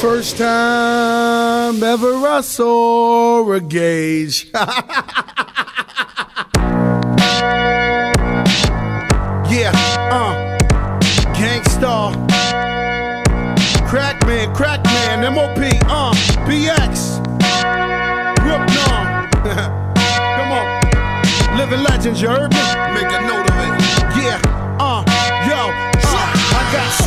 First time ever I saw a gauge. yeah, uh, Gang Starr, Crackman, Crackman, MOP, uh, BX, Brooklyn. Come on, living legends, you heard me? Make a note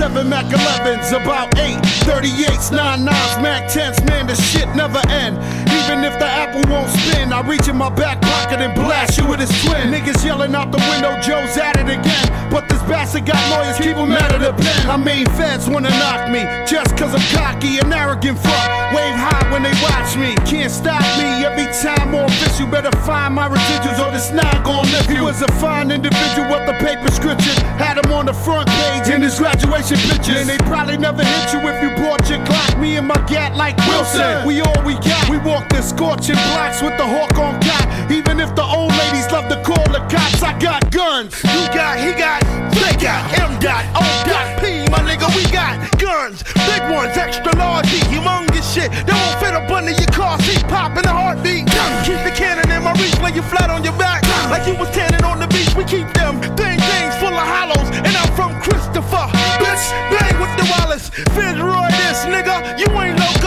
seven Mac 11s, about eight 38s, 99s, Mac 10s, man, this shit never end. Even if the won't spin, I reach in my back pocket and blast you with his twin. Niggas yelling out the window, Joe's at it again. But this bastard got lawyers, keep him out of the pen. I mean, feds wanna knock me just cause I'm cocky and arrogant fuck. Wave high when they watch me, can't stop me. Every time more fish, you better find my residuals or this not gon' lift you. He was a fine individual with the paper scripture. Had him on the front page in his graduation pictures. And they probably never hit you if you bought your Glock. Me and my gat like Wilson. We all we got. We walk the scorching blocks with the hawk on cop. Even if the old ladies love to call the cops, I got guns. You got, he got, they got, M dot, O dot, P. My nigga, we got guns. Big ones, extra large, humongous shit. That won't fit up under your car seat. Pop in a heartbeat. Keep the cannon in my reach, lay you flat on your back. Like you was tanning on the beach. We keep them thing things full of hollows. And I'm from Christopher. Bitch, bang with the Wallace. Fitzroy this, nigga. You ain't loco.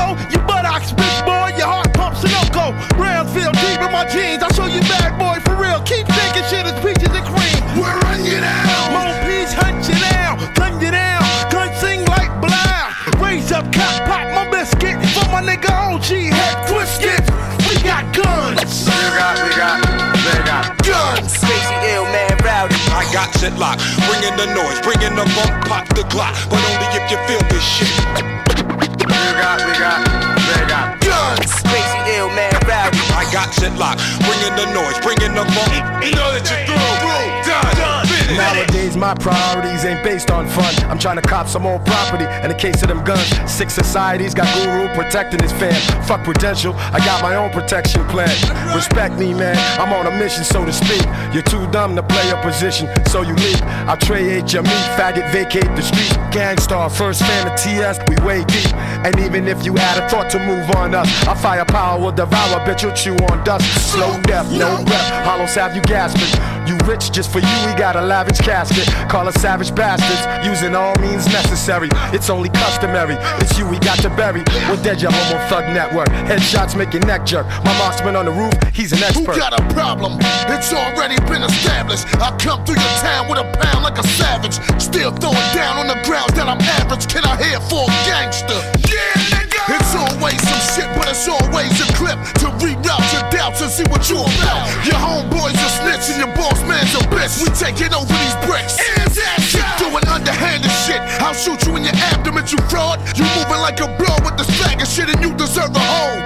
Jeans. I show you bad boy for real. Keep thinking shit is peaches and cream. We're run you down. Mon peach hunt you down. Gun you down. Gun sing like blind. Raise up, cop, pop my biscuit. For my nigga OG head twisted. We got guns. You got, we got, they got guns. Crazy ill man rowdy. I got shit locked. Bringing the noise, bringing the bump, pop the Glock. But only if you feel this shit. You got, we Got shit locked. Bringing the noise, bringing the funk. You know that you're through. Done. Done. Nowadays, my priorities ain't based on fun. I'm trying to cop some old property. In the case of them guns, six societies got guru protecting his fam. Fuck prudential, I got my own protection plan. Respect me, man. I'm on a mission, so to speak. You're too dumb to play a position, so you leave. I trade your meat, faggot, vacate the street. Gang Starr, first fan of TS, we way deep. And even if you had a thought to move on us, our firepower will devour, bitch, you'll chew on dust. Slow death, no breath, hollow salve, you gasping. You rich just for you, we got a lavish casket. Call us savage bastards, using all means necessary. It's only customary. It's you we got to bury. We're dead, your homo thug network. Headshots make your neck jerk. My marksman on the roof, he's an expert. Who got a problem? It's already been established. I come through your town with a pound like a savage. Still throwing down on the grounds that I'm average. Can I hear for a gangster? Yeah! It's always some shit, but it's always a clip to reroute your doubts and see what you are about. Your homeboys are snitch and your boss man's a bitch. We taking over these bricks. Keep doing underhanded shit. I'll shoot you in your abdomen, you fraud. You moving like a blow with the swagger shit, and you deserve a hole.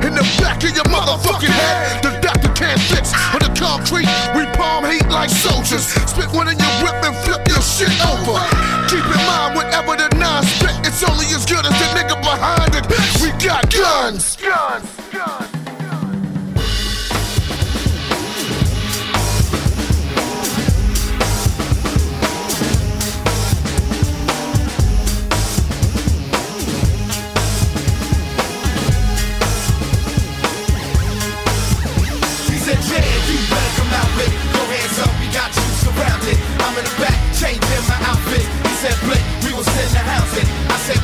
In the back of your motherfucking head, the doctor can't fix. On the concrete, we palm heat like soldiers. Spit one in your whip and flip your shit over. Keep in mind, whatever the it's only as good as the nigga behind it. We got guns. Guns.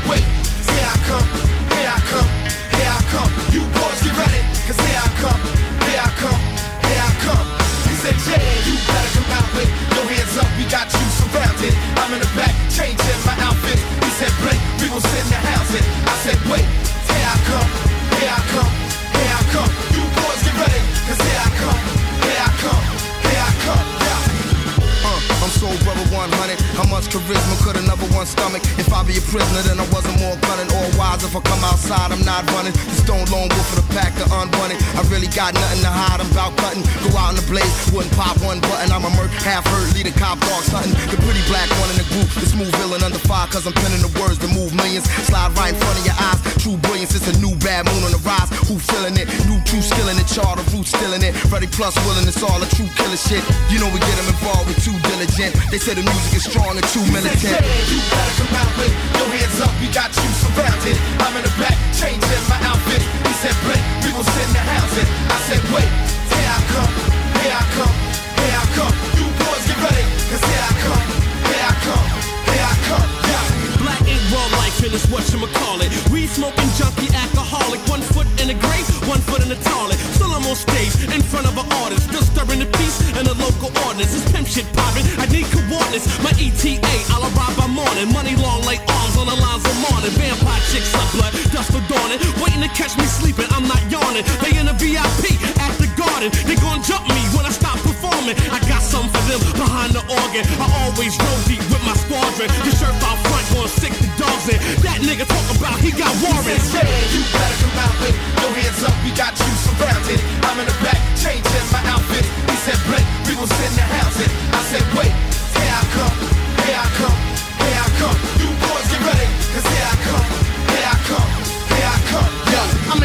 Wait, here I come, here I come, here I come. You boys get ready, cause here I come, here I come, here I come. He said, yeah, you better come out with it. Go hands up, we got you surrounded. I'm in the back, changing my outfit. He said, Blake, we will send the house. I said, wait, much charisma could another one stomach. If I be a prisoner, then I wasn't more gunning. All wise, if I come outside, I'm not running. The stone lone wolf for the pack, the unbunted. I really got nothing to hide, I'm about cutting. Go out in the blaze, wouldn't pop one button. I'm a merc, half hurt, lead a cop, dog hunting. The pretty black one in the group, the smooth villain under fire, cause I'm penning the words to move millions. Slide right in front of your eyes. True brilliance, it's a new bad moon on the rise. Who feeling it? New true skill in it, char the root still in it. Ready plus willing, it's all a true killer shit. You know we get them involved with too diligent. They say the music is strong and too militant. You better come out with your hands up, we got you surrounded. I'm in the back, changing my outfit. He said, Blake, we will send the housing. I said, wait, here I come, here I come, here I come. You boys get ready, cause here I come, Raw life and it's what you call it. Weed smoking junkie alcoholic. One foot in the grave, one foot in the toilet. Still I'm on stage in front of an audience. Still stirring the peace and the local ordinance. It's pimp shit popping. I need coordinates. My ETA, I'll arrive by morning. Money long like arms on the lines of morning. Vampire chicks up blood, dust for dawning. Waiting to catch me sleeping, I'm not yawning. They in the VIP at the garden. They gon' jump me when I stop performing. I got something for them behind the organ. I always roll deep with my squadron. The shirt out front going sick the dogs in. That nigga talk about he got warrants. Yeah, you better come out with your hands up, we got you surrounded. I'm in the back, changing my outfit. He said, Blake, we will send the housing. I said, wait, here I come, here I come, here I come. You boys get ready, cause here I come, here I come,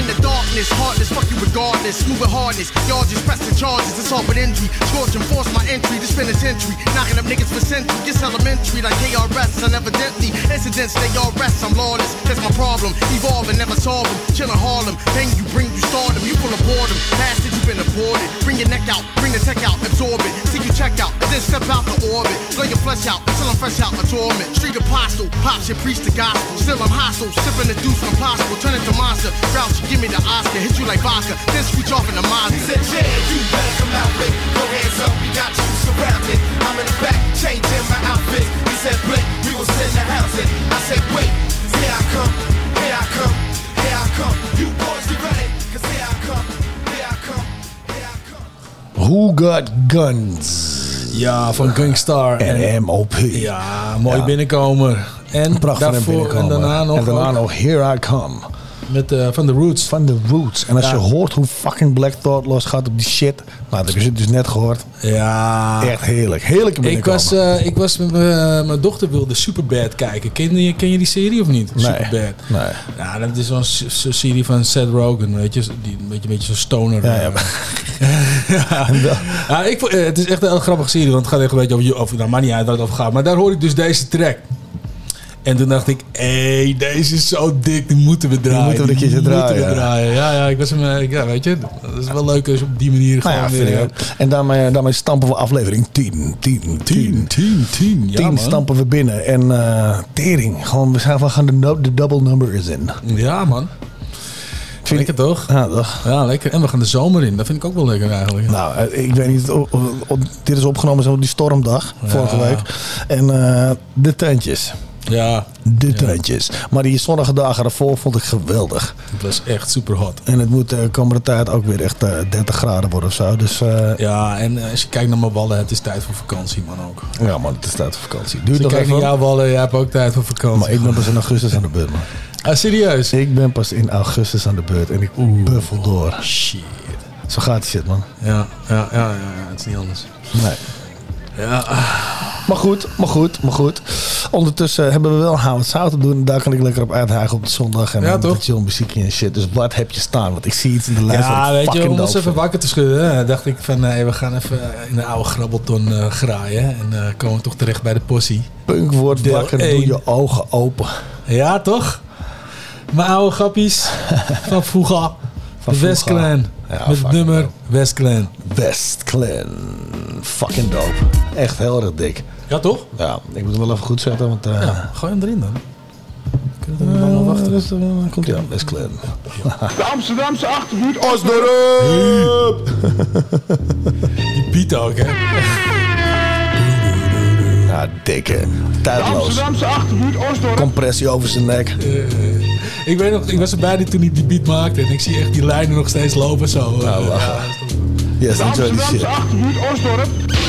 in the darkness, heartless, fuck you regardless. Moving hardness, y'all just pressing charges, it's all but injury. Scorching, force my entry, this penitentiary. Knocking up niggas for century, it's elementary like KRS. And evidently, incidents they all rest, I'm lawless. That's my problem, evolving, never solve them. Chillin' Harlem, then you bring you stardom, you full of boredom. Past it, you been aborted. Bring your neck out, bring the tech out, absorb it. See you check out, and then step out the orbit. Blow your flesh out until I'm fresh out my torment. Street apostle, pops and preach the gospel. Still I'm hostile, sipping the deuce impossible. Turn into monster, Grouchy, give me the Oscar. Hit you like vodka, then switch off in the He Mazda. said, yeah, you better come out with your hands up, we got you surrounded. I'm in the back, changing my outfit. He said, Blake, we will send the housing. I said, wait, here I come, here I come, here I come. You boys get ready, cause here I come, here I come, here I come. Who Got Guns Ja, van Gangstar. en MOP. Ja, mooi Ja. binnenkomen. En Prachtig daarvoor en binnenkomen. daarna nog, En daarna ook nog Here I Come. Met eh, van The Roots. Van The Roots. En als Ja. je hoort hoe fucking Black Thought los gaat op die shit. Nou, dat heb je dus net gehoord. Ja. Echt heerlijk. Heerlijk Ik was, eh, ik was met mijn mijn dochter wilde Superbad kijken. Ken je, ken je die serie of niet? Nee. Superbad. Nee. Ja, dat is zo'n zo'n serie van Seth Rogen, weet je. Die een beetje, een beetje zo'n stoner. Ja, ja. ja. Ik, eh, het is echt een heel grappige serie, want het gaat echt een beetje over, je- over nou, maar niet uit waar het over gaat. Maar daar hoor ik dus deze track. En toen dacht ik, hé, hey, deze is zo dik, die moeten we draaien. moeten we een die keertje moeten draaien, we ja. draaien. Ja, ja, ik was hem, ja, weet je, dat is wel leuk als je op die manier Nou gewoon ja, weer... vind ik eh, ook. En daarmee, daarmee stampen we aflevering 10. 10, 10. 10, 10, ja 10 man. stampen we binnen. En eh tering. Gewoon, we gaan, we gaan de, de double number is in. Ja man. Vind Lekker toch? Ja, toch? Ja, lekker. En we gaan de zomer in. Dat vind ik ook wel lekker eigenlijk. Nou, eh, ik weet niet. dit is opgenomen zo die stormdag. Vorige Ja. week. En de tentjes. Ja, De tentjes. Maar die zonnige dagen daarvoor vond ik geweldig. het was echt super hot. En het moet de komende tijd ook weer echt eh, 30 graden worden of zo. Dus eh, Ja, en eh, als je kijkt naar mijn wallen, het is tijd voor vakantie man ook. ja man, het is tijd voor vakantie. Als Duurt je nog kijkt even. naar jouw wallen, jij hebt ook tijd voor vakantie. Maar ik ben pas in augustus aan de beurt, man. Ah, serieus? Ik ben pas in augustus aan de beurt en ik buffel door. Shit. Zo gaat die shit, man. Ja, ja, ja, ja, ja, het is niet anders. Nee. Ja, Maar goed, maar goed, maar goed. Ondertussen hebben we wel hout zout te doen. Daar kan ik lekker op uithagen op de zondag. En Ja, met chill muziekje en shit. Dus wat heb je staan? Want ik zie iets in de lijst. ja weet je, om ons even wakker te schudden, hè, dacht ik van nee, we gaan even in de oude grabbelton eh, graaien. En eh, komen we toch terecht bij de possie. Punk wordt Deel wakker, doe je ogen open. Ja, toch? Mijn oude grappies van vroeger. Van de. Ja, met het nummer dope. Westclan. West Clan. Fucking dope. Echt heel erg dik. Ja, toch? Ja, ik moet hem wel even goed zetten. Want, eh Ja, gooi hem erin dan. Kunnen we dan nog wachten? dus, eh, komt hij aan, West Clan. De Amsterdamse achterbuurt Osdorp! Die beat ook, hè? Ja, dikke. Tijdloos. Amsterdamse achterbuurt Osdorp. Compressie over zijn nek. Ik weet nog, ik was erbij die- toen hij die beat maakte. En ik zie echt die lijnen nog steeds lopen zo. Nou, lachen. ja, dat is toch- Yes, enjoy die Amsterdamse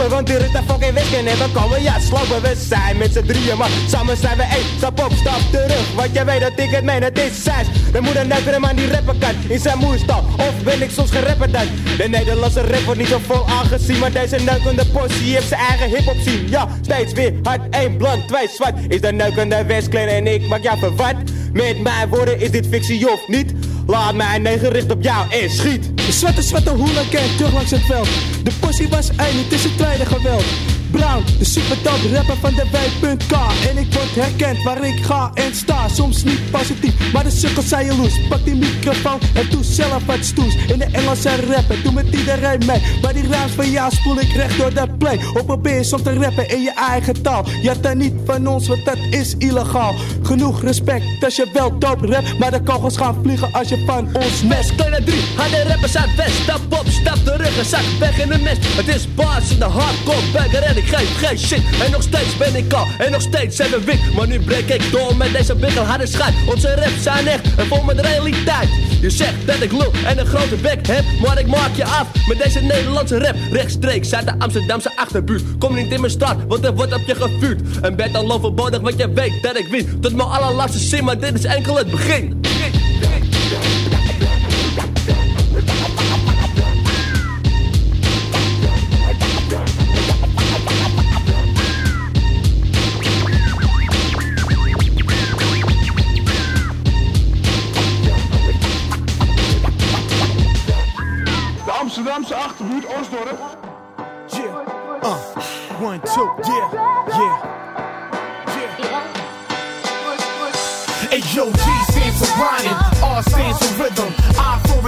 lopen, want hier is de fucking en we komen ja slopen. We zijn met z'n drieën, maar samen zijn we één. Stap op, stap terug, want jij weet dat ik het meen, het is zes. Er moet een neuker man die rappen kan in zijn moerstal. Of ben ik soms geen rapper dan? De Nederlandse rap wordt niet zo vol aangezien, maar deze neukende possie heeft zijn eigen hip-hop zien. Ja, steeds weer hard, één blond, twee zwart. Is de neukende Westkleen en ik maak jou verward. Met mijn woorden is dit fictie of niet? Laat mij negen richt op jou en schiet. De zwarte, zwarte hooligan terug langs het veld. De possie was is het tweede geweld. Brown, de supertop rapper van de W.K. En ik word herkend waar ik ga en sta. Soms niet positief, maar de sukkels zijn jaloers. Pak die microfoon en doe zelf wat stoes. In de Engelse rapper, doe met iedereen mee. Maar die ruimte van jou spoel ik recht door de play. Of probeer soms te rappen in je eigen taal. Je er niet van ons, want dat is illegaal. Genoeg respect als je wel dope rap. Maar de kogels gaan vliegen als je van ons mes. Kleine drie, harde rappers uit West. Stap op, stap terug en zak weg in de mist. Het is baas in de hardcore bagger ik geef geen shit. En nog steeds ben ik al, en nog steeds zijn we wit. Maar nu breek ik door met deze harde schijt. Onze raps zijn echt en vol met realiteit. Je zegt dat ik lul en een grote bek heb, maar ik maak je af met deze Nederlandse rap. Rechtstreeks uit de Amsterdamse achterbuurt. Kom niet in mijn stad, want er wordt op je gevuurd. En ben dan overbodig, want je weet dat ik win. Tot mijn allerlaatste zin, maar dit is enkel het begin.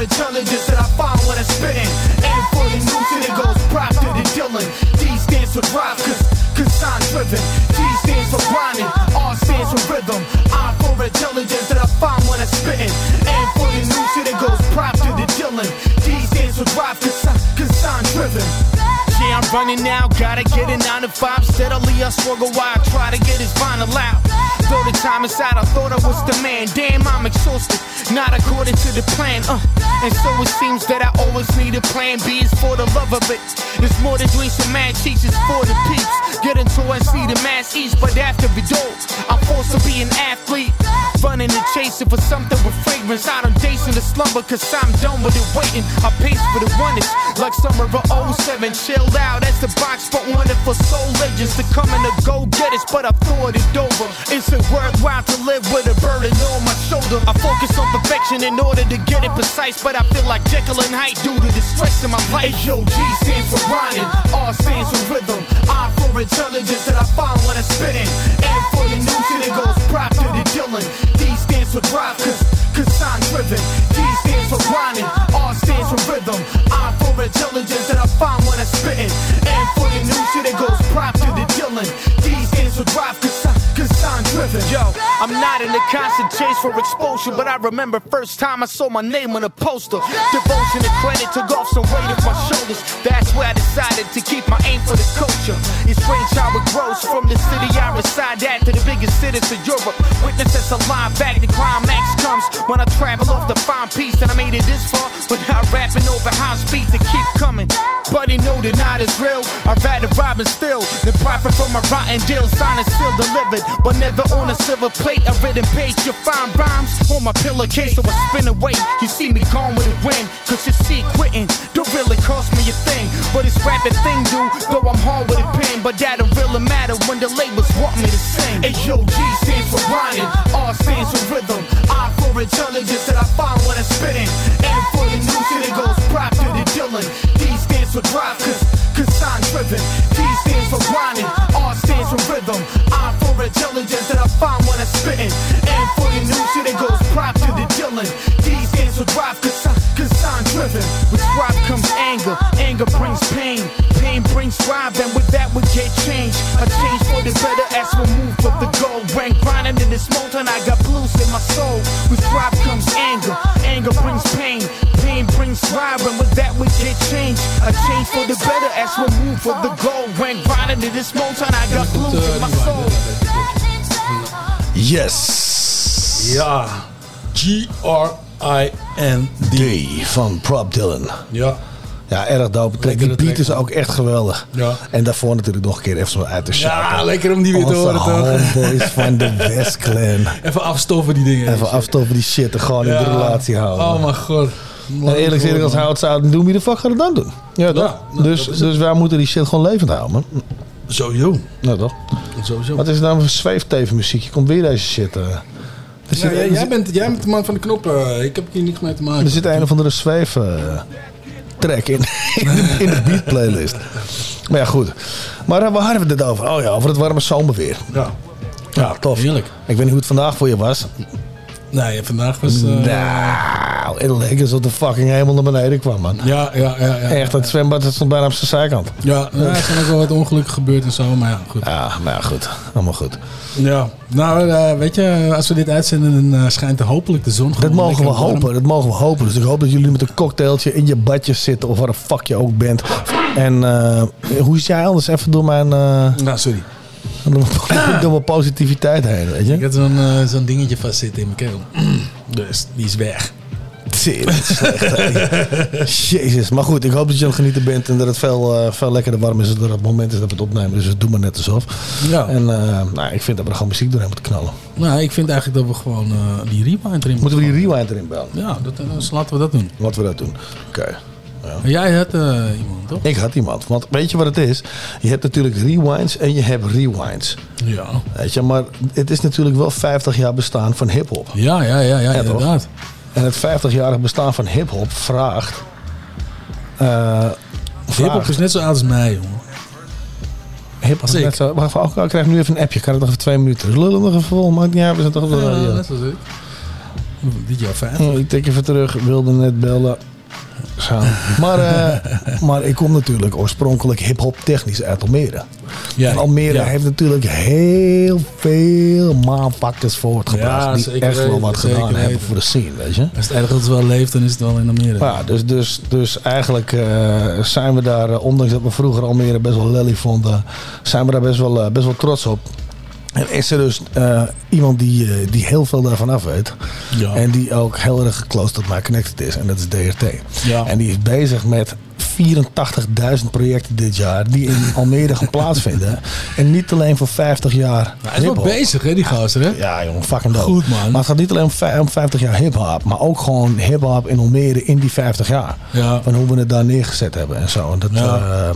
Intelligence that I find when I'm spitting, and for the news and it goes prop to the Dylan. D stands for drive, cause, cause I'm driven. G stands for grinding, R stands for rhythm, running now, gotta get it 9 to 5 Steadily I struggle while I try to get his vinyl out. Though the time out, I thought I was the man. Damn, I'm exhausted, not according to the plan uh, And so it seems that I always need a plan B. It's for the love of it. It's more than drinks and mad it's for the peeps. Get into and see the mass east But after it all, I'm forced to be an athlete Running and chasing for something with fragrance. I don't Jason the slumber cause I'm done with it waiting. I pace for the runners like summer of 07 Chilled out as the box but wanted for soul legends To come and to go get it but I thought it over. Is it worthwhile to live with a burden on my shoulder? I focus on perfection in order to get it precise But I feel like Jekyll and Hyde due to the stress in my life. Hey, yo, G stands for grinding, R stands for rhythm. I for intelligence that I find when I'm spitting And for the and it goes prop D stands for drive cause, cause I'm driven. D stands for grinding, R stands for rhythm. I for intelligence that I find when I'm spitting. And for the news and it goes prop to the Dylan D stands for drive Yo, I'm not in the constant chase for exposure But I remember first time I saw my name on a poster. Devotion and credit took off some weight off my shoulders. That's where I decided to keep my aim for the culture. It's strange how it grows from the city I reside at To the biggest cities of Europe. Witness as a live back, the climax comes When I travel off the fine piece And I made it this far Without rapping over high speed to keep coming. But he know the night is real. I'd rather rob and steal Than profit from my rotten deal Sign and still delivered But never on a silver plate A written page, you find rhymes On my pillowcase so I spin away. You see me gone with a win Cause you see quitting Don't really cost me a thing. But it's rapping thing do Though I'm hard with a pen. But that don't really matter When the labels want me to sing. Hey yo, G stands for grinding R stands for rhythm. I for intelligence that I find when I'm spitting And for the news and it goes prop to the Dylan. D stands for drive cause, cause I'm driven. D stands for grinding R stands for rhythm I intelligence that I find when I'm spitting And for the news and it goes prop to the Dylan These stands for drive cause, I, cause I'm driven. With drive comes anger, anger brings pain. Pain brings drive and with that we get change. A change for the better as we move. With the goal When grinding in this mountain. I got blues in my soul. With drive comes anger, anger brings pain. Pain brings drive and with that we get change. A change for the better as we move. For the goal When grinding in this mountain. I got blues in my soul Yes. Ja. G-R-I-N-D. van Prop Dylan. Ja. Ja, erg dope. Track. Die beat is ook echt geweldig. Ja. En daarvoor natuurlijk nog een keer even zo uit de shout. Ja, lekker om die weer te horen, toch? homeboys van de West Clan. Even afstoffen die dingen. Even afstoffen die shit en gewoon in de Ja. relatie houden. Oh mijn god. En eerlijk gezegd, als het zou doen, wie de fuck gaat het dan doen? Ja, nou, dus, dus wij moeten die shit gewoon levend houden, man. Sowieso. Ja, toch? Sowieso. Wat is het nou voor zweeftevenmuziek? Je komt weer deze shit. Ja, zit, jij, bent, jij bent de man van de knoppen. Ik heb hier niks mee te maken. er zit een of andere zweef eh, track in, in, de, in de beat playlist. Maar ja, goed. Maar eh, waar hadden we dit over? Oh ja, over het warme zomerweer. Ja. Ja, tof. Heerlijk. Ik weet niet hoe het vandaag voor je was. Nee, vandaag was... eh, Nou, het leek alsof de fucking hemel naar beneden kwam, man. Ja, ja, ja. ja. Echt, het zwembad dat stond bijna op zijn zijkant. Ja, ja, er zijn ook wel wat ongelukken gebeurd en zo, maar ja, goed. Ja, maar ja, goed. Allemaal goed. Ja, nou, eh, weet je, als we dit uitzenden, dan eh, schijnt er hopelijk de zon Dat mogen we warm. hopen, dat mogen we hopen. Dus ik hoop dat jullie met een cocktailtje in je badje zitten of waar de fuck je ook bent. En hoe is jij anders even door mijn, Nou, sorry. Door mijn, door mijn positiviteit heen, weet je? Ik had zo'n eh, zo'n dingetje vastzitten in mijn keel. Dus die is weg. Tering, slecht. Jezus, maar goed, ik hoop dat je aan het genieten bent en dat het veel, eh, veel lekkerder warm is dan het moment is dat we het opnemen. Dus doe maar net alsof. Ja. En eh, nou, ik vind dat we er gewoon muziek doorheen moeten knallen. Nou, ik vind eigenlijk dat we gewoon die rewind erin Moeten we die rewind erin bellen? Ja, dat, dus laten we dat doen. Laten we dat doen. Oké. En Jij had eh, iemand, toch? Ik had iemand. Want weet je wat het is? Je hebt natuurlijk rewinds en je hebt rewinds. Ja. Weet je, maar het is natuurlijk wel 50 jaar bestaan van hip-hop. Ja, ja, ja, ja, Ja, inderdaad. En het 50-jarig bestaan van hip-hop vraagt. eh Hip-hop is net zo oud als mij, jongen. Hip-hop als ik. net zo. Wacht, ik krijg nu even een appje. Ik kan het nog even twee minuten. Lullen nog even vol. Maakt niet uit. We zijn toch op de Ja, net zoals ik. Dit jaar vijf. Hm, Ik tik even terug. Wilde net bellen. Zo. Maar, eh, maar ik kom natuurlijk oorspronkelijk hip-hop technisch uit Almere. Ja, en Almere ja. heeft natuurlijk heel veel maanpakkers voortgebracht. Ja, die echt wel wat gedaan hebben voor de scene, weet je. Als het ergens wel leeft, dan is het wel in Amerika. Ja, dus, dus, dus eigenlijk eh, zijn we daar, eh, ondanks dat we vroeger Almere best wel lelly vonden, zijn we daar best wel, best wel trots op. En is er dus eh, iemand die, eh, die heel veel daarvan af weet. Ja. En die ook heel erg close tot mij connected is. En dat is DRT. Ja. En die is bezig met 84.000 projecten dit jaar. Die in Almere gaan plaatsvinden. En niet alleen voor 50 jaar hij is wel bezig, hè, die gozer, hè? Ja, jongen, fucking dope. Goed, man. Maar het gaat niet alleen om, vij- om 50 jaar hip-hop, maar ook gewoon hip-hop in Almere in die 50 jaar. Ja. Van hoe we het daar neergezet hebben en zo. En dat Ja. eh,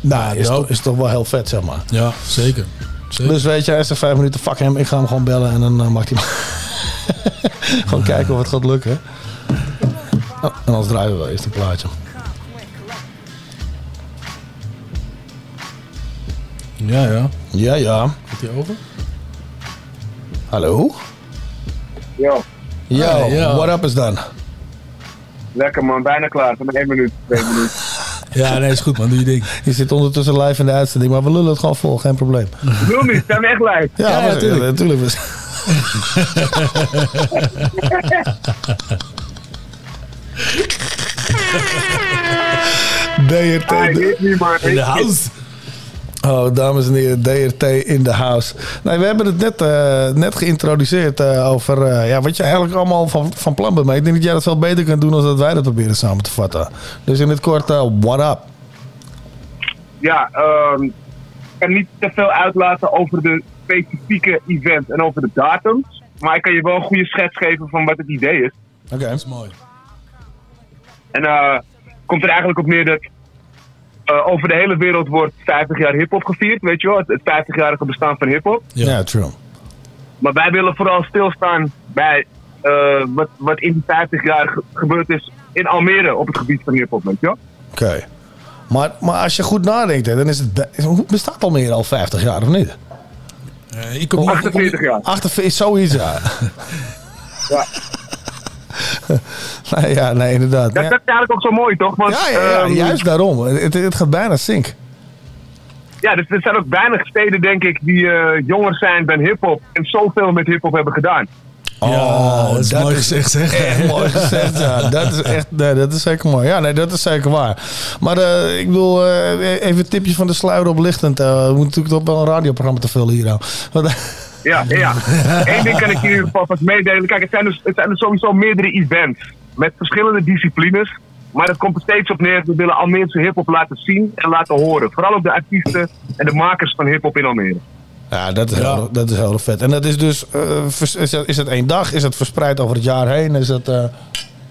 nou, is, dope. toch, is toch wel heel vet, zeg maar. Ja, zeker. Zeker. Dus weet je, hij is er vijf minuten, fuck hem, ik ga hem gewoon bellen en dan eh, maakt hij Gewoon kijken of het gaat lukken. Oh, en anders draaien we wel eerst een plaatje. Ja, ja. Ja, ja. Gaat hij over? Hallo? Yo, Yo, Hey, yo. what up is dan? lekker man, bijna klaar. Van één minuut, twee minuten. Ja, nee, is goed, man. Doe je ding. Je zit ondertussen live in de uitzending, maar we lullen het gewoon vol, geen probleem. Doe niet, zijn we echt live. Ja, natuurlijk. ja, natuurlijk. DRT. Ah, In de house. Oh, dames en heren, DRT in de house. Nee, we hebben het net, eh, net geïntroduceerd eh, over eh, ja, wat je eigenlijk allemaal van, van plan bent. Maar ik denk dat jij dat veel beter kunt doen dan dat wij dat proberen samen te vatten. Dus in het kort, what up? Ja, ehm, ik kan niet te veel uitlaten over de specifieke event en over de datums. Maar ik kan je wel een goede schets geven van wat het idee is. Oké. Dat is mooi. En eh komt er eigenlijk op neer dat eh, over de hele wereld wordt 50 jaar hip-hop gevierd, weet je wel? Het, het 50-jarige bestaan van hip-hop. Ja, true. Maar wij willen vooral stilstaan bij eh, wat, wat in die 50 jaar ge- gebeurd is in Almere op het gebied van hip-hop, weet je wel? Oké. Maar, maar als je goed nadenkt, hè, dan is het. Bestaat Almere al 50 jaar of niet? Eh, ik kom niet- ik kom niet- 48 jaar. 48 is zoiets, ja. Ja. nee, ja, nee, inderdaad. Dat, Ja. dat is eigenlijk ook zo mooi, toch? Want, Ja, ja, ja, ehm, juist daarom. Het, het gaat bijna zink. Ja, dus er zijn ook weinig steden, denk ik, die eh, jonger zijn dan hip-hop en zoveel met hip-hop hebben gedaan. Ja, dat is mooi gezegd, zeg. Echt mooi gezegd, ja. Dat is echt, nee, dat is zeker mooi. Ja, nee, dat is zeker waar. Maar eh, ik bedoel, eh, even een tipje van de sluier oplichtend. Eh, we moeten natuurlijk toch wel een radioprogramma te vullen hier. nou. Ja, ja. Eén ding kan ik in ieder geval vast meedelen. Kijk, het zijn, dus, het zijn dus sowieso meerdere events met verschillende disciplines. Maar het komt er steeds op neer. We willen Almeerse hip-hop laten zien en laten horen. Vooral ook de artiesten en de makers van hip-hop in Almere. Ja, dat is, Heel, dat is heel vet. En dat is dus, eh, vers- is, het, is het één dag? Is het verspreid over het jaar heen? Is het, eh,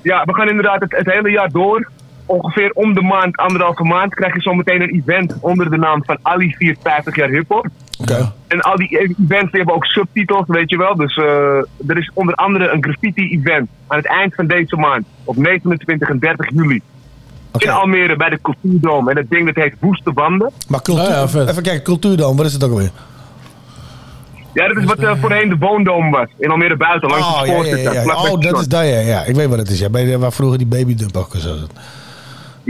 Ja, we gaan inderdaad het, het hele jaar door. Ongeveer om de maand, anderhalve maand, krijg je zometeen een event onder de naam van Ali 54 jaar hip-hop. En al die events die hebben ook subtitels, weet je wel. Dus eh, er is onder andere een graffiti-event aan het eind van deze maand. Op 29 en 30 juli. In Almere bij de Cultuurdome. En het ding dat heet Woeste Banden. maar cultuur, even kijken, cultuur dan, wat is het ook alweer? Ja, dat is wat eh, voorheen de Woondoom was. In Almere buiten, langs Oh, de ja, ja, ja, oh dat is dat, ja, ja. Ik weet wat het is. Ja. Bij de, waar vroeger die babydump ook zo zat.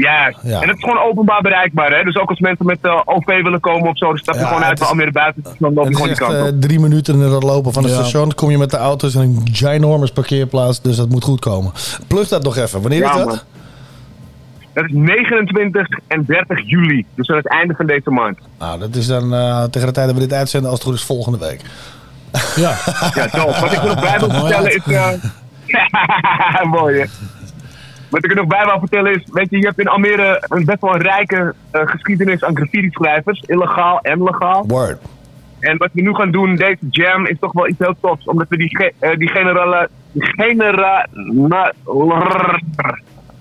Ja. Ja. en het is gewoon openbaar bereikbaar. Hè? Dus ook als mensen met eh, OV willen komen of zo, dan stap je Ja, gewoon uit is- Almere buiten. Dan loop je Het gewoon is die kant eh, op. drie minuten in het lopen van het Ja. station. kom je met de auto's in een ginormous parkeerplaats. Dus dat moet goed komen. Plug dat nog even. Wanneer Ja, is dat? man. Dat is 29 en 30 juli. Dus aan het einde van deze maand. Nou, dat is dan eh, tegen de tijd dat we dit uitzenden, als het goed is, volgende week. Ja. Ja, top. Wat ik er nog bij wil vertellen is... eh, Mooi, hè? Wat ik er nog bij wil vertellen is... Weet je, je hebt in Almere een best wel een rijke eh, geschiedenis aan graffiti-schrijvers. Illegaal en legaal. Word. En wat we nu gaan doen, deze jam, is toch wel iets heel tofs. Omdat we die, ge- eh, die generale... Genera... Na,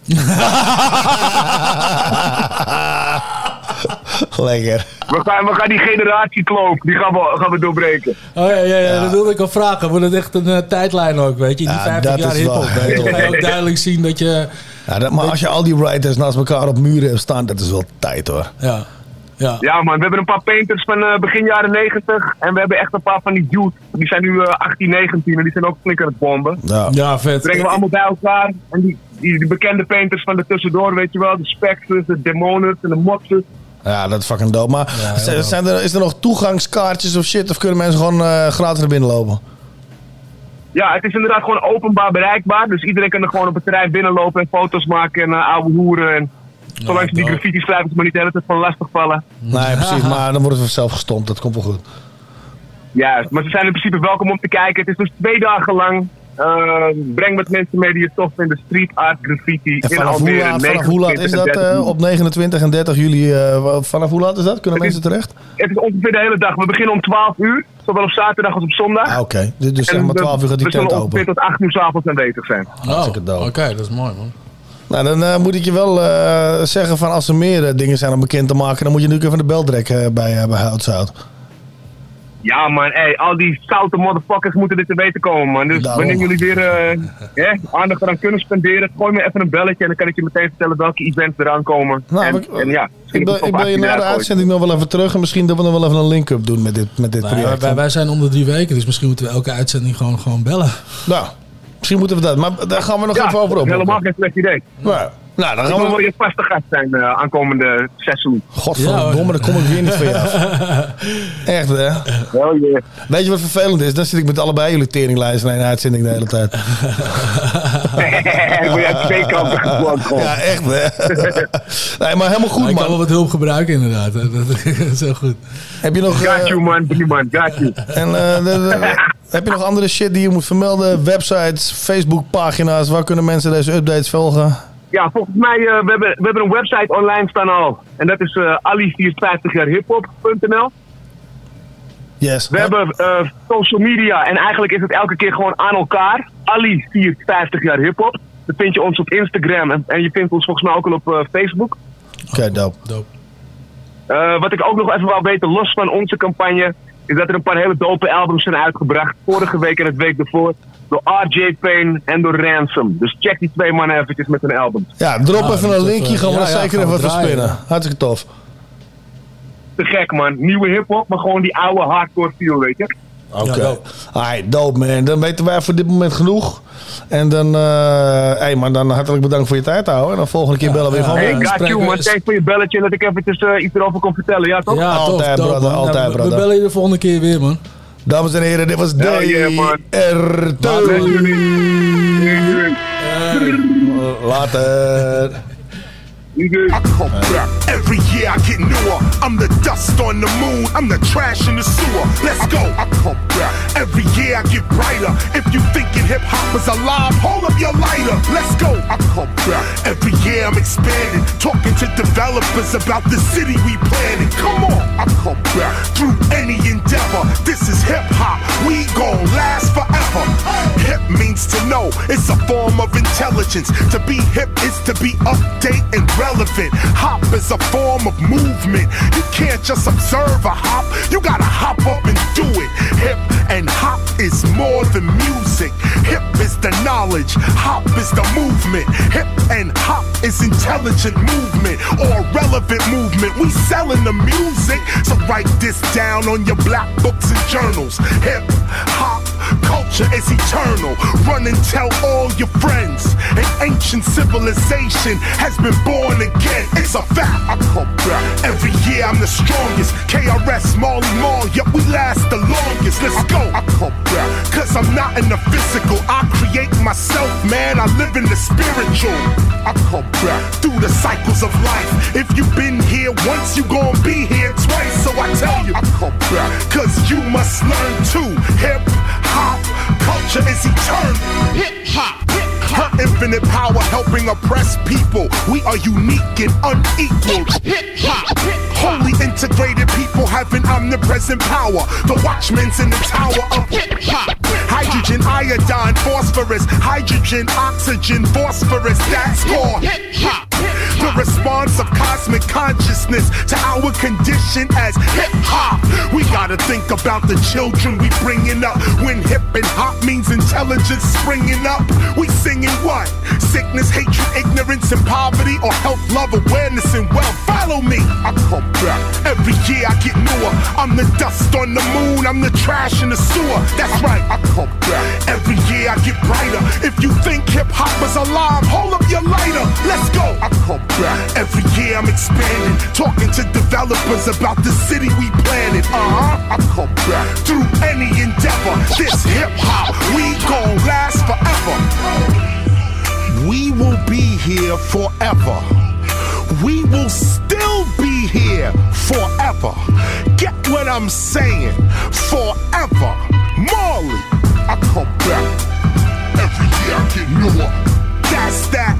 Lekker. we, gaan, we gaan die generatiekloof, die gaan we, gaan we doorbreken. Oh ja, ja, ja, dat wilde ik al vragen. Wordt het echt een eh, tijdlijn ook, weet je? Die Ja, 50 dat jaar is wel hiphop. weet je. Dan ga je ook duidelijk zien dat je... Ja, dat, maar als je al die writers naast elkaar op muren hebt staan, dat is wel tijd hoor. Ja. Ja. Ja man, we hebben een paar painters van eh, begin jaren 90 en we hebben echt een paar van die dudes. Die zijn nu eh 18, 19 en die zijn ook flink aan het bomben. Ja, ja vet. Brengen we allemaal bij elkaar. En die, die, die bekende painters van de tussendoor, weet je wel. De Spectres, de Demoners en de Moxes. Ja, dat is fucking dope. Maar zijn, zijn er, is er nog toegangskaartjes of shit? Of kunnen mensen gewoon eh, gratis naar binnen lopen? Ja, het is inderdaad gewoon openbaar bereikbaar. Dus iedereen kan er gewoon op het terrein binnenlopen en foto's maken en eh, oude hoeren. En zolang ze die graffiti schrijvers maar niet de hele tijd van lastig vallen. Nee, precies. Maar dan wordt het zelf gestompt. Dat komt wel goed. Ja, maar ze zijn in principe welkom om te kijken. Het is dus twee dagen lang. Eh, breng met mensen mee die het tof vinden. Street art, graffiti En in vanaf hoe, Almere. laat, vanaf hoe laat is 29 dat en 30 eh, op 29 en 30 juli? eh, vanaf hoe laat is dat? Kunnen mensen terecht? Het is ongeveer de hele dag. We beginnen om 12 uur, zowel op zaterdag als op zondag. Ah, Oké, dus, dus En zeg maar we- 12 uur gaat die we zullen tent ongeveer open. tot 8 uur 's avonds aanwezig zijn. Hartstikke dope. Oh, Oké, dat is mooi man. Nou, dan eh, moet ik je wel eh, zeggen van als er meer eh, dingen zijn om bekend te maken, dan moet je natuurlijk even de beldrek eh, bij, eh, bij Houtzout. Ja man, ey, al die stoute motherfuckers moeten dit te weten komen man. Dus Daarom. wanneer jullie weer eh, hè, aandacht eraan kunnen spenderen, gooi me even een belletje en dan kan ik je meteen vertellen welke events eraan komen. Nou, en, we- en ja, Ik ik bel je na de uitzending nog wel even terug en misschien dat we nog wel even een link-up doen met dit, met dit Nou, project. wij, wij zijn om de drie weken, dus misschien moeten we elke uitzending gewoon, gewoon bellen. Nou, misschien moeten we dat. Maar daar gaan we nog Ja, even over op. helemaal geen slecht idee. Nou, nou, dan Ik gaan we... wel je vaste gast zijn eh, aankomende seizoen. Godverdomme, dan kom ik weer niet van je af. Echt, hè? Weet je wat vervelend is? Dan zit ik met allebei jullie teringlijsten in een uitzending de hele tijd. Wil jij twee kanten gewoon. Ja, echt, hè? Nee, maar helemaal goed, ik kan man. wel wat hulp gebruiken inderdaad. Dat, is heel goed. Heb je nog... Got eh, you man, drie man, got you. En eh, de- de- heb je nog andere shit die je moet vermelden? Websites, Facebookpagina's, waar kunnen mensen deze updates volgen? Ja, volgens mij, eh, we, hebben, we hebben een website online staan al. En dat is eh ali54 jaar hiphop.nl. Yes. We hebben eh, social media en eigenlijk is het elke keer gewoon aan elkaar. Ali54 jaar hiphop. Dan vind je ons op Instagram en, en je vindt ons volgens mij ook al op eh, Facebook. Oké, dope. Eh, wat ik ook nog even wil weten, los van onze campagne, is dat er een paar hele dope albums zijn uitgebracht. Vorige week en het week ervoor. Door RJ Payne en door Ransom. Dus check die twee mannen eventjes met hun albums. Ja, drop Nou, even een linkje, gaan we ja, er ja, zeker even even draaien. spinnen. Hartstikke tof. Te gek man. Nieuwe hip-hop, maar gewoon die oude hardcore feel, weet je. Oké. Alright, dope man. Dan weten wij voor dit moment genoeg. En dan, eh hey man, dan hartelijk bedankt voor je tijd houden. En dan volgende keer bellen we weer gewoon Hey, weer. got you man. Thanks voor je belletje en dat ik eventjes eh, iets erover kon vertellen, ja toch? Ja, tof, Altijd, dope, brother, man. altijd, we- brother. We bellen je de volgende keer weer, man. Dames en heren, dit was man. DR2. Later. I come uh. back. Every year I get newer. I'm the dust on the moon. I'm the trash in the sewer. Let's go. I come back. Every year I get brighter. If you thinking hip hop is alive, hold up your lighter. Let's go. I come back. Every year I'm expanding, talking to developers about the city we planning. Come on, I come back through any endeavor. This is hip hop. We gon' last forever. Hip means to know. It's a form of intelligence. To be hip is to be update and relevant. Hop is a form of movement. You can't just observe a hop. You gotta hop up and do it. Hip and hop is more than music. Hip is the knowledge. Hop is the movement. Hip and hop is intelligent movement or relevant movement. We selling the music. So write this down on your black books and journals. Hip hop culture is eternal. Run and tell all your friends. An ancient civilization has been born again. It's a fact. I come back. Every year I'm the strongest. KRS, Marley Marl, yep, we last the longest. Let's go. I come back. Cause I'm not in the physical. I create myself, man. I live in the spiritual. I come back through the cycles of life. If you've been here once, you gon' be here twice. So I tell you, I come back. Cause you must learn too. Hip hop culture is eternal. Hip hop. Her infinite power helping oppress people. We are unique and unequaled. Hip hop. Wholly integrated people having omnipresent power. The watchmen's in the tower of hip hop. Hydrogen, iodine, phosphorus, hydrogen, oxygen, phosphorus. That's called hip hop. The response of cosmic consciousness to our condition as hip hop. We gotta think about the children we bringing up. When hip and hop means intelligence springing up, we singing what? Sickness, hatred, ignorance, and poverty, or health, love, awareness, and wealth. Follow me. I come back. Every year I get newer. I'm the dust on the moon. I'm the trash in the sewer. That's right. I come back. Every year I get brighter. If you think hip hop is alive, hold up your lighter. Let's go. I come back. Every year I'm expanding, talking to developers about the city we planted. Uh huh. I come back through any endeavor. This hip hop, we gon' last forever. We will be here forever. We will still be here forever. Get what I'm saying? Forever. Marley, I come back. Every year I get newer. That's that.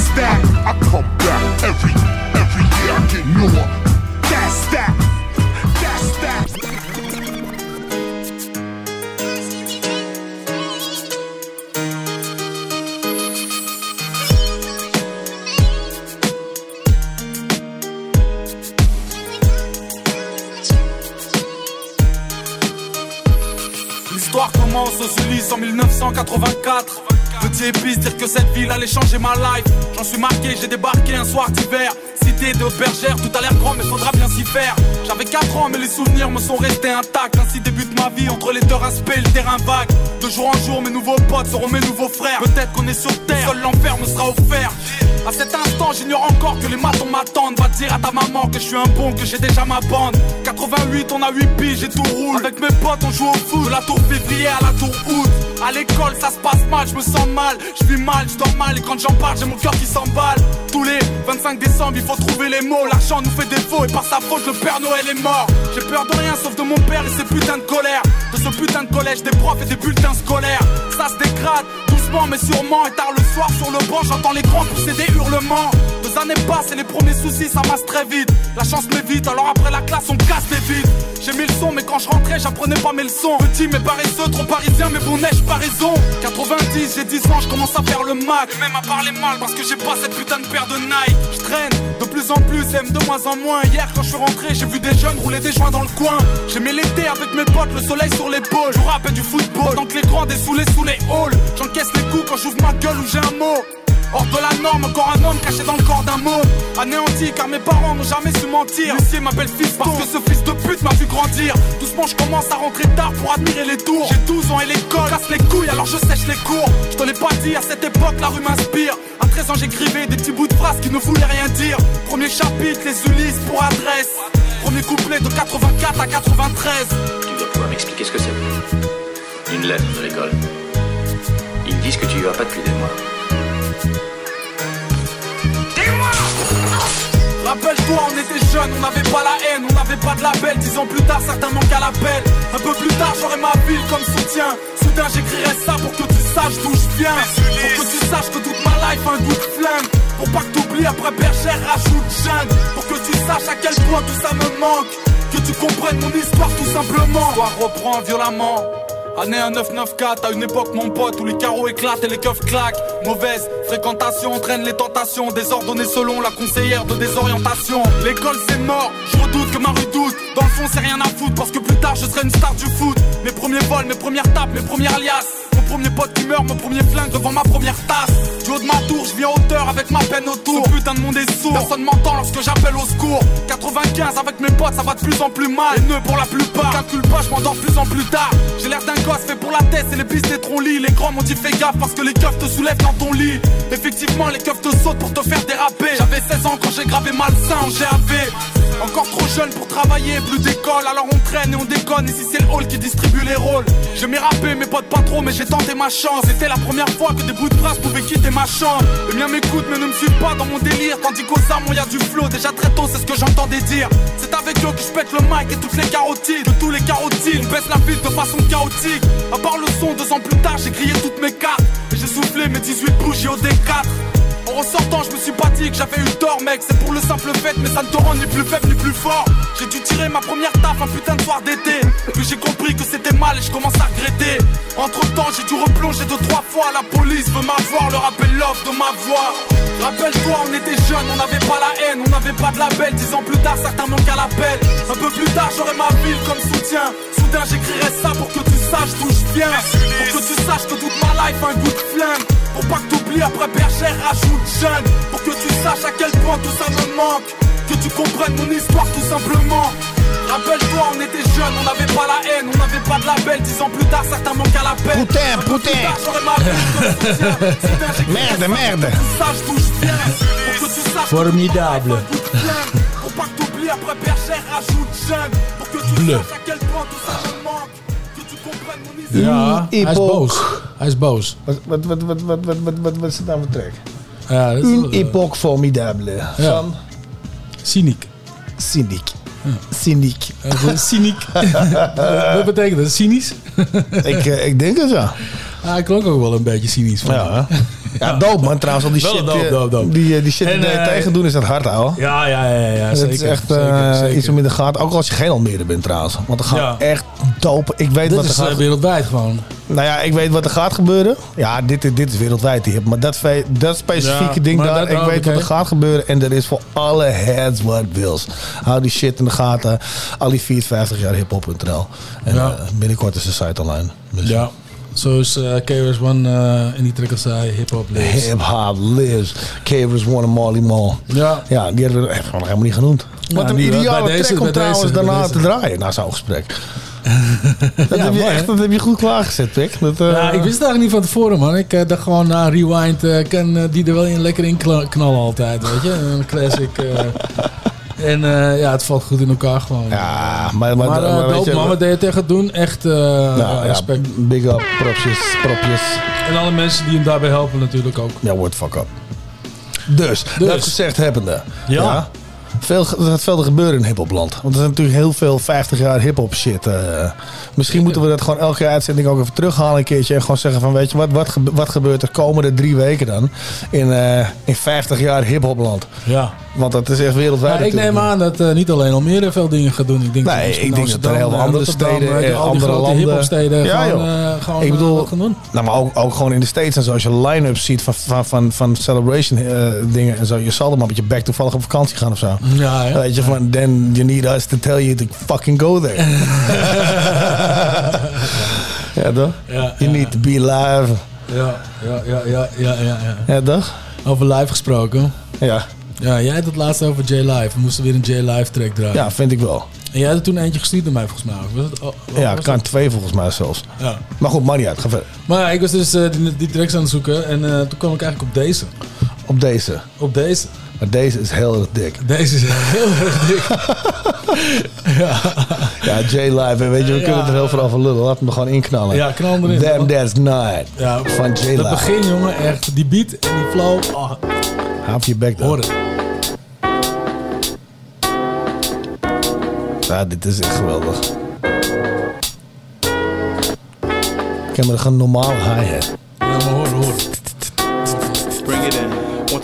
That's that. I come back. Every year I get. That's that. L'histoire commence Ulysses en 1984. Petit épice, dire que cette ville allait changer ma life. J'en suis marqué, j'ai débarqué un soir d'hiver. Cité de bergère, tout a l'air grand, mais faudra bien s'y faire. J'avais 4 ans, mais les souvenirs me sont restés intacts. Ainsi débute ma vie entre les deux respects et le terrain vague. De jour en jour, mes nouveaux potes seront mes nouveaux frères. Peut-être qu'on est sur terre, seul l'enfer me sera offert. À cet instant, j'ignore encore que les matons m'attendent. Va dire à ta maman que je suis un bon, que j'ai déjà ma bande. 88, on a 8 piges et tout roule. Avec mes potes, on joue au foot. De la tour février à la tour août. À l'école, ça se passe mal, je me sens mal. Je vis mal, je dors mal. Et quand j'en parle, j'ai mon cœur qui s'emballe. Tous les 25 décembre, il faut trouver les mots. L'argent nous fait défaut et par sa faute, le Père Noël est mort. J'ai peur de rien sauf de mon père et ses putains de colère. De ce putain de collège, des profs et des bulletins scolaires. Ça se dégrade, doucement mais sûrement. Et tard le soir sur le banc, j'entends les grands pousser des hurlements. Deux années passent et les premiers soucis s'amassent très vite. La chance m'évite, alors après la classe, on casse les vides. J'ai mis le son, mais quand je rentrais, j'apprenais pas mes leçons. Petit mais paresseux, trop parisien, mais bon neige, pas raison? 90, j'ai 10 ans, je commence à faire le mac. Et même à parler mal parce que j'ai pas cette putain de paire de Nike. Je traîne de plus en plus, aime de moins en moins. Hier, quand je suis rentré, j'ai vu des jeunes rouler des joints dans le coin. J'ai mis l'été avec mes potes, le soleil sur l'épaule. Je rappelle du football, tant que les grands dessoulés sous les halls. J'encaisse les coups quand j'ouvre ma gueule ou j'ai un mot. Hors de la norme, encore un homme caché dans le corps d'un mot. Anéanti, car mes parents n'ont jamais su mentir. L'huissier m'appelle fils parce que ce fils de pute m'a vu grandir. Doucement, je commence à rentrer tard pour admirer les tours. J'ai 12 ans et l'école casse les couilles, alors je sèche les cours. Je te l'ai pas dit, à cette époque, la rue m'inspire. À 13 ans, j'écrivais des petits bouts de phrases qui ne voulaient rien dire. Premier chapitre, les Ulysses pour adresse. Premier couplet de 84 à 93. Tu dois pouvoir m'expliquer ce que c'est. Une lettre de l'école. Ils disent que tu y vas pas depuis des mois. Rappelle-toi, on était jeunes, on n'avait pas la haine, on n'avait pas de label. Dix ans plus tard, certains manquent à l'appel. Un peu plus tard, j'aurai ma ville comme soutien. Soudain, j'écrirai ça pour que tu saches d'où je viens. Pour que tu saches que toute ma life a un goût de flingue. Pour pas que t'oublies après bergère, rajoute jungle. Pour que tu saches à quel point tout ça me manque. Que tu comprennes mon histoire tout simplement. L'histoire reprend violemment. Année 1994, à une époque mon pote où les carreaux éclatent et les keufs claquent. Mauvaise fréquentation entraîne les tentations Désordonnées selon la conseillère de désorientation. L'école c'est mort, je redoute que ma rue doute Dans le fond c'est rien à foutre parce que plus tard je serai une star du foot. Mes premiers vols, mes premières tapes, mes premières liasses Mon premier pote qui meurt, mon premier flingue devant ma première tasse. Du haut de ma tour, je viens en hauteur avec ma peine autour. Ce putain de monde est sourd, personne m'entend lorsque j'appelle au secours. 95 avec mes potes ça va de plus en plus mal. Les nœuds pour la plupart, calcule pas, je m'endors plus en plus tard. J'ai l'air d'un gosse fait pour la tête et les pistes des lit Les grands m'ont dit fais gaffe parce que les keufs te soulèvent dans ton lit. Effectivement les keufs te sautent pour te faire déraper. J'avais 16 ans quand j'ai gravé malsain en GAV encore trop jeune pour travailler, plus d'école, alors on traîne et on déconne. Ici c'est le hall qui distribue les rôles. Je m'ai rappé, mes potes pas trop, mais j'ai tenté ma chance. C'était la première fois que des bouts de phrases pouvaient quitter ma chambre. Les miens m'écoutent, mais ne me suivent pas dans mon délire. Tandis qu'aux armes, y a du flow. Déjà très tôt, c'est ce que j'entendais dire. C'est avec eux que je pète le mic et toutes les carotides. De tous les carotides, baisse la ville de façon chaotique. À part le son, deux ans plus tard, j'ai grillé toutes mes cartes. Et j'ai soufflé mes 18 bougies au D4. En ressortant, je me suis pas que j'avais eu tort, mec. C'est pour le simple fait, mais ça ne te rend ni plus faible ni plus fort. J'ai dû tirer ma première taf un putain de soir d'été. Puis j'ai compris que c'était mal et je commence à regretter. Entre temps, j'ai dû replonger deux, trois fois. La police veut m'avoir, le rappel l'offre de ma voix. Rappelle-toi, on était jeunes, on n'avait pas la haine, on n'avait pas de label. Dix ans plus tard, certains manquent à l'appel. Un peu plus tard, j'aurai ma ville comme soutien. Soudain, j'écrirai ça pour que tu saches d'où je viens. Pour que tu saches que toute ma life a un goût de flingue. Pour pas que t'oublies après bergère, rajoute jeune. Pour que tu saches à quel point tout ça me manque. Que tu comprennes mon histoire tout simplement. Rappelle-toi, on était jeunes, on n'avait pas la haine, on n'avait pas de label. Dix ans plus tard, certains manquent à comme soutien. Soudain, j'écrirai Merde, ça merde. Pour que tu saches d'où je viens. Pour que tu saches Formidable. pour pas que t'oublies après bergère, rajoute jeune. Pour que tu Bleu. saches à quel point tout ça me manque. Ja, hij is boos. Hij is boos. Wat, wat, wat, wat, wat, wat, wat, wat, wat is het nou voor track? Ja, dat is Une wel, eh, époque formidable. Ja. Van Cyniek. Cyniek. Cyniek. Eh, Cyniek. Wat betekent dat? Cynisch? ik, eh, ik denk het ja. Ah, ik klonk ook wel een beetje cynisch. Van. Ja, ja dope man trouwens. Al die Wel shit, dope, dope, dope. Die, eh, die shit En, die eh, tegen doen is dat hard ouwe. Ja, ja, ja, ja, Het zeker. is echt eh, zeker, zeker. iets om in de gaten. Ook als je geen Almere bent trouwens. Want er gaat Ja. echt dope. Ik weet Dit wat er is gaat wereldwijd gewoon. Nou ja, ik weet wat er gaat gebeuren. Ja, dit, is- dit is wereldwijd hier. Maar dat, fe- dat specifieke Ja, ding daar, ik weet wat er gaat gebeuren. En er is voor alle heads wat wils. Hou die shit in de gaten. Ali 50 jaar hiphop.nl. En Ja. eh, binnenkort is de site online. Dus Ja. Zoals eh KRS One eh, in die track al zei, hip-hop lives. Hip hop lives. Cavers One en Marley Marl. Ja. Ja, die hebben we echt gewoon helemaal niet genoemd. Wat Ja, een ideale deze- track om bij trouwens deze- daarna deze. te draaien na zo'n gesprek. dat, Ja, heb je echt, dat heb je goed klaargezet, Pik. Dat, eh, Ja, ik wist het eigenlijk niet van tevoren, man. Ik eh, dacht gewoon na Rewind eh, kan eh, die er wel in lekker in knallen altijd, weet je. Een classic. En eh, ja, het valt goed in elkaar gewoon. Ja, maar, maar, Maar, eh, maar wat deed je tegen doen? Echt eh, Nou, ja, respect. big up, propjes, propjes. En alle mensen die hem daarbij helpen natuurlijk ook. Ja, word fuck up. Dus, Dus. dat gezegd hebbende. Ja. Veel, er gaat veel te gebeuren in hiphopland. Want er is natuurlijk heel veel 50 jaar hiphop shit. eh. misschien moeten we dat gewoon elke uitzending ook even terughalen een keertje. En gewoon zeggen van weet je wat, wat, gebe- wat gebeurt er komende drie weken dan in, eh, in 50 jaar hiphopland. Ja. Want dat is echt wereldwijd. Ja, ik neem aan dat eh, niet alleen Almere veel dingen gaat doen. Ik denk Nee, ik denk dat er heel veel andere steden, die andere landen. hiphopsteden Ja, gewoon, joh. gewoon ik bedoel, wat gaan doen. nou, maar ook, ook gewoon in de States en zo. Als je line-ups ziet van, van, van, van celebration dingen en zo. Je zal er maar met je back toevallig op vakantie gaan of zo. Ja, ja. Weet je, van, then you need us to tell you to fucking go there. ja, toch? Ja, you need to be live. Ja, ja, ja, ja, ja, ja, ja. Toch? Over live gesproken. Ja. Ja, jij had het laatst over J-Live. We moesten weer een J-Live track draaien. Ja, vind ik wel. En jij had er toen eentje gestuurd naar mij volgens mij. Was het, oh, wat Ja, was kan twee volgens mij zelfs. Ja. Maar goed, maakt niet uit. Ga verder. Maar ja, ik was dus eh, die, die tracks aan het zoeken en eh, toen kwam ik eigenlijk op deze. Op deze. Op deze. Maar deze is heel erg dik. Deze is heel erg dik. ja. Ja, J-Live. en Weet je, we Ja. kunnen er heel veel over lullen. Laten we er gewoon inknallen. Ja, knal hem erin. Damn, that's night. Ja, Van J-Live. Dat begin, jongen, echt. Die beat en die flow. Oh, Haap je bek dan. hoor het. Ja, dit is echt geweldig. Ken heb maar een normale hi-hat.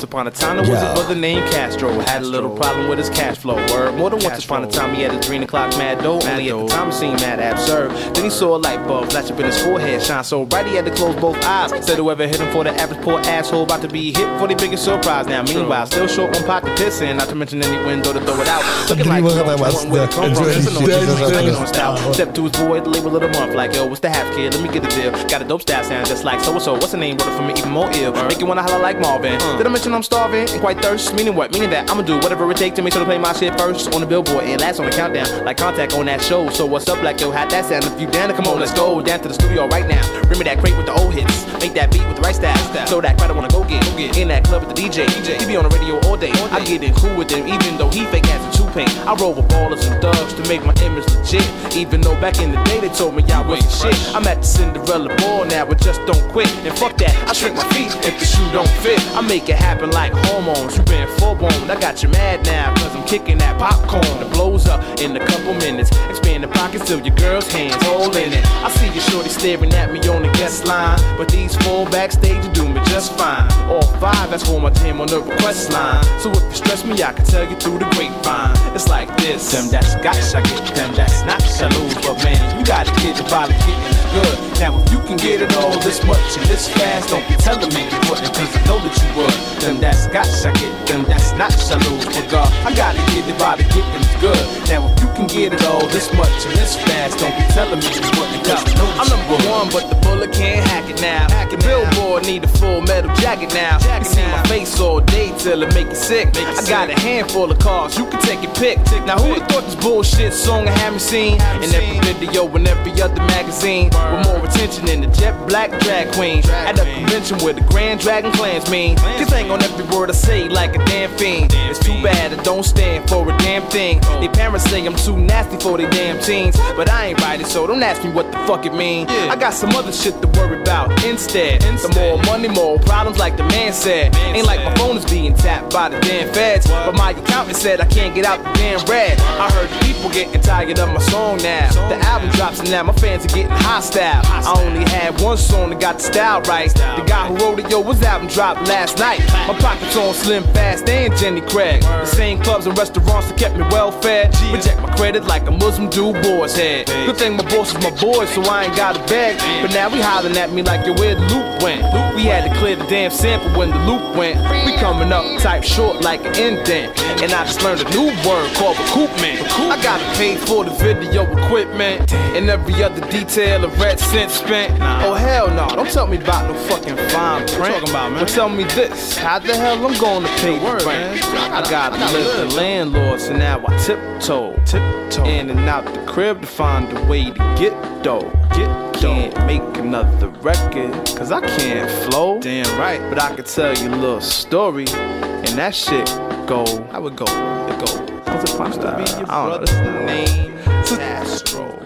Upon a time, there was a brother named Castro. Had a little problem with his cash flow. Word. More than once upon a time, he had a three o'clock mad dough. Only at the time, it seemed mad absurd. Then he saw a light bulb flash up in his forehead, shine so bright he had to close both eyes. Said whoever hit him for the average poor asshole about to be hit for the biggest surprise. Now, meanwhile, still short one pot to piss in, not to mention any window to throw it out. Looking like Drie you maanden know, was where it come from. de- There's no Deze- difference, on style. Step to his boy, the label of the month. Like, yo, what's the half kid? Let me get a deal. Got a dope style sound just like so and so. What's the name? It for me even more ill. Make you wanna holler like Marvin. Did I mention I'm starving and quite thirst? Meaning what? Meaning that I'ma do whatever it takes to make sure to play my shit first on the billboard and last on the countdown. Like contact on that show. So what's up, like yo, how'd that sound? If you down come on, let's go down to the studio right now. Bring me that crate with the old hits. Make that beat with the right style. So that crowd I wanna go get. In that club with the DJ. DJ. He be on the radio all day. I get in cool with him, even though he fake ass and two paint. I roll with ballers and thugs to make my image legit. Even though back in the day they told me I wasn't shit. I'm at the Cinderella ball now, but just don't quit. And fuck that, I shrink my feet if the shoe don't fit. I make it happen like hormones. You been full blown. I got you mad now, cause I'm kicking that popcorn. It blows up in a couple minutes. Expand the pockets till your girl's hands holding it. I see your shorty staring at me on the guest line. But these four backstage are do me just fine. All five, that's for my team on the request line. So if you stress me, I can tell you through the grapevine. It's like this. Them that's got I get them that's not I lose. But man, you gotta get the body getting good. Now if you can get it all this much and this fast, don't be telling me you wouldn't, cause I know that you would. Them that's got I get them that's not I lose. But God, I gotta get it by the getting good. Now if you can get it all this much and this fast, don't be telling me you wouldn't, cause I know that I'm number one, but the bullet can't hack it now. Hack it Billboard need a full metal jacket now. You see my face all day till it make you sick. I got a handful of cars, you can take your pick. Now who thought this bullshit song I haven't seen in every video and every other magazine with more attention than the jet black drag queen at a convention with the Grand Dragon clans mean. Cause ain't on every word I say like a damn fiend. It's too bad I don't stand for a damn thing. They parents say I'm too nasty for they damn teens, but I ain't right so don't ask me what the fuck it mean. I got some other shit to worry about instead. The more money, more problems, like the man said. Ain't like my phone is being tapped by the damn feds, but my accountant said I can't get out the damn red. I heard people getting tired of my song now. The album drops and now my fans are getting hostile. I only had one song that got the style right. The guy who wrote it, yo, his album dropped last night. My pockets on Slim Fast and Jenny Craig. The same clubs and restaurants that kept me well fed. Reject my credit like a Muslim do boy's head. Good thing my boss is my boy, so I ain't got a bag. But now we hollering at me like, yo, where the loop went? We had to clear the damn sample when the loop went. We coming up type short like an indent. And I just learned a new word called recoupment. I gotta pay for the video equipment and every other detail of red cent spent. Oh hell no, don't tell me about no fucking fine print. Talking about, man? But tell me this, how the hell I'm gonna pay the rent? I gotta live the landlord, so now I tiptoe, tiptoe in and out the crib to find a way to get dough. Get can't make another record, cause I can't flow. Damn right. But I could tell you a little story, and that shit go. I would go. It go. What's it supposed uh, to be your brother's name? Astro.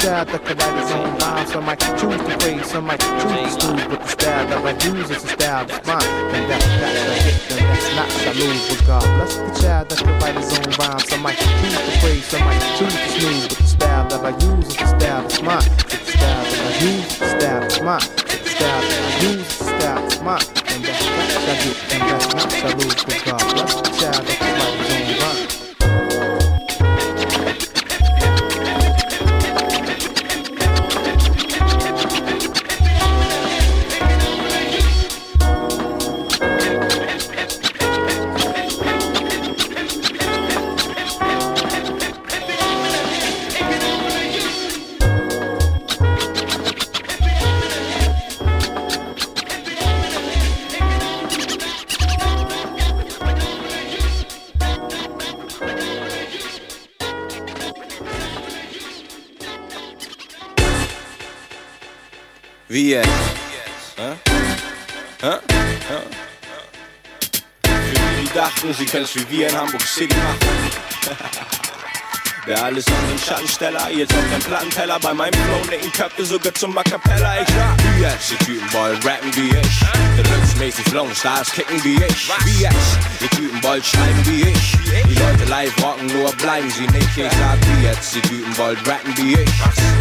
Child that could write his own rhyme. Some might choose to praise, some might choose to snooze, but the style that I use is a style that's mine. And that, that's the hit, then that's not salute. Bless the child that could write his own rhyme. Some might choose to praise, some might choose to snooze, but the style that I use is the style that's mine. The style that I use is the style that's mine. The style that I use is the style that's mine. And that's not salute, and that's not salute. Bless the child that können's wie wir in Hamburg City. Machen. Wer alles an den Schattensteller, jetzt auf dem Plattenteller Bei meinem Flow nicken Köpfe sogar zum A Cappella. Ich sag, wie jetzt, die Typen wollen rappen wie ich. Deluxe-mäßig flown, Stars kicken wie ich. Wie jetzt, die Typen wollen schreiben wie ich. Die Leute live rocken, nur bleiben sie nicht. Ich sag, wie jetzt, die Typen wollen rappen wie ich.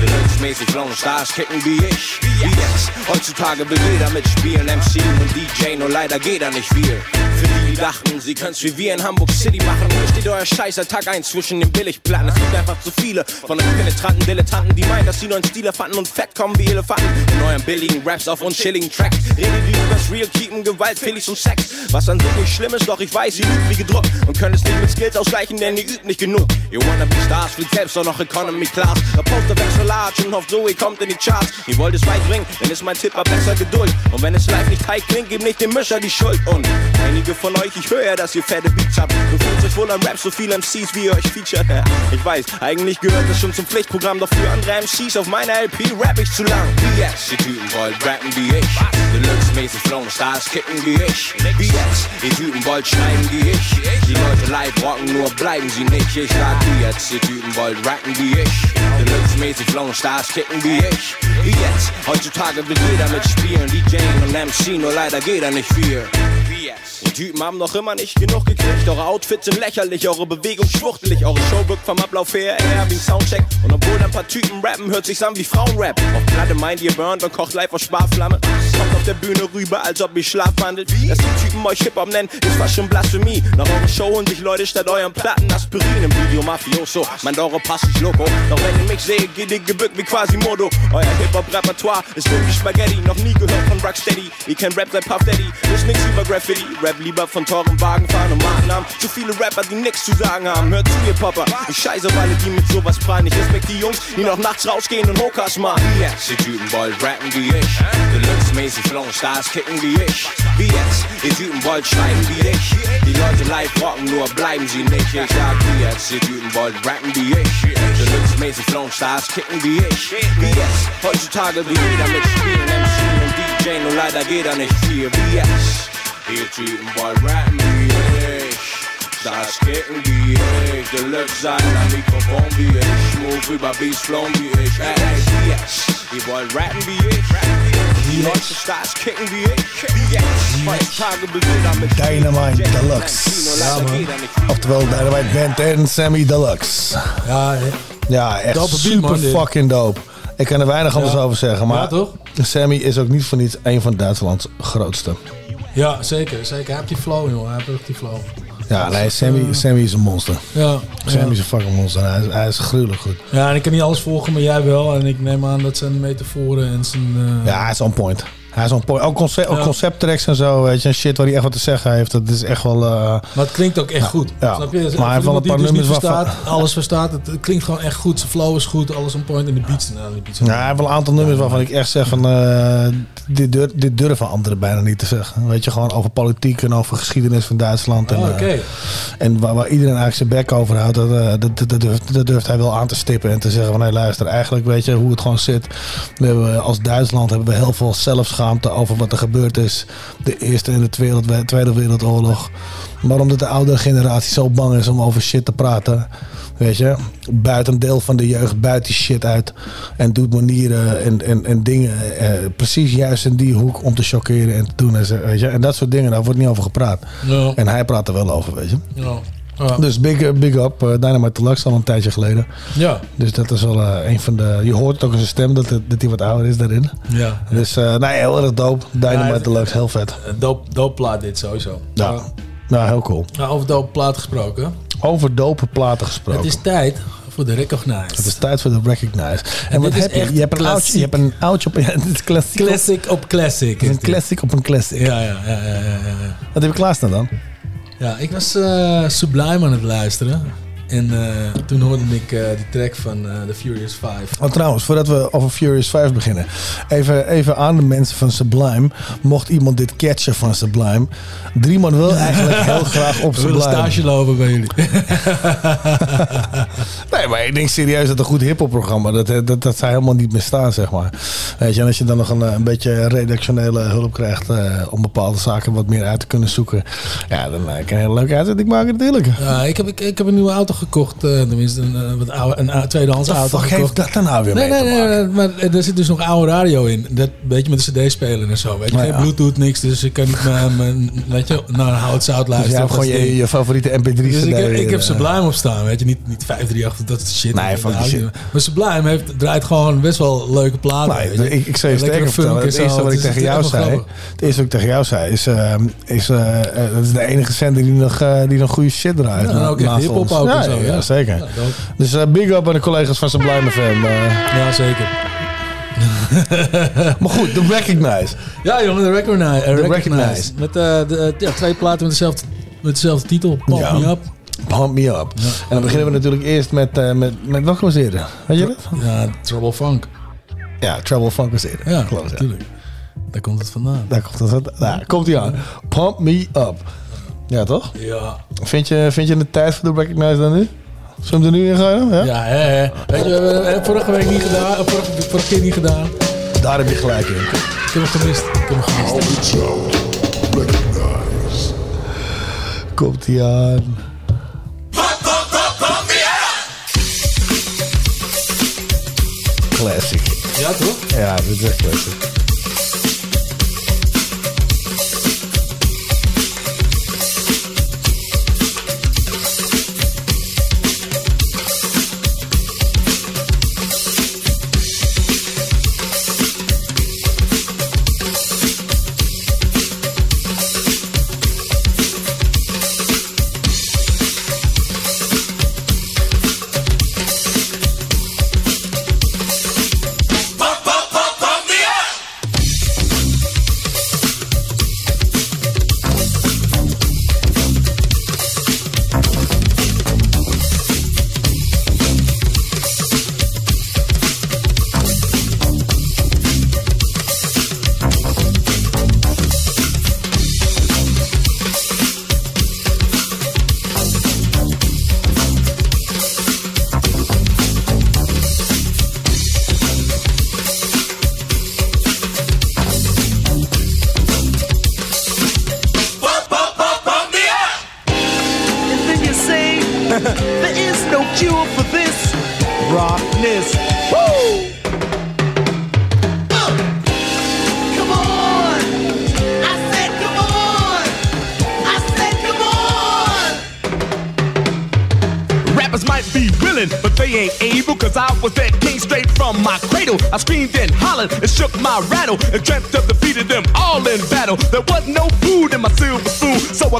Deluxe-mäßig flown, Stars kicken wie ich. Wie jetzt, heutzutage will jeder mitspielen. MC und DJ, nur leider geht da nicht viel. Für die dachten, sie können's wie wir in Hamburg City machen. Hier steht euer Scheiß seit Tag 1 zwischen den Billigplatten. Es gibt einfach zu viele von euch penetranten Dilettanten Die meinen, dass sie neuen Stile fanden und fett kommen wie Elefanten. In euren billigen Raps auf unchilligen Tracks. Redet ihr übers Real, keepen Gewalt, Felix und Sex. Was an sich nicht schlimm ist, doch ich weiß, ihr übt wie gedruckt Und könnt es nicht mit Skills ausgleichen, denn ihr übt nicht genug. Ihr wanna be Stars, fliegt selbst auch noch Economy Class. Der Poster wechselt large und hofft so, ihr kommt in die Charts. Ihr wollt es weit bringen, dann ist mein Tipp ab besser Geduld. Und wenn es live nicht tight klingt, gebt nicht dem Mischer die Schuld. Und einige von euch, ich höre ja, dass ihr fette Beats habt. Du fühlt euch wohl an Raps, so viele MCs, wie ihr euch featured Ich weiß, eigentlich gehört das schon zum Pflichtprogramm Doch für andere MCs auf meiner LP rap ich zu lang. Jetzt, die Typen wollt rappen wie ich. Deluxe-mäßig flown, Stars kicken wie ich. Jetzt, die Typen wollt schreiben wie ich. Die Leute live rocken, nur bleiben sie nicht. Ich sag jetzt, die Typen wollt rappen wie ich. Deluxe-mäßig flown, Stars kicken wie ich. Jetzt, heutzutage will jeder mitspielen. DJ und MC, nur leider geht da nicht viel jetzt Die Typen haben noch immer nicht genug gekriegt. Eure Outfits sind lächerlich, eure Bewegung schwuchtelig. Eure Show wirkt vom Ablauf her eher wie ein Soundcheck. Und obwohl ein paar Typen rappen, hört sich's an wie Frauenrap. Auf Platte meint ihr burnt und kocht live aus Sparflamme. Kommt auf der Bühne rüber, als ob ihr Schlaf wandelt. Dass die Typen euch Hip-Hop nennen, ist fast schon Blasphemie. Nach eurer Show holen sich Leute statt euren Platten Aspirin im Video Mafioso. Meint eure Pass ist loco. Doch wenn ihr mich seht, geht ihr gebückt wie quasi Modo. Euer Hip-Hop-Repertoire ist wie Spaghetti. Noch nie gehört von Rocksteady. Ihr kennt Rap seit Puff Daddy. Ist nix über Graffiti. Rap lieber von teuren Wagen fahren und Markennamen. Zu viele Rapper, die nix zu sagen haben. Hört zu, ihr Popper. Ich scheiße alle, die mit sowas prallen. Ich respekt die Jungs, die noch nachts rausgehen und Hokas machen. Wie jetzt, die Typen wollt rappen wie ich. Deluxe-mäßig flown, Stars kicken wie ich. Wie jetzt, die Typen wollt schreiben wie ich. Die Leute live rocken, nur bleiben sie nicht. Ich sag wie jetzt, die Typen wollt rappen wie ich. Deluxe-mäßig flown, Stars kicken wie ich. Wie jetzt, heutzutage will jeder mitspielen. MC und DJ, nur leider geht da nicht viel. Wie jetzt. Ihr Typen wollt rappen wie ich Das kicken wie ich Deluxe sein am Mikrofon wie ich Move über Beats flown wie ich Ey, ey, wie jetzt Ihr wollt rappen wie ich Die Leute Stars kicken wie ich Wie jetzt Heutzutage will jeder mit Dynamite Deluxe. Ja, man. Oftewel Dynamite Band en Sammy Deluxe. Ja, ja echt Dope beat, super man, fucking dope. Ik kan er weinig anders Ja. over zeggen. Maar Ja, toch? Sammy is ook niet voor niets een van Duitslands grootste. Ja, zeker. zeker. Hij heeft die flow, joh. Hij heeft echt die flow. Ja, nee, Sammy, Sammy is een monster. Ja. Sammy Ja. is een fucking monster. Hij is, hij is gruwelijk goed. Ja, en ik kan niet alles volgen, maar jij wel. En ik neem aan dat zijn metaforen en zijn... eh, Ja, hij is on point. Hij is on. Ook, concept, ook Ja. concepttracks en zo, weet je. En shit waar hij echt wat te zeggen heeft. Dat is echt wel... eh, Maar het klinkt ook echt goed. Ja. Snap je? Maar hij heeft wel een paar dus nummers waarvan- alles verstaat. Het, het klinkt gewoon echt goed. Zijn flow is goed, alles on point. En de beats, nou, die beats Ja, hij heeft wel een aantal nummers waarvan ik echt zeg van... eh, dit, dit durven anderen bijna niet te zeggen. Weet je, gewoon over politiek en over geschiedenis van Duitsland. En, Ah, eh, en waar, waar iedereen eigenlijk zijn bek over houdt. Dat, dat, dat, durft, dat durft hij wel aan te stippen en te zeggen van... Hé, luister, eigenlijk weet je hoe het gewoon zit. We hebben, als Duitsland hebben we heel veel zelfschaamte over wat er gebeurd is. De Eerste en de Tweede, Tweede Wereldoorlog. Maar omdat de oudere generatie zo bang is om over shit te praten... Weet je, buiten een deel van de jeugd buit die shit uit. En doet manieren en, en, en dingen eh, precies juist in die hoek om te chockeren en te doen. En, weet je? en dat soort dingen, daar wordt niet over gepraat. Ja. En hij praat er wel over, weet je. Ja. Ja. Dus big, eh, big up, eh, Dynamite Deluxe al een tijdje geleden. Ja. Dus dat is wel eh, een van de... Je hoort het ook in zijn stem dat, het- dat hij wat ouder is daarin. Ja. Dus eh nee, heel erg dope. Dynamite Ja, het- Deluxe, heel vet. Dope, dope plaat dit sowieso. Ja. Nou, heel cool. Nou, over dope plaat gesproken. Over dope platen gesproken. Het is tijd voor de Recognize. Het is tijd voor de Recognize. En, En wat heb je? Je hebt een oudje, je hebt een oudje op... Ja, dit is klassiek. op- Classic op classic. Is een dit. classic op een classic. Ja, ja, ja, ja, ja, ja. Wat heb je klaarstaan dan? Ja, ik was eh, Sublime aan het luisteren. En eh, toen hoorde ik eh, die track van eh, The Furious Five. Oh, trouwens, voordat we over Furious 5 beginnen. Even, even aan de mensen van Sublime. Mocht iemand dit catchen van Sublime. Drieman wil eigenlijk heel graag op We Sublime. stage lopen bij jullie. Nee, maar ik denk serieus dat een goed hiphopprogramma, dat, dat, dat zou helemaal niet meer staan, zeg maar. Weet je, en als je dan nog een, een beetje redactionele hulp krijgt om bepaalde zaken wat meer uit te kunnen zoeken. Ja, dan kan je een hele leuke uitzending maken natuurlijk. Ja, ik, heb, ik, ik heb een nieuwe auto gekocht. eh, tenminste, een, eh, wat oude, een oude tweedehands auto fuck gekocht. heeft dat dan nou weer nee, mee nee, te nee, nee, maar er zit dus nog oude radio in. Dat beetje met de cd-speler en zo. Weet je, Nou geen ja. bluetooth, niks. Dus ik kan niet mijn, mijn, weet je, naar hout zout Dus luisteren. jij hebt Dat gewoon je, je favoriete mp3 Dus ik heb, CD, ik heb eh, Sublime op staan, weet je. Niet, niet 538, dat is shit. Nee, die Nou, shit. Maar Sublime heeft, draait gewoon best wel leuke platen. Nou, weet je. ik, ik zou je sterker vertellen. Het eerste wat ik tegen jou zei, het eerste wat ik tegen jou zei, is, eh, is eh, eh, dat is de enige zender die nog, eh, die nog goede shit draait. Ja, en ook echt naast hiphop ook ja, zo, Ja, ja. zeker. Ja, dus eh, big up aan de collega's van Sublime FM. eh. Ja, zeker. maar goed, de Recognize. Ja, jongen, de Recognize. The Recognize. Recognize. Met eh, de, ja, twee platen met dezelfde, met dezelfde titel. Pump. Me Up. Pump me up. En dan beginnen we natuurlijk eerst met, eh met, met welke was eerder? Weet je dat? Ja, Trouble Funk. Ja, Trouble Funk was eerder. Ja, Klopt, natuurlijk. Daar komt het vandaan. Daar komt het daar komt hij aan. Pump me up. Ja, toch? Ja. Vind je, vind je de tijd voor de Recognize dan nu? Zullen we hem er nu in gooien? Ja? Ja, hè, hè. Weet je, we hebben het vorige week niet gedaan. eh, Vorige, vorige keer niet gedaan. Daar heb je gelijk in. Ik heb hem gemist. Ik heb hem gemist. Komt hij aan. Classic. Ja, toch? Ja, dit is echt classic.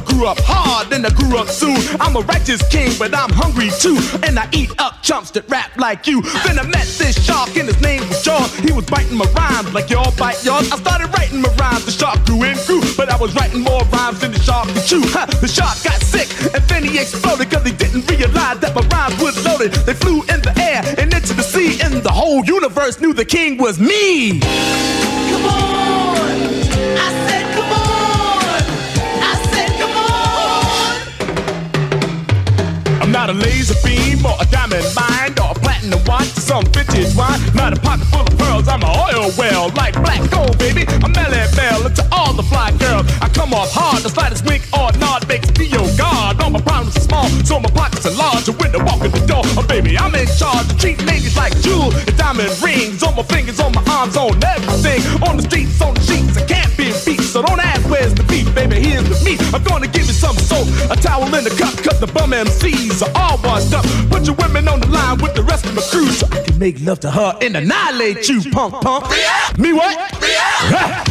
Grew up hard and I grew up soon. I'm a righteous king, but I'm hungry too. And I eat up chumps that rap like you. Then I met this shark and his name was Jaws. He was biting my rhymes like y'all bite yours. I started writing my rhymes, the shark grew and grew. But I was writing more rhymes than the shark could chew. Ha, the shark got sick and then he exploded cause he didn't realize that my rhymes was loaded. They flew in the air and into the sea, and the whole universe knew the king was me. Come on! Or a diamond mine or a platinum watch some vintage wine. Not a pocket full of pearls, I'm an oil well like black gold, baby. I'm Melle Mel to all the fly girls. I come off hard, the slightest wink or nod makes me your god. All my problems are small, so my pockets are large. And when I walk in the door, oh baby, I'm in charge. to treat ladies like jewels, and diamond rings on my fingers, on my arms, on everything. On the streets, on the sheets, I can't be beat. So don't ask where's the beef, baby. Here's the meat. I'm gonna you some soap, a towel in the cup, cause the bum MCs are all washed up. Put your women on the line with the rest of my crew so I can make love to her and annihilate you, punk punk. Me what? Ha!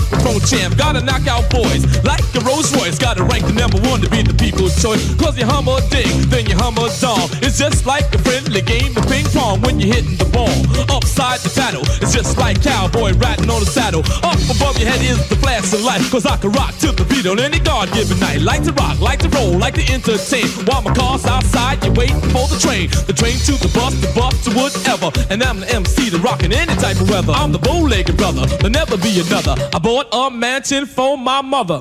Microphone champ. Gotta knock out boys like a Rolls Royce. Gotta rank the number one to be the people's choice. Cause you hum a ding, then you hum a dong. It's just like a friendly game of ping pong when you're hitting the ball. Upside the paddle, it's just like cowboy riding on a saddle. Up above your head is the flash of light. Cause I can rock to the beat on any God given night. Like to rock, like to roll, like to entertain. While my car's outside, you're waiting for the train. The train to the bus, the bus to whatever. And I'm the MC, the rockin' any type of weather. I'm the bow-legged brother, there'll never be another. I bought a mansion for my mother.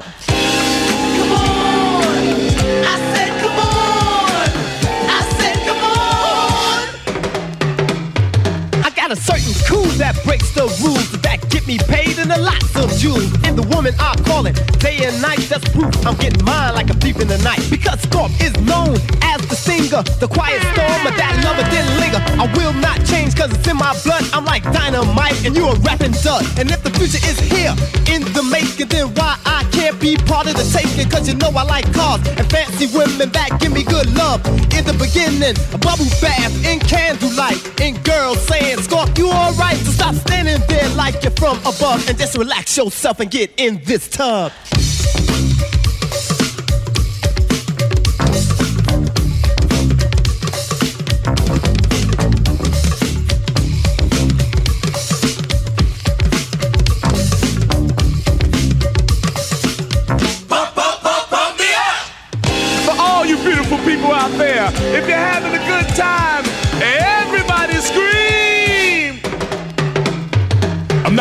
The rules that get me paid in a lots of jewels. And the woman I call it day and night, that's proof I'm getting mine like a thief in the night. Because Scorp is known as the singer, the quiet storm of that lover didn't linger. I will not change cause it's in my blood. I'm like dynamite and you a rapping dud. And if the future is here in the making, then why I can't be part of the taking? Cause you know I like cars and fancy women that give me good love. In the beginning, a bubble bath in candlelight, and girls saying, Scorp, you alright? So stop standing there like you're from above and just relax yourself and get in this tub.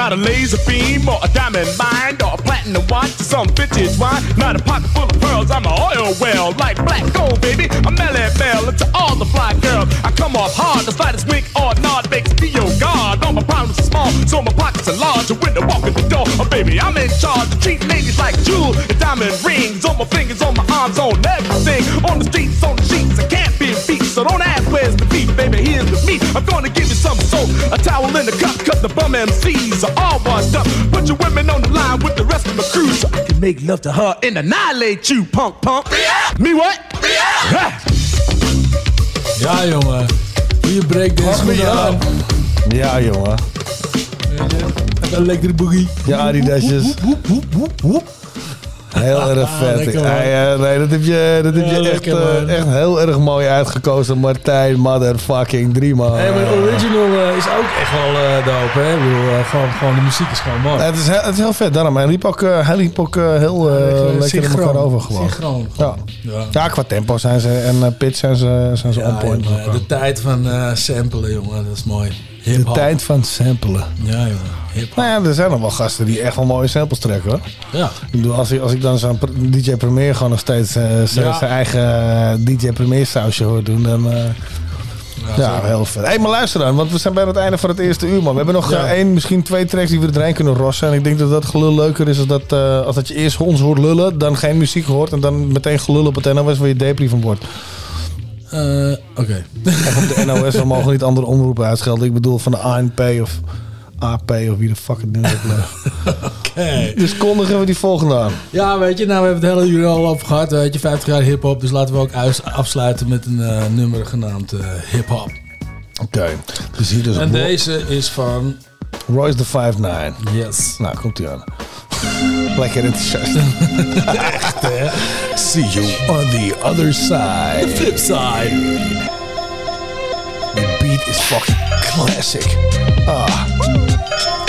Not a laser beam or a diamond mine or a platinum watch or some vintage wine. Not a pocket full of pearls, I'm an oil well like black gold, baby. I'm Melle Mel to all the fly girls. I come off hard, the slightest wink or nod makes me your god. All my problems are small, so my pockets are large. And when I walk in the door, oh baby, I'm in charge. I Treat ladies like jewels and diamond rings on my fingers, on my arms, on everything. On the streets, on the sheets, I can't be beat. So don't ask where's beat, baby. Here's the meat. I'm gonna give you some soap, a towel in the cup, cause the bum MCs are all washed up. Put your women on the line with the rest of the crew so I can make love to her and annihilate you, punk punk. Me what? Ha! Ja, jongen. Goeie breakdance Wacht me goed aan. Ja, jongen. Een lekkere boogie. Ja, Adidasjes. Heel erg Ah, vet. Hij, eh, nee, dat heb je, dat heb Ja, je echt, lekker, eh, echt heel erg mooi uitgekozen. Martijn, motherfucking drie man. Hey, maar de original eh, is ook echt wel dope, hè? Ik bedoel, gewoon, gewoon de muziek is gewoon mooi. het, is, heel- het is heel vet, daarom. Hij liep ook, hij liep ook heel lekker in elkaar over gewoon. Ja. Ja. Qua tempo zijn ze en pitch zijn ze, zijn ze on point. de tijd van samplen, jongen, dat is mooi. De tijd van samplen. Ja. Hip Nou ja, er zijn nog wel gasten die echt wel mooie samples trekken hoor. Ja. Ik bedoel, als ik, als ik dan zo'n DJ Premier gewoon nog steeds eh, zijn Ja. eigen eh, DJ Premier sausje hoor doen, dan... eh, ja, heel vet. Hé, maar luister dan, want we zijn bijna het einde van het eerste uur, man. We hebben nog Ja. één, misschien twee tracks die we er doorheen kunnen rossen. En ik denk dat dat gelul leuker is als dat, als dat je eerst ons hoort lullen, dan geen muziek hoort en dan meteen gelul op het NOS waar je depri van wordt. Eh, Oké. Of op de NOS, we mogen niet andere omroepen uitschelden. Ik bedoel van de ANP of AP of wie de fuck het nu ook. Oké. Dus kondigen we die volgende aan. Ja, weet je, nou, we hebben het hele uur al over gehad. Weet je, 50 jaar hip-hop. Dus laten we ook uit- afsluiten met een eh, nummer genaamd eh, hip-hop. Oké, dus hier dus En deze is van. Royce da 5'9. Yes. Nou, komt ie aan. Lekker enthousiast. Echt, hè? See you on the other side. The flip side. The beat is fucking classic. Ah.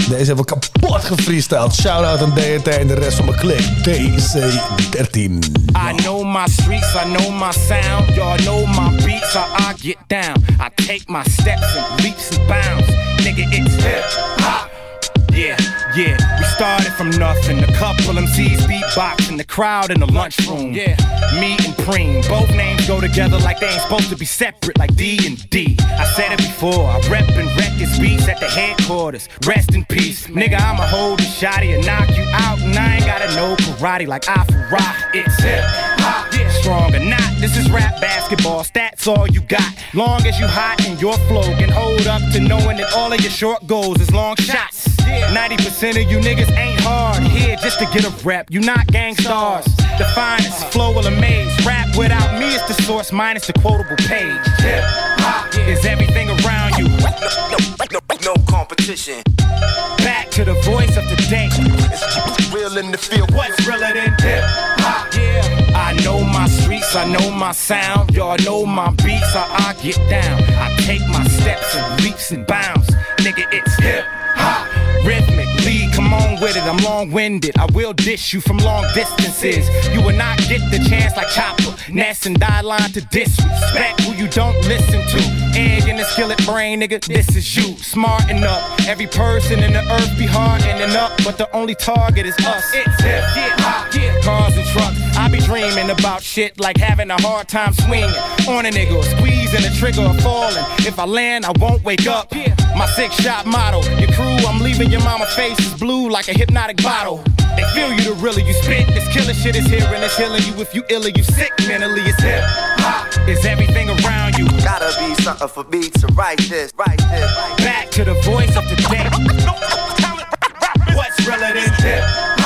Deze hebben we kapot gefreestyled. Shout-out aan DRT en de rest van mijn klik. DC13. I know my streets, I know my sound. Y'all know my beats, how I get down. I take my steps and leaps and bounds. Nigga, it's hip hop. Yeah, yeah, we started from nothing. A couple MCs beatboxing, the crowd in the lunchroom. Yeah, me and Preem, both names go together like they ain't supposed to be separate, like D and D. I said it before, I rep and wreck his beats at the headquarters. Rest in peace, nigga. I'ma hold the shotty and knock you out, and I ain't gotta know karate like I for rock. It's hip hop. Strong or not. This is rap basketball. Stats all you got. Long as you hot and your flow can hold up to knowing that all of your short goals is long shots. 90% of you niggas ain't hard here just to get a rep. You not gang stars. The finest flow will amaze. Rap without me is the source minus the quotable page. Hip hop is everything around you. No, no, no, no competition. competition. Back to the voice of the day. It's real in the field. What's realer than hip hop? I know my streets, I know my sound. Y'all know my beats, how I get down. I take my steps and leaps and bounds. Nigga, it's hip hop. Rhythmic, lead, come on with it. I'm long winded. I will dish you from long distances. You will not get the chance like Chopper. Ness and die line to disrespect who you don't listen to. Egg in the skillet brain, nigga, this is you. Smarten up. Every person in the earth be hardening up, but the only target is us. It's hip yeah. Cars and trucks. I be dreaming about shit like having a hard time swinging on a nigga, or squeezing the trigger or falling. If I land, I won't wake up. My six shot motto. Your crew, I'm leaving your mama face is blue like a hypnotic bottle. They feel you the realer you spit. This killer shit is here and it's healing you. If you ill or you sick mentally, it's hip hop. Is everything around you. Gotta be something for me to write this, write this. Back to the voice of the day. What's realer than hip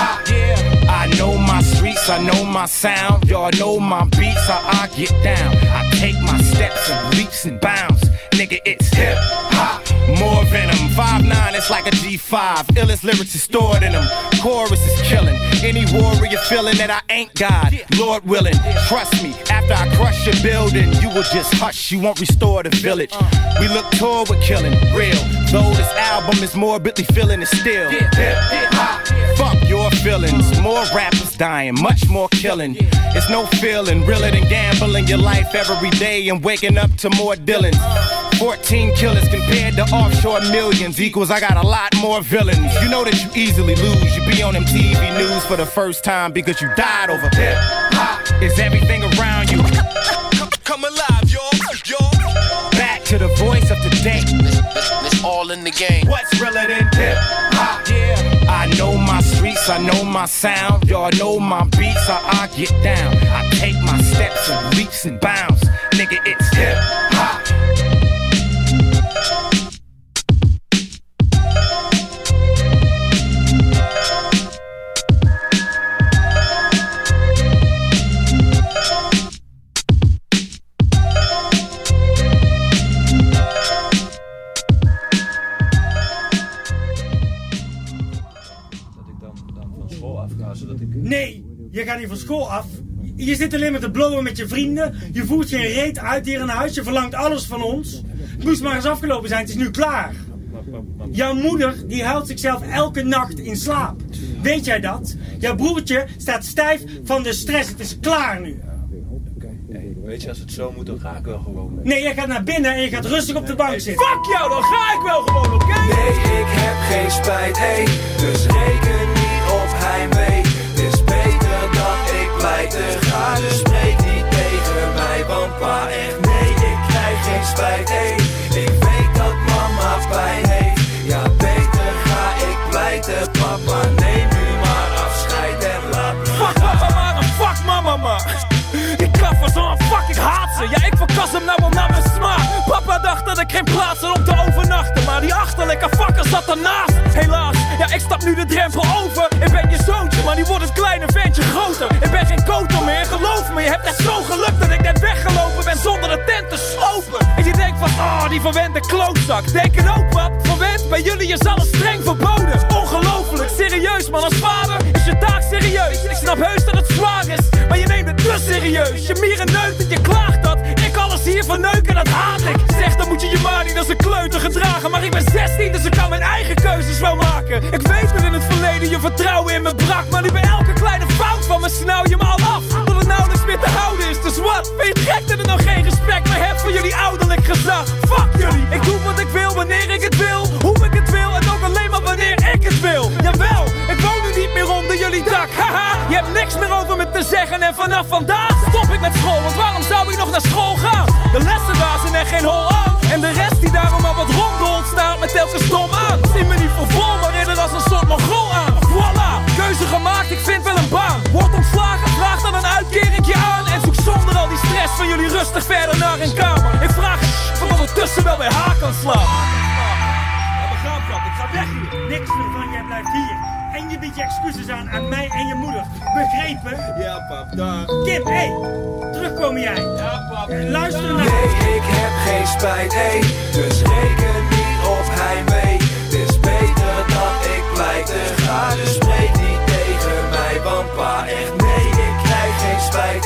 streets, I know my sound. Y'all know my beats, how I get down. I take my steps and leaps and bounds. Nigga, it's hip hop. More venom. 5'9, it's like a G5. Illest lyrics is stored in them. Chorus is killing. Any warrior feeling that I ain't God. Lord willing, trust me. After I crush your building, you will just hush. You won't restore the village. We look toward with killing. Real. Though this album is morbidly feeling it still. Fuck your feelings. More rappers dying, much more killing. It's no feeling realer than gambling your life every day and waking up to more Dylans. 14 killers compared to offshore millions equals I got a lot more villains. You know that you easily lose. You be on them TV news for the first time because you died over hip hop. Is everything around you? Come alive, y'all, y'all. Back to the voice of the day. It's all in the game. What's realer than hip hop? Yeah. I know my streets, I know my sound. Y'all know my beats, how I get down. I take my steps and leaps and bounds. Nigga, it's hip hop. Je gaat niet van school af. Je zit alleen maar te blowen met je vrienden. Je voert geen reet uit hier in huis. Je verlangt alles van ons. Het moest maar eens afgelopen zijn. Het is nu klaar. Jouw moeder die huilt zichzelf elke nacht in slaap. Weet jij dat? Jouw broertje staat stijf van de stress. Het is klaar nu. Weet je, als het zo moet, dan ga ik wel gewoon mee. Nee, jij gaat naar binnen en je gaat rustig op de bank zitten. Fuck jou, dan ga ik wel gewoon, oké? Nee, ik heb geen spijt, hey. Dus reken niet op is beter pleiten ga. Dus spreek niet tegen mij, want pa echt nee, ik krijg geen spijt, hey. Ik weet dat mama pijn heeft. Ja, beter ga ik pleiten, papa. Neem nu maar afscheid en laat me Fuck papa maar fuck mama maar. Ik kaf van zo'n fuck, ik haat Ja, ik verkas hem nou wel naar mijn smaak. Papa dacht dat ik geen plaats had om te overnachten. Maar die achterlijke fucker zat ernaast. Helaas, ja, ik stap nu de drempel over. Ik ben je zoontje, maar die wordt het kleine ventje groter. Ik ben geen koter meer, geloof me. Je hebt echt zo geluk dat ik net weggelopen ben zonder de tent te slopen. En je denkt van, oh, die verwende klootzak. Denk het ook, pap. Verwend, bij jullie is alles streng verboden. Ongelooflijk, serieus, man. Als vader is je taak serieus. Ik snap heus dat het zwaar is, maar je neemt het te serieus. Je mieren neukt en je klaagt Ik alles hier verneuken, dat haat ik. Zeg, dan moet je je maar niet als een kleuter gedragen. Maar ik ben 16, dus ik kan mijn eigen keuzes wel maken. Ik weet dat in het verleden je vertrouwen in me brak. Maar nu bij elke kleine fout van me snauw je me al af. Dat het nauwelijks meer te houden is, dus wat? Ben je gek dat ik nog geen respect meer heb voor jullie ouderlijk gezag? Fuck jullie, ik doe wat ik wil wanneer ik het wil. Hoe ik het wil en ook alleen maar wanneer ik het wil. Jawel, meer onder jullie dak. Haha, je hebt niks meer over me te zeggen. En vanaf vandaag stop ik met school. Want waarom zou ik nog naar school gaan? De lessen daar zijn er geen hol aan. En de rest die daarom al wat rondrolt staat met telkens dom aan. Zie me niet voor vol, maar eerder als een soort mongool aan. Voilà, keuze gemaakt, ik vind wel een baan. Word ontslagen, vraag dan een uitkeringje aan. En zoek zonder al die stress van jullie rustig verder naar een kamer. Ik vraag van ondertussen wel weer haar kan slaan. Ik ga weg hier. Niks meer van, jij blijft hier bied je excuses aan aan mij en je moeder. Begrepen? Ja, pap, dag. Kip, hé, hey, jij. Ja, pap. Luister naar... Nee, ik heb geen spijt, hé, dus reken niet op hij mee. Het is beter dat ik blijf te gaan, dus spreek niet tegen mij, want echt nee, ik krijg geen spijt,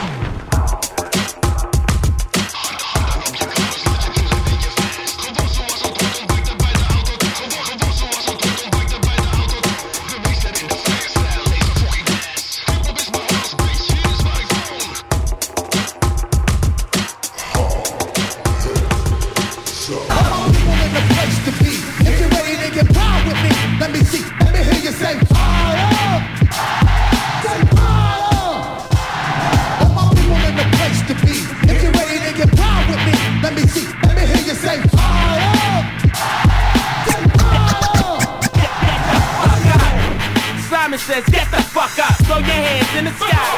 throw your hands in the sky.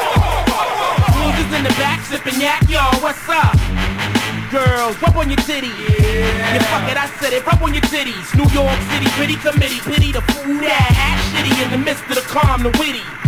Losers in the back sipping yak, yo, what's up? Girls, rub on your titties. Yeah. fuck it, I said it, rub on your titties. New York City, pretty committee, pity the fool that act shitty in the midst of the calm, the witty.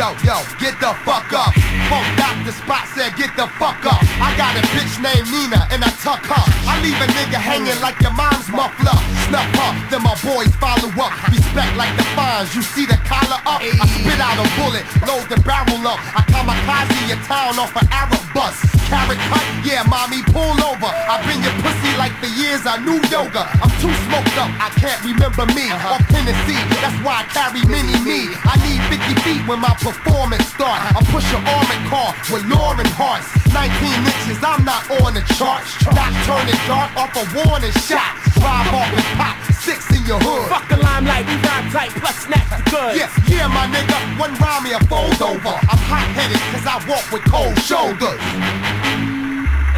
Yo, yo, get the fuck up. Funk Dr. Spot said, get the fuck up. I got a bitch named Nina and I tuck her. I leave a nigga hanging like your mom's muffler. Snuff her, then my boys follow up. Respect like the fines, you see the collar up. I spit out a bullet, load the barrel up. I kamikaze your town off an Arab bus. Carrot cut, yeah, mommy, pull over. I've been your pussy like for years, I knew yoga. I'm too smoked up, I can't remember me. Uh-huh. Off Tennessee, that's why I carry mini me. I need 50 feet when my performance start. Uh-huh. I push an armored car with Lauren Hearts. 19 inches, I'm not on the charts. Not turning dark off a warning shot. Drive off and pop, six in your hood. Fuck the limelight, we rhyme tight, plus snatch the good. Yes, yeah, my nigga, one rhyme me a fold over. I'm hot headed cause I walk with cold shoulders.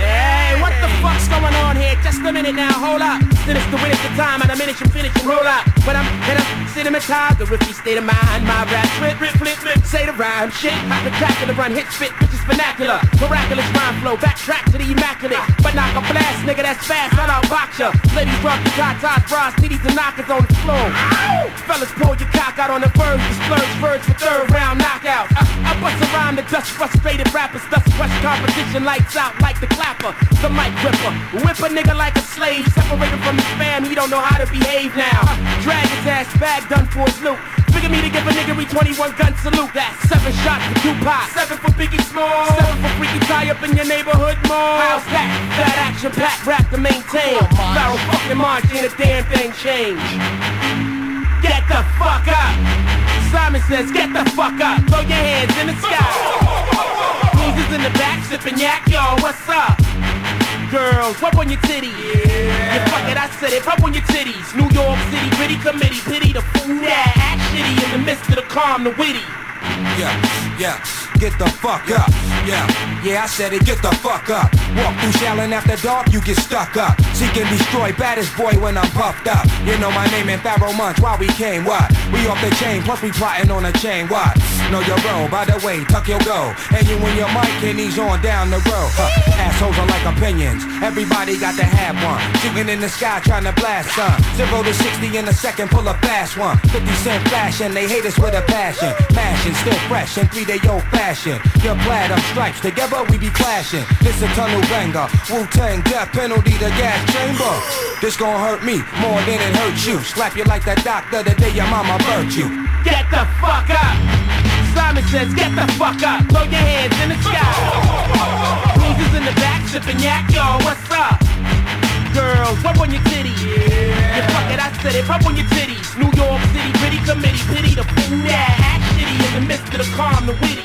What the fuck's going on here? Just a minute now, hold up. Sinister the win the time, and I minute you finish and roll up. But I'm in a cinematized, the rookie state of mind. My rap flip, flip, flip, flip, say the rhyme. Shit, I spectacular run, hit spit, which is vernacular. Miraculous rhyme flow, backtrack to the immaculate. But knock a blast, nigga, that's fast, I'll outbox ya. Ladies rock the tatas, bras, titties, and knockers on the floor. Fellas, pull your cock out on the verge, the splurge, verge for third round knockout. I, I bust a rhyme that dust frustrated rappers, thus crush competition, lights out like the clapper. The mic whipper, whip a nigga like a slave, separated from his fam, he don't know how to behave now. Drag his ass back, done for his loot. Figure me to give a nigga re 21 gun salute. That's seven shots for Tupac, seven for Biggie Small, seven for Freaky Tah up in your neighborhood mall. How's that? That action packed rap to maintain. Barrel fucking march ain't a damn thing change. Get the fuck up. Simon says, get the fuck up. Throw your hands in the sky. Losers in the back sipping yak, yo, what's up? Girls, rub on your titties. Yeah. yeah, fuck it, I said it, rub on your titties. New York City, pretty committee, pity the fool that act shitty in the midst of the calm, the witty. Yeah, yeah, get the fuck up. Yeah, yeah, I said it, get the fuck up. Walk through Shaolin after dark, you get stuck up. Seek and destroy, baddest boy when I'm puffed up. You know my name and Pharoahe Monch, why we came, what? We off the chain, plus we plotting on a chain, what? Know your role, by the way, tuck your go. And you and your mic and he's on down the road. Huh. Assholes are like opinions, everybody got to have one. Shooting in the sky, trying to blast some. Zero to 60 in a second, pull a fast one. 50 cent flash and they hate us with a passion. Mashing, still fresh in three day old fashion. Your platinum stripes, together we be clashing. This a tunnel banger, Wu Tang death penalty to gas chamber. This gon' hurt me more than it hurt you. Slap you like that doctor the day your mama birthed you. Get the fuck up. Simon says, get the fuck up. Throw your hands in the sky. Losers in the back sipping yak, yo, what's up? Girls, rub on your titties. Yeah. yeah, fuck it, I said it, rub on your titties. New York City, pretty committee, pity the fool that act shitty in the midst of the calm, the witty.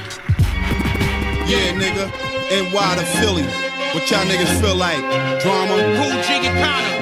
Yeah, nigga. NY to Philly. What y'all niggas feel like? Drama?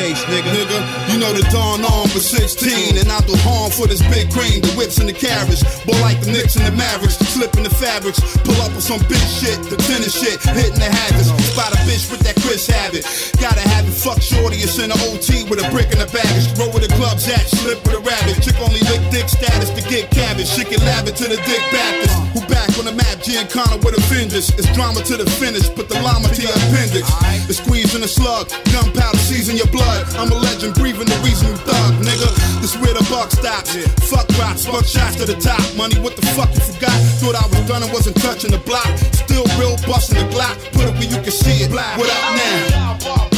Case, nigga. Nigga, you know the dawn on for 16, and I do harm for this big cream, the whips and the carriage. Boy, like the Knicks and the Mavericks, slipping the fabrics, pull up with some big shit, the tennis shit, hitting the habits. Spot a bitch with that Chris habit. Gotta have it, fuck shorty, it's in the OT with a brick in the baggage. Roll with the clubs at, slip with a rabbit. Chick only lick dick status to get cabbage. She can lab it to the dick Baptist. Who back on the map, Giancana with a vengeance. It's drama to the finish, put the llama to your appendix. The squeeze in the slug, gunpowder season your blood. I'm a legend, breathing the reason you thug, nigga. This where the buck stops. Yeah. Fuck rocks, fuck shots to the top. Money, what the fuck you forgot? Thought I was done and wasn't touching the block. Still real busting the Glock. Put it where you can see it. What up now?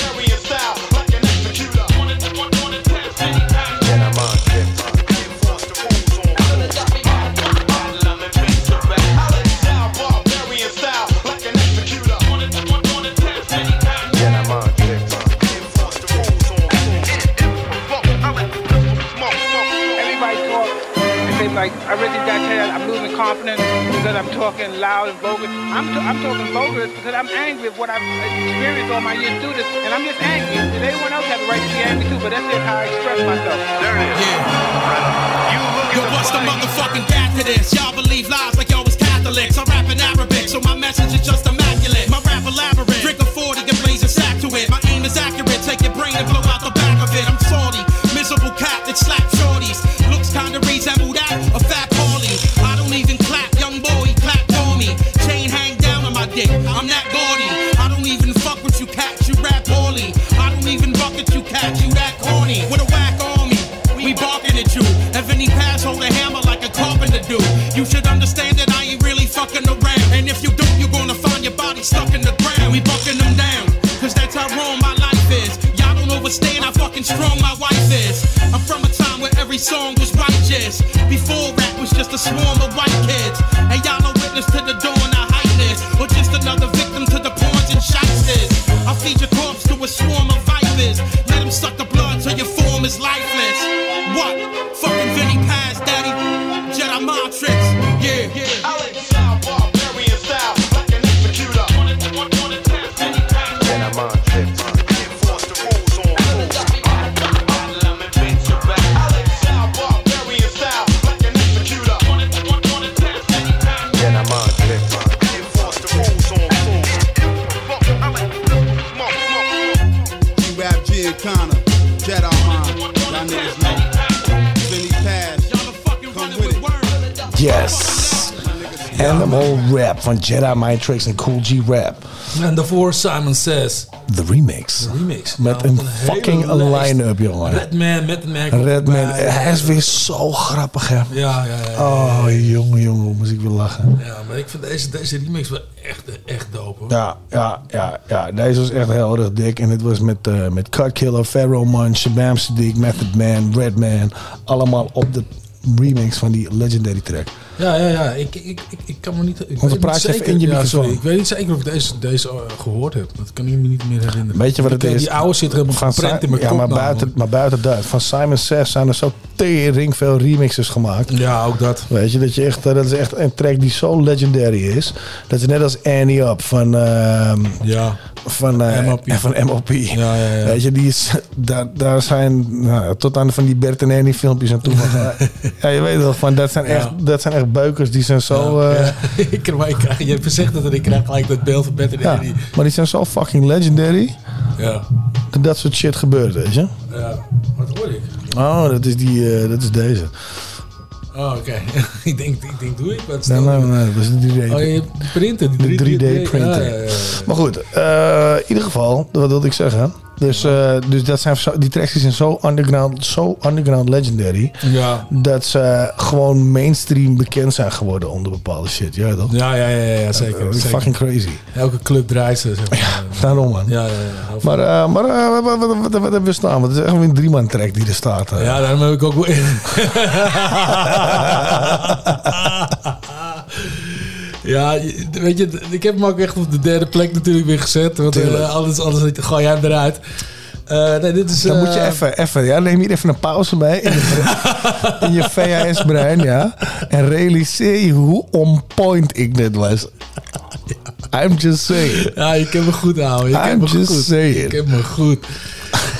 Confident because I'm talking loud and vulgar. I'm, t- I'm talking vulgar because I'm angry at what I've experienced all my years through this, and I'm just angry. And everyone else has a right to be angry too, but that's just how I express myself. There it is. Yeah. Yo, what's the motherfucking gap to this? Y'all believe lies like y'all was Catholics. I'm rapping Arabic, so my message is just immaculate. My rap elaborate. Drink a 40 and blaze a sack to it. My aim is accurate. Take your brain and blow You should understand that I ain't really fucking around. And if you don't, you're gonna find your body stuck in the ground. We bucking them down. Cause that's how wrong my life is. Y'all don't understand how fucking strong my wife is. I'm from a time where every song was righteous. Before rap was just a swarm of white kids. Rap van Jedi Mind Tricks en Cool G Rap. En daarvoor Simon Says. De remix. De remix. Met Ja, een fucking line-up, jongen. Redman met merk. Redman. bij. Hij is weer zo grappig, hè? Ja, ja, ja. Oh, jongen, jongen, moest ik weer lachen. Ja, maar ik vind deze, deze remix wel echt, echt dope hoor. Ja, ja, ja, ja. Deze was echt heel erg dik. En het was met, eh met Cut Killer, Pharaoh Man, Shabam Sadiq, Method Man, Redman. Allemaal op de remix van die legendary track. Ja, ja, ja. Ik, ik, ik, ik kan me niet. Ik Want praat even in je ja, microfoon. sorry, ik weet niet zeker of ik deze, deze eh, gehoord heb. Dat kan ik me niet meer herinneren. Weet je wat het is? Die oude zit er helemaal Van geprent in mijn ja, maar buiten, maar buiten dat. Van Simon Says zijn er zo tering veel remixes gemaakt. Ja, ook dat. Weet je, dat, je echt, dat is echt een track die zo legendary is. Dat is net als Annie Up van, ehm, ja. van, eh, MOP. van MOP. Ja, ja, ja. Weet je, die is, daar, daar zijn nou, tot aan van die Bert en Annie filmpjes aan toe. ja, je weet wel, van, dat, zijn echt, dat zijn echt beukers. Die zijn zo... Ja, eh, ja. ik, ik krijg, je hebt gezegd dat en ik krijg gelijk dat beeld van Bert en ja, Eddie. maar die zijn zo fucking legendary. Ja. Dat dat soort shit gebeurt, weet je. ja. Wat hoor ik? Oh, dat is, die, eh, dat is deze. Oh, oké. ik, denk, ik denk, doe ik wat? Nee, nee, nee, dat is een 3D. Oh, je printer. Die De 3D, 3D printer. Ja, ja, ja, ja. Maar goed, eh, in ieder geval, wat wilde ik zeggen? Dus, eh, dus dat zijn die tracks die zijn zo underground, zo underground legendary. Ja. Dat ze gewoon mainstream bekend zijn geworden onder bepaalde shit. Ja, toch? Ja, ja, ja, ja, zeker. Dat is zeker. fucking crazy. Elke club draait ze. Zeg maar. Daarom, man. Ja, ja, ja. Maar, eh, maar eh, wat, wat, wat, wat, wat hebben we staan? Want het is echt een drie-man track die er staat. eh. Ja, daarom heb ik ook wel in. ja, weet je, ik heb hem ook echt op de derde plek natuurlijk weer gezet. Want uh, anders, anders gooi jij hem eruit. Eh, nee, dit is... Dan moet je eh, even, even, ja, neem hier even een pauze mee in je, in je VHS-brein, ja. En realiseer je hoe on point ik net was. I'm just saying. Ja, je kent me goed houden. Je I'm just goed. saying. Je kent me goed.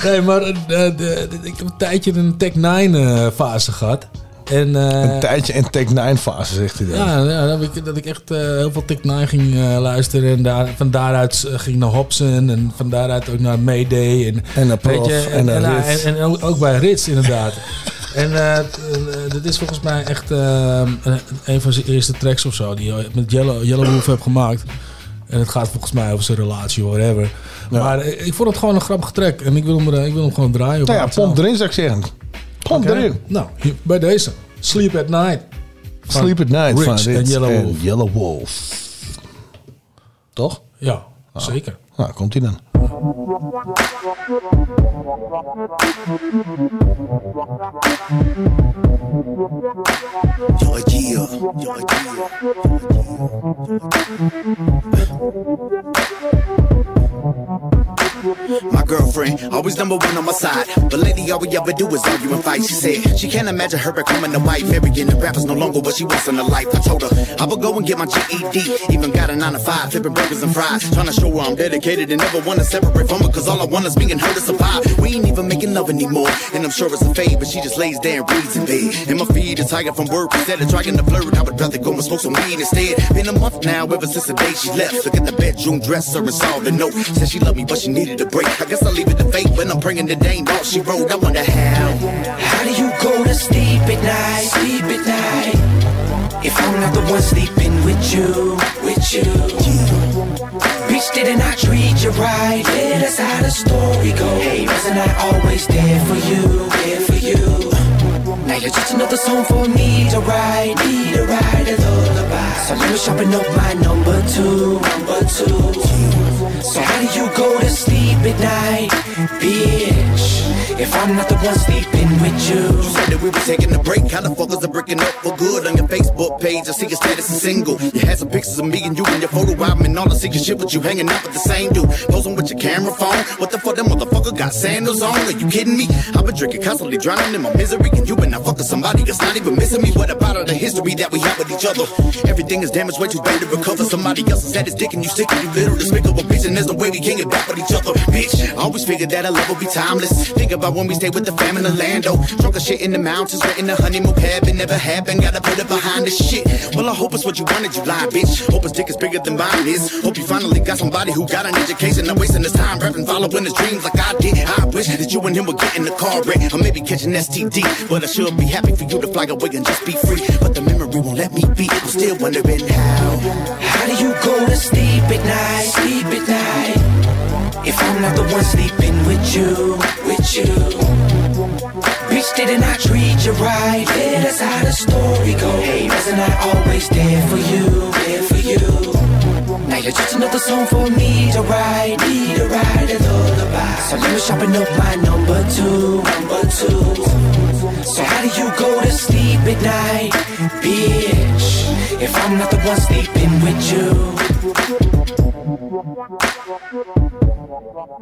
Nee, maar eh, de, de- ik heb een tijdje een Tech 9 fase gehad. En, eh, Een tijdje in Take 9 fase, zegt hij dan. Ja, ja dat, ik, dat ik echt eh, heel veel Tech 9 ging eh, luisteren. En daar, van daaruit ging naar Hobson. En van daaruit ook naar Mayday. En, En naar Prof, je, en naar en, Ritz. en, en ook, ook bij Rits inderdaad. en dit is volgens mij echt een- van zijn eerste tracks of zo. Die met Yellow, Yellow Wolf heb gemaakt. En het gaat volgens mij over zijn relatie, whatever. Maar ik vond het gewoon een grappige track. En ik wil hem, ik wil hem gewoon draaien. op Nou ja, pomp erin zou ik zeggen. Pomp Oké. erin. Nou, bij deze. Sleep at Night. Sleep at Night Rich van en Ritz Yellow en Wolf. Yellow Wolf. Toch? Ja, zeker. Nou, komt hij dan. Yo, yeah, yo, yeah. My girlfriend, always number one on my side. But lately, all we ever do is argue and fight. She said she can't imagine her becoming a wife. Marrying the rappers no longer what she wants in her life. I told her I would go and get my GED. Even got a 9 to 5, flipping burgers and fries. Trying to show her I'm dedicated and never want to separate from her. Cause all I want is me and her to survive. We ain't even making love anymore. And I'm sure it's a fade, but she just lays there and reads in bed. And my feet is tired from work. Instead of trying to flirt, I would rather go and smoke some weed instead. Been a month now, ever since the day she left. Look at the bedroom dresser and saw the note. Said she loved me, but she needed break. I guess I'll leave it to fate, but I'm praying the ain't all she wrote. I wonder how. How do you go to sleep at night? Sleep at night. If I'm not the one sleeping with you, with you. Bitch, didn't I treat you right? Yeah, that's how the story goes. Hey, wasn't I always there for you, there for you? Now you're just another song for me to write, me to write a lullaby. So let me sharpen up my number two, number two. So how do you go to sleep at night, bitch? If I'm not the one sleeping with you. You said that we were taking a break. How the fuck is it breaking up for good on your Facebook page? I see your status is single. You had some pictures of me and you in your photo album and all the secret shit with you hanging out with the same dude. Posing with your camera phone. What the fuck, that motherfucker got sandals on? Are you kidding me? I've been drinking constantly, drowning in my misery. And you been not fucking somebody that's not even missing me. What about all the history that we have with each other? Everything is damaged, way too bad to recover. Somebody else has had his dick and you sick and you little despicable bitch. And there's no way we can get back with each other, bitch. I always figured that our love would be timeless. Think about when we stay with the fam in Orlando. Oh, Drunk as shit in the mountains, in the honeymoon cabin. Never happened, gotta put it behind the shit. Well, I hope it's what you wanted, you lie, bitch. Hope his dick is bigger than mine is. Hope you finally got somebody who got an education. Not wasting his time rapping, following his dreams like I did. I wish that you and him would get in the car wreck. Or maybe catch an STD. But I should be happy for you to fly away and just be free. But the memory won't let me be. I'm still wondering how. How do you go to sleep at night? Sleep at night. If I'm not the one sleeping with you, with you. Bitch, didn't I treat you right? Yeah, that's how the story goes. Hey, wasn't I always there for you, there for you? Now you're just another song for me to write, me to write a lullaby. So let me sharpen up my number two, number two. So how do you go to sleep at night, bitch? If I'm not the one sleeping with you. Shut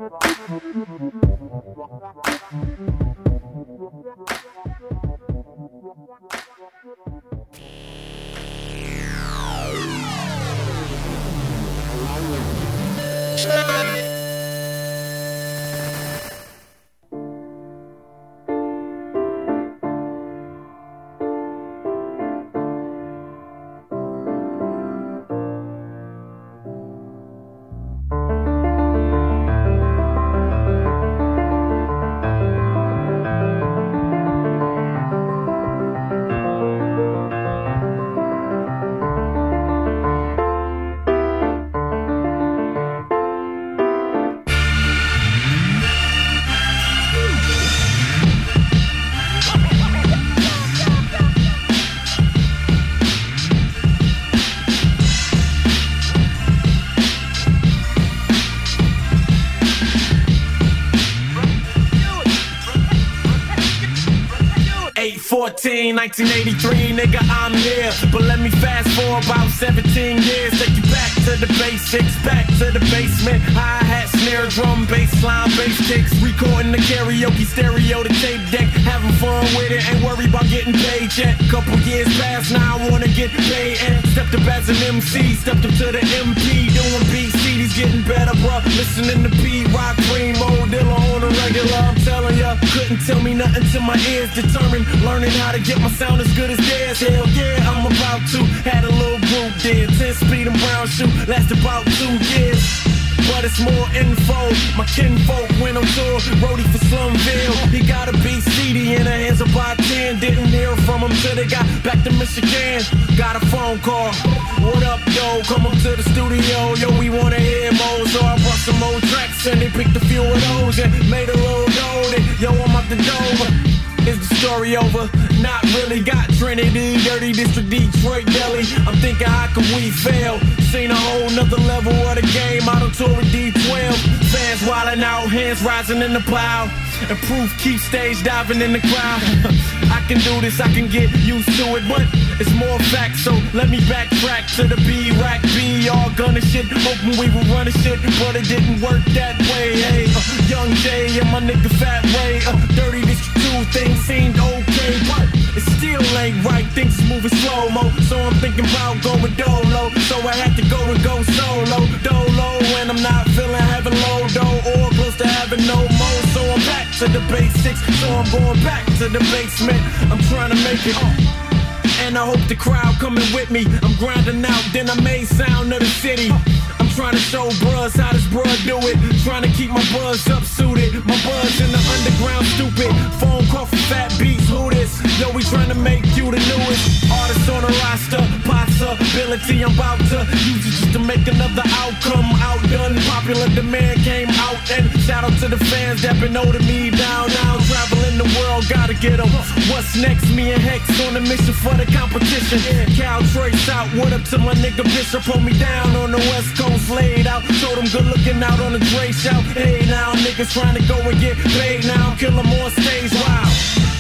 14, 1983, nigga, I'm here. But let me fast forward about 17 years. Take you back to the basics, back to the basement. Hi hat, snare, drum, bass line, bass kicks. Recording the karaoke stereo, the tape deck. Having fun with it, ain't worried about getting paid yet. Couple years past, now I wanna get paid. And stepped up as an MC, stepped up to the MP, doing BC. He's getting better, bruh. Listening to Pete Rock, Primo, Dilla on a regular. I'm telling ya, couldn't tell me nothing till my ears determined. Learning how to get my sound as good as theirs. Hell yeah, I'm about to. Had a little group there, 10 speed and brown shoe, lasted about two years. But it's more info. My kinfolk went on tour, roadie for Slumville. He got a beat CD in the hands of about 10. Didn't hear from him till they got back to Michigan. Got a phone call. What up, yo? Come up to the studio. Yo, we wanna hear more. So I brought some old tracks and they picked a few of those and made a little note. Yo, I'm up to Dover. Is the story over? Not really. Got Trinity, Dirty District, Detroit, Delhi. I'm thinking, how could we fail? Seen a whole nother level of the game. Out on tour with D12. Fans wildin' out, hands rising in the plow. And proof keep stage diving in the crowd. I can do this, I can get used to it, but it's more facts. So let me backtrack to the B rack B all gunning shit. Hoping we were running shit, but it didn't work that way. Hey, uh, young J and my nigga Fat Way. Uh, dirty this two seemed okay, but it still ain't right. Things moving slow mo, so I'm thinking about going dolo. So I had to go and go solo, dolo. When I'm not feeling having low dough or close to having no more. So I'm back to the basics, so I'm going back to the basement. I'm trying to make it. And I hope the crowd coming with me. I'm grinding out, then I made sound of the city. I'm trying to show bros how this bruh do it. Trying to keep my buzz up suited. My buzz in the underground stupid. Phone call from fat beats, who this? Yo, we trying to make you the newest artist on the roster. Possibility, I'm about to use it just to make another outcome. Outdone, popular demand came out. And shout out to the fans that been holding me down. Now traveling the world, gotta get get 'em. What's next? Me and Hex on a mission for the competition. Cal Trace out, what up to my nigga Bishop? Hold me down on the west coast, laid out. Told him good looking out on the Dre shout. Hey now, niggas trying to go and get paid now. Kill 'em on stage, wow.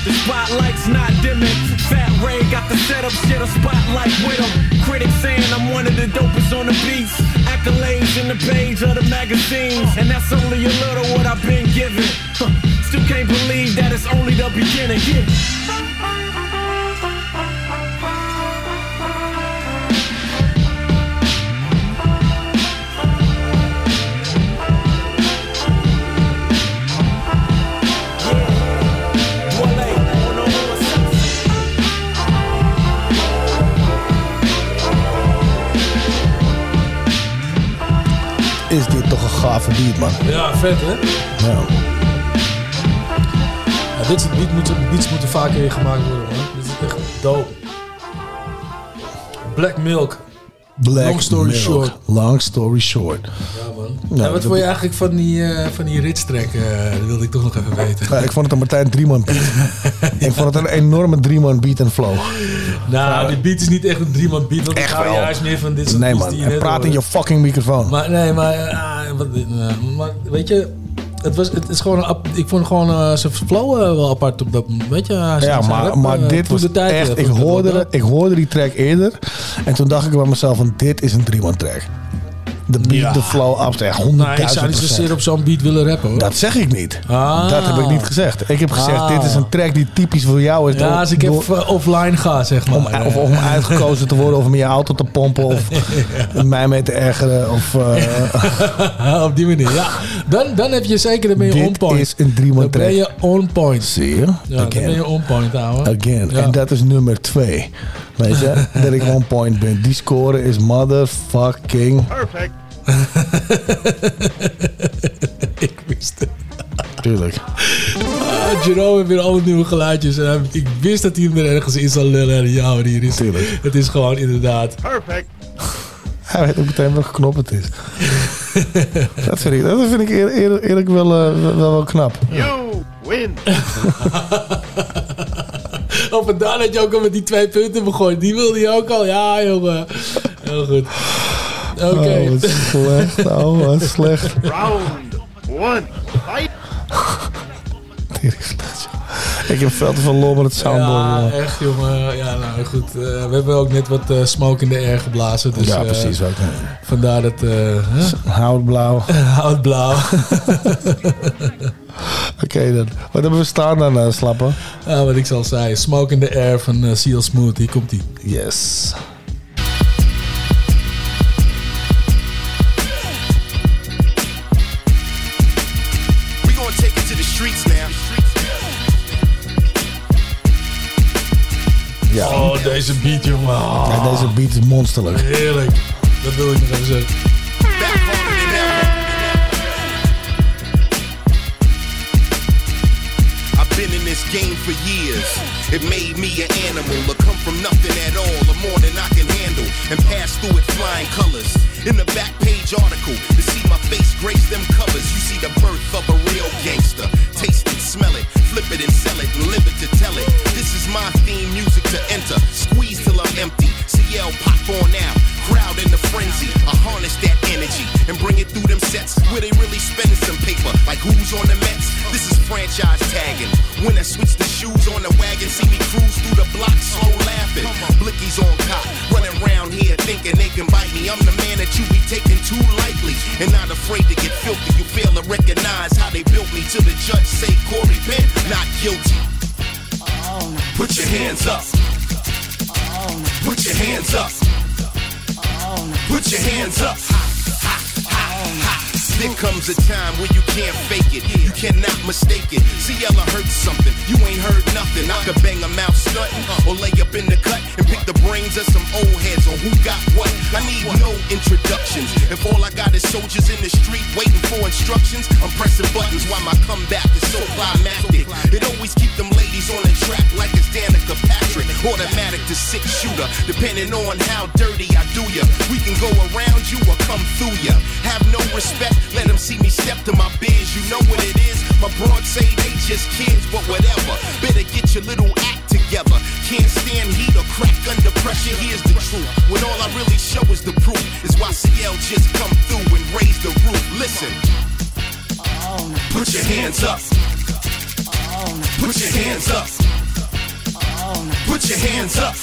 The spotlight's not dimming. Fat Ray got the setup, shit a spotlight with him. Critics saying I'm one of the dopest on the beats. Accolades in the page of the magazines. And that's only a little what I've been given. Huh. Still can't believe that it's only the beginning. Yeah. Toch een gave beat, man. Ja, vet hè? Ja. Ja, dit soort beat moeten, beats moeten vaker weer gemaakt worden, man. Dit is echt dope. Black Milk. Black Long story Milk. short. Long story short. Ja, man. Ja, en wat vond je eigenlijk van die, eh van die Ritz track? eh, dat wilde ik toch nog even weten. Ja, ik vond het een Martijn Drieman beat. ik vond het een enorme Drieman beat en flow. Nou, die beat is niet echt een drie-man beat. Want ik Echt hou wel. juist meer van dit soort Nee man, die praat in je fucking microfoon. Maar nee, maar, ah, wat, eh, maar weet je, het, was, het is gewoon, ik vond gewoon eh, zijn flow eh, wel apart op dat moment. Weet je, Ja, maar, rap, maar eh, dit was de tijd, echt... eh, Ik hoorde, ik hoorde die track eerder. En toen dacht ik bij mezelf van dit is een Drieman track. De beat, Ja. de flow, absoluut. Echt 100.000 Nou, ik zou niet zozeer op zo'n beat willen rappen hoor. Dat zeg ik niet. Ah. Dat heb ik niet gezegd. Ik heb gezegd, Ah. dit is een track die typisch voor jou is. Ja, als ik door- even offline ga, zeg maar. om, of om uitgekozen te worden, of om je auto te pompen, of mij mee te ergeren. Of, eh, Op die manier, ja. Dan, dan heb je zeker, dan ben je Dit on point. is een Drieman Dan ben track. je on point. Zie je? Ja, dan ben je on point, ouwe. Again. Ja. En dat is nummer twee. Weet je? dat ik one point ben. Die score is motherfucking... Perfect. ik wist het. Tuurlijk. Ah, Jerome heeft weer alle nieuwe geluidjes. En hij- ik wist dat hij hem er ergens in zou lullen. En ja, hoor, hier is Tuurlijk. Het is gewoon inderdaad. Perfect. Hij weet ook meteen welke knop het is. dat vind ik, dat vind ik eer- eer- eerlijk wel, eh, wel, wel knap. You win. Of vandaar dat je ook al met die twee punten begon. Die wilde je ook al. Ja, jongen. Heel goed. Oké. Oh, wat slecht. Oh, wat slecht. Round one. Fight. Tering slecht, joh. Ik heb veel te veel lol met het soundboard. Ja, jongen. echt jongen. Ja, nou goed. eh, we hebben ook net wat eh, smoke in de air geblazen. Dus, Ja, eh, precies, ook, hè. Vandaar dat... eh Hout blauw. Hout blauw. Oké dan. Wat hebben we staan dan, eh, Slappen? Ja, wat ik zal zeggen. Smoke in the air van Seal Smooth. Hier komt ie. Yes. Ja. Oh, deze beat, jongen. Oh, Ja, deze beat is monsterlijk. Heerlijk. Dat wil ik nog even zeggen. I've been in this game for years. It made me an animal, or come from nothing at all, or more than I can handle, and pass through it flying colors. In the back page article, to see my face grace them covers, you see the birth of a real gangster. Taste it, smell it, flip it and sell it, and live it to tell it. This is my theme music to enter. Squeeze till I'm empty. CL pop on now. Crowd in the frenzy. I harness that energy and bring it through them sets where they really spending some paper. Like who's on the Mets? This is franchise tagging. When I switch the shoes on the wagon, see me cruise through the block, slow laughing. Blickies on cop, running around here thinking they can bite me. I'm the man that you be taking too lightly and not afraid to get filthy. You fail to recognize how they built me till the judge say Corey Penn not guilty. Put your hands up. Put your hands up. Put your hands up. There comes a time when you can't fake it. You cannot mistake it. Ella heard something. You ain't heard nothing. I could bang a mouth stunting or lay up in the cut and pick the brains of some old heads on who got what. I need no introductions. If all I got is soldiers in the street waiting for instructions, I'm pressing buttons while my comeback is so climactic. It always keep them ladies on the track like it's Danica Patrick. Automatic to six shooter, depending on how dirty I do ya. We can go around you or come through ya. Have no respect, let them see me step to my biz. You know what it is? My broads say they just kids, but whatever. Better get your little act together. Can't stand heat or crack under pressure. Here's the truth. When all I really show is the proof, is why CL just come through and raise the roof. Listen. Put your hands up. Put your hands up. Put your hands up.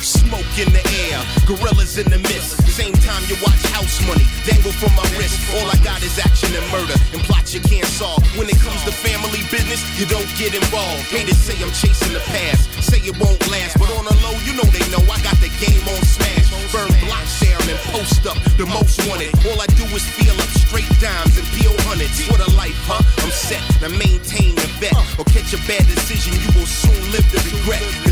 Smoke in the air, gorillas in the mist. Same time you watch house money dangle from my wrist. All I got is action and murder and plots you can't solve. When it comes to family business, you don't get involved. Haters say I'm chasing the past, say it won't last, but on the low, you know they know I got the game on smash. Burn blocks down and post up the most wanted. All I do is feel up straight dimes and PO hundreds. What a life, huh? I'm set. Now maintain the bet or catch a bad decision. You will soon live the regret.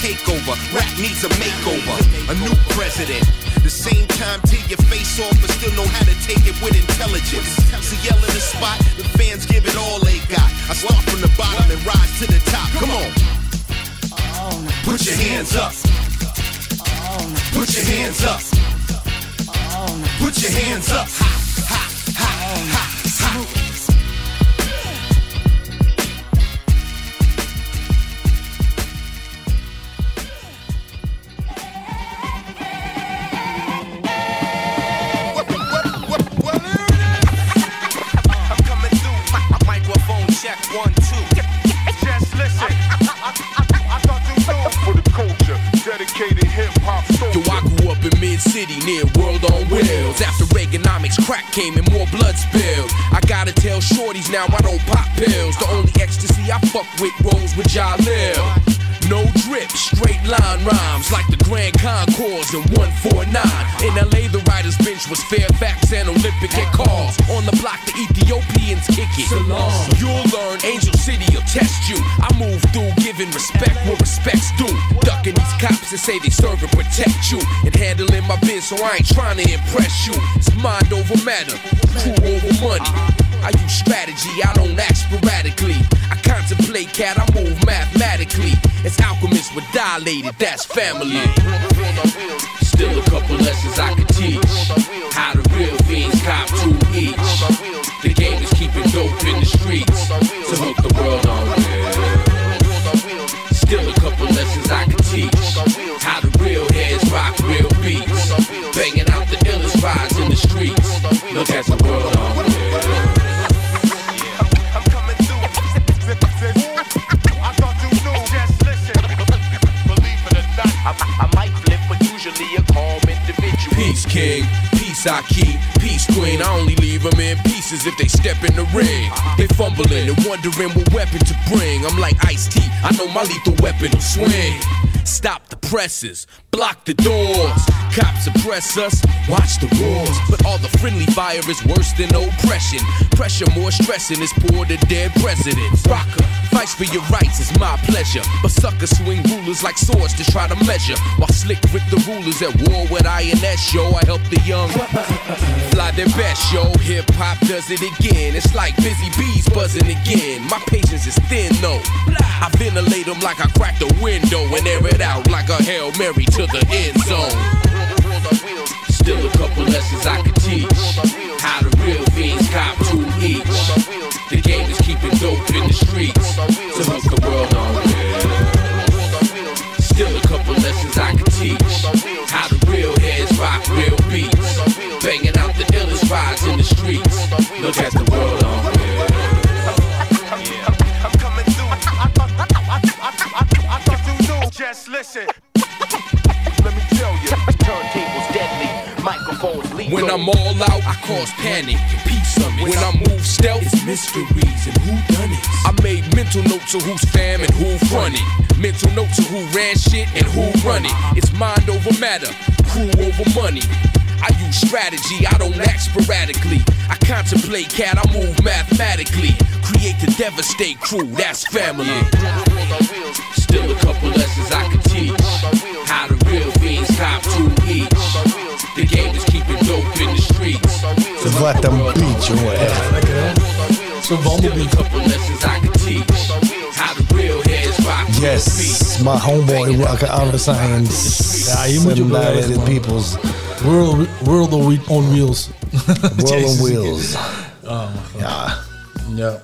Takeover. Rap needs a makeover. A new president. The same time till your face off, but still know how to take it with intelligence. See, yell in the spot, the fans give it all they got. I start from the bottom and rise to the top. Come on. Put your hands up. Put your hands up. Put your hands up. Ha, Ha, ha, ha, ha. World on Wheels. After Reaganomics, crack came and more blood spilled. I gotta tell shorties now I don't pop pills. The only ecstasy I fuck with rolls with Jalil. No drip, straight line rhymes like the Grand Concourse in 149. In LA, the writer's bench was Fairfax and Olympic at calls. On the block, the Ethiopians kick it. You'll learn Angel City will test you. I move through giving respect where respect's due. Ducking these cops that say they serve and protect you. And handling my biz, so I ain't trying to impress you. It's mind over matter, crew over money. I use strategy, I don't act sporadically. I contemplate, cat, I move mathematically. As alchemists were dilated, that's family. Still a couple lessons I could teach. How the real fiends cop two each. The game is keeping dope in the streets to hook the world on with. Still a couple lessons I could teach. How the real heads rock real beats. Banging out the illest rides in the streets. Look at the world on King, peace I keep, peace Queen. I only leave them in pieces if they step in the ring. They fumbling and wondering what weapon to bring. I'm like Ice T, I know my lethal weapon will swing. Stop the presses, block the doors. Cops oppress us, watch the wars. But all the friendly fire is worse than oppression. Pressure more stressing is poor to dead presidents. Rocker, fights for your rights is my pleasure. But suckers swing rulers like swords to try to measure. While slick with the rulers at war with INS, yo, I help the young fly their best, yo. Hip hop does it again. It's like busy bees buzzing again. My patience is thin, though. I ventilate them like I cracked a window and air it out like a Hail Mary to the end zone. Still a couple lessons I could teach. How the real fiends cop to each. The game is keeping dope in the streets to hook the world on with. Still a couple lessons I could teach. How the real heads rock real beats. Banging out the illest rides in the streets. Look at the world on with. just listen. I'm all out, I cause panic. Peace of it. When I move stealth, it's mysteries and who done it. I made mental notes of who's fam and who front it. Mental notes of who ran shit and who run it. It's mind over matter, crew over money. I use strategy, I don't act sporadically. I contemplate, cat, I move mathematically. Create to devastate crew, that's family. Still a couple lessons I could teach. How the real fiends cop to each. The real heads rock to the beat. Yes, my homeboy rocket out of science. Ja, hier moet je op Seven letten, Dilated man. Peoples. World, world on whe- on Wheels. World on Wheels. Ah, oh, mijn god. Ja. Ja.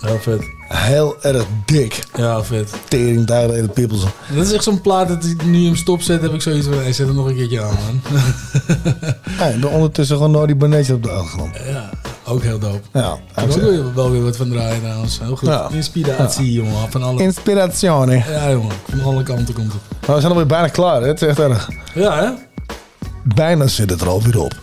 Heel vet. Heel erg dik. Ja, vet. Tering Dilated Peoples. Dat is echt zo'n plaat dat ik nu hem stopzet, heb ik zoiets van, hey, zet hem nog een keertje aan, man. Ja, ondertussen gewoon Naughty Banetje op de achtergrond. ja, ook heel dope. Ja, Ik ook weer- wel weer wat van draaien trouwens. Heel goed. Ja. Inspiratie, jongen. Van alle... Inspirazione. Ja, jongen. Van alle kanten komt het. Maar we zijn alweer bijna klaar, hè? Het is echt erg. Ja, hè? Bijna zit het er alweer op.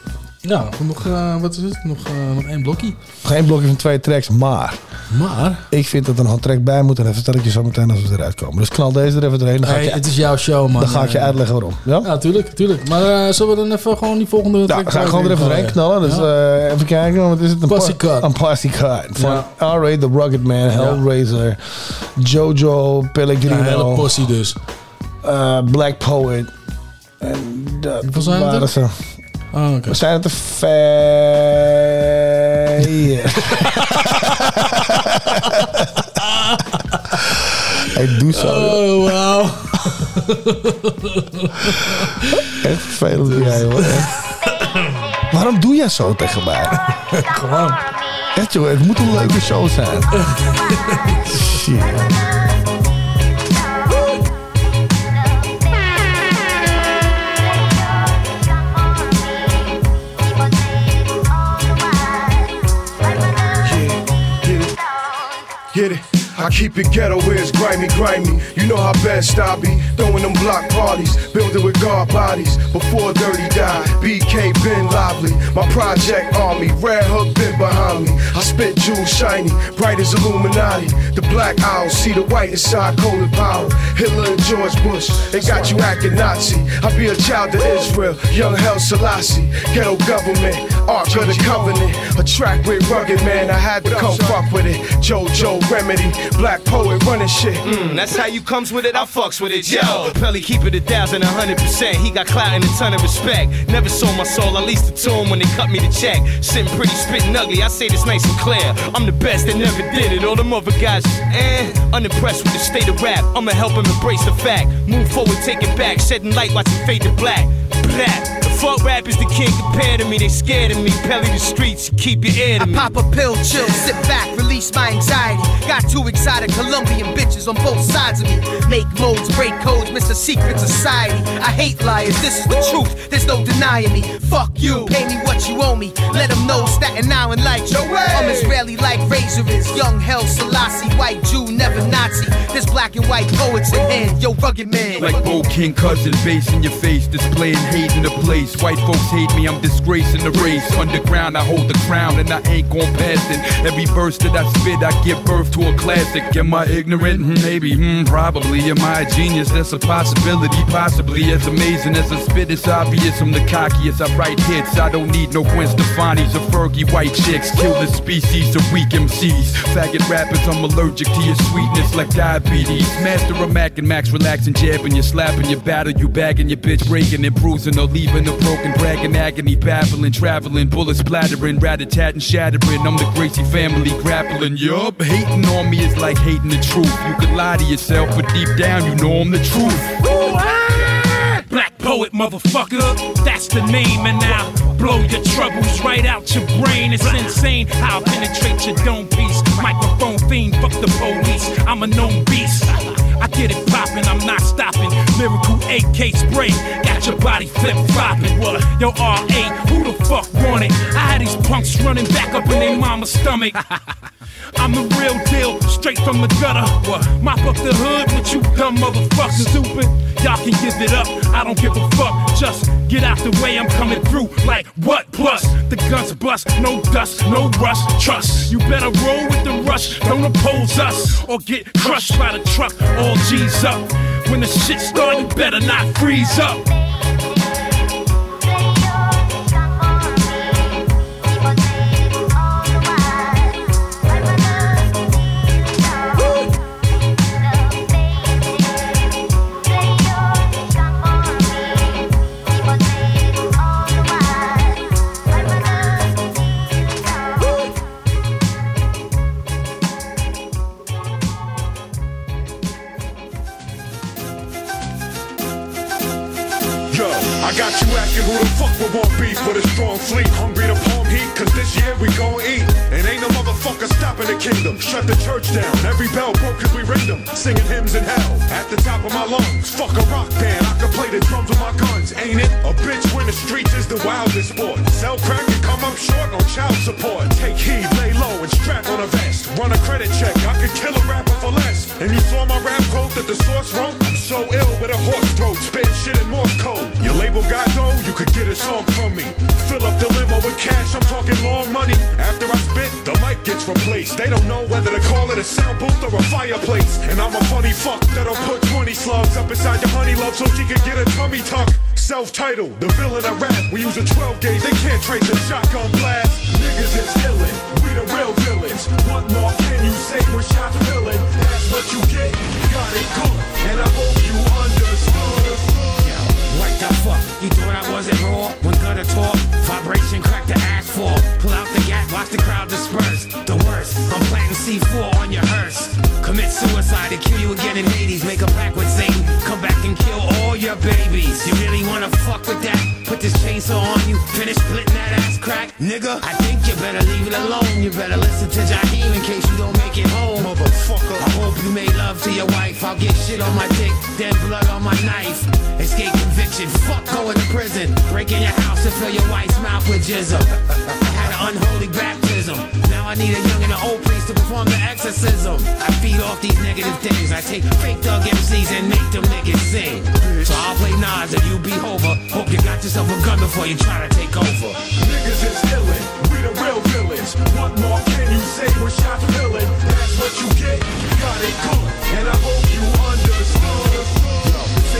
Ja, nog, eh, wat is het? Nog, eh, nog één blokje. Geen blokje van twee tracks, maar... Maar? Ik vind dat er nog een track bij moet en even vertel ik je zo meteen als we eruit komen. Dus knal deze er even doorheen. Dan ga, Hey, ik, het is jouw show, man. dan ga ik je Eh, uitleggen waarom. Ja? Ja, tuurlijk, tuurlijk. Maar zullen we dan even gewoon die volgende Ja, track we gaan gewoon er even doorheen knallen. Dus even kijken, wat is het? Een Plastic pla- Cut. Een plastic cut. Van Ja. R.A. The Rugged Man, Hellraiser, Jojo Pellegrino. Ja, hele possie dus. Black Poet. En dat waren ze. Oh, oké. We zijn het er vijf. Hij doet zo. Oh, wauw. Echt vervelend doe jij, hoor. Waarom doe jij zo tegen mij? Gewoon. Echt, joh. Het moet een leuke show zijn. Shit. I keep it ghetto where it's grimy, grimy. You know how best I be. Throwing them block parties, building with guard bodies. Before Dirty died, BK been lively. My project army, Red Hook been behind me. I spit jewels shiny, bright as Illuminati. The black owl, see the white inside cold power. Hitler and George Bush, they got you acting Nazi. I be a child of Israel, young Hell Selassie. Ghetto government, Ark of the Covenant. A track with rugged man, I had to come fuck with it. JoJo Remedy, black poet running shit. Mm, that's how you comes with it, I fucks with it, yo. Pelly keep it a thousand, a hundred percent. He got clout and a ton of respect. Never sold my soul, I leased it to him when they cut me the check. Sitting pretty, spitting ugly, I say this nice and clear. I'm the best that never did it. All them other guys, eh, unimpressed with the state of rap. I'ma help him embrace the fact. Move forward, take it back, shedding light, watch it fade to black. Black. The fuck rappers is the king compare to me, they scared of me. Pelly the streets, keep your ear to me. I pop a pill, chill, sit back, release my anxiety. Got two excited Colombian bitches on both sides of me. Make modes, break codes, Mr. Secret Society. I hate liars, this is the truth, there's no denying me. Fuck you, pay me what you owe me. Let them know Staten Island like you. I'm Israeli like Razor is. Young Hell Selassie, white Jew, never Nazi. This black and white poets in hand, yo, rugged man. Like Bo King cousin, bass in your face, displaying hate in the place. White folks hate me, I'm disgracing the race. Underground, I hold the crown and I ain't gon' pass it. Every verse that I spit, I give birth to a classic. Am I ignorant? Hmm, Maybe, hmm, probably. Am I a genius? That's a possibility. Possibly as amazing as I spit, it's obvious. I'm the cockiest. I write hits. I don't need no Gwen Stefani's or Fergie white chicks. Kill the species of weak MCs. Faggot rappers, I'm allergic to your sweetness like diabetes. Master of Mac and Max, relaxing, jabbing, you slapping, you battle, you bagging, your bitch breaking and bruising or leaving a broken, bragging, agony, babbling, traveling, bullets splattering, rat-a-tat and shattering. I'm the Gracie family grappling. Yup, hating on me is like hating the truth. You could lie to yourself, but deep down you know I'm the truth. Ah! Black poet, motherfucker, that's the name. And now blow your troubles right out your brain. It's insane how I penetrate your dome piece. Microphone fiend, fuck the police. I'm a known beast. I get it poppin', I'm not stopping. Miracle AK spray, got your body flip flopping. What? Yo, RA, who the fuck want it? I had these punks running back up in their mama's stomach. I'm the real deal, straight from the gutter. What? Mop up the hood with you dumb motherfuckers. Stupid. Y'all can give it up. I don't give a fuck. Just get out the way. I'm coming through like what plus? The guns bust, no dust, no rush. Trust. You better roll with the rush. Don't oppose us or get crushed by the truck. All G's up. When the shit start, you better not freeze up. Who the fuck would want beef with a strong fleet. Hungry to palm cause this year we gon' eat. And ain't no motherfucker stopping the kingdom. Shut the church down, every bell broke cause we ring them. Singing hymns in hell, at the top of my lungs. Fuck a rock band, I can play the drums with my guns, ain't it? A bitch when the streets is the wildest sport. Sell crack and come up short on child support. Take heed, lay low and strap on a vest. Run a credit check, I could kill a rapper for less. And you saw my rap quote that the source wrote? I'm so ill with a horse throat, spit shit in Morse code. Your label got dough, you could get a song from me. Fill up the limo with cash, I'm talking long money. After I spit, the mic gets replaced. They don't know whether to call it a sound booth or a fireplace. And I'm a funny fuck that'll put 20 slugs up inside your honey love so she can get a tummy tuck. Self-titled, the villain of rap. We use a 12 gauge, they can't trace a shotgun blast. Niggas is illin', we the real villains. What more can you say when shots fillin'? That's what you get, got it good. And I hope you understood. The fuck? You thought I wasn't raw? When gutter talk, vibration crack the asphalt. Pull out the gap, watch the crowd disperse. The worst, I'm planting C4 on your hearse. Commit suicide and kill you again in Hades. Make a pact with Satan. Come back and kill all your babies. You really wanna fuck with that? Put this chainsaw on you. Finish splitting that ass crack, nigga. I think you better leave it alone. You better listen to Jaheim in case you don't make it home. Motherfucker. I hope you made love to your wife. I'll get shit on my dick, then blood on my knife. Escape conviction. Fuck going to prison. Break in your house and fill your wife's mouth with jism. I had an unholy baptism. Now I need a young and an old priest to perform the exorcism. I feed off these negative things. I take fake thug MCs and make them niggas sing. So I'll play Nas and you be Hova. Hope you got yourself a gun before you try to take over. Niggas is illin', we the real villains. What more can you say when shots fillin'? That's what you get, got it good. And I hope you understood.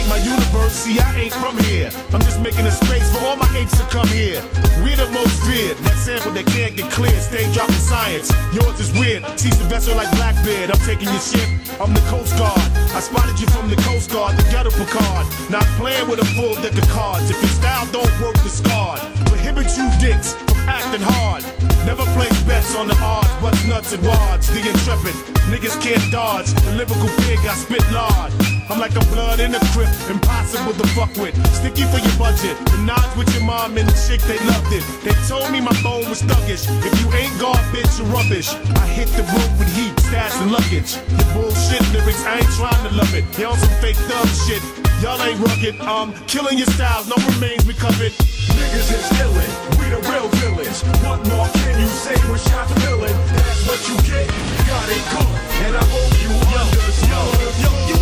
Ain't my universe, see I ain't from here. I'm just making a space for all my apes to come here. We're the most feared, that sample that can't get cleared. Stay dropping science, yours is weird. Teach the vessel like Blackbeard, I'm taking your ship. I'm the Coast Guard. I spotted you from the Coast Guard, the ghetto Picard. Not playing with a full deck of cards. If your style don't work, discard. Prohibit you dicks from acting hard. Never place bets on the odds, butts, nuts, and wads. The intrepid, niggas can't dodge. The lyrical pig, I spit lard. I'm like a blood in a crib, impossible to fuck with. Sticky for your budget. The nods with your mom and the chick, they loved it. They told me my phone was thuggish. If you ain't garbage, you're rubbish. I hit the road with heat, stats, and luggage. The bullshit lyrics, I ain't trying to love it. Y'all some fake thug shit. Y'all ain't rugged. Um, killing your styles, no remains we. Niggas is illin', we the real villains. What more can you say when shots fillin'? That's what you get, got it good. And I hope you understood. Yo, you wanna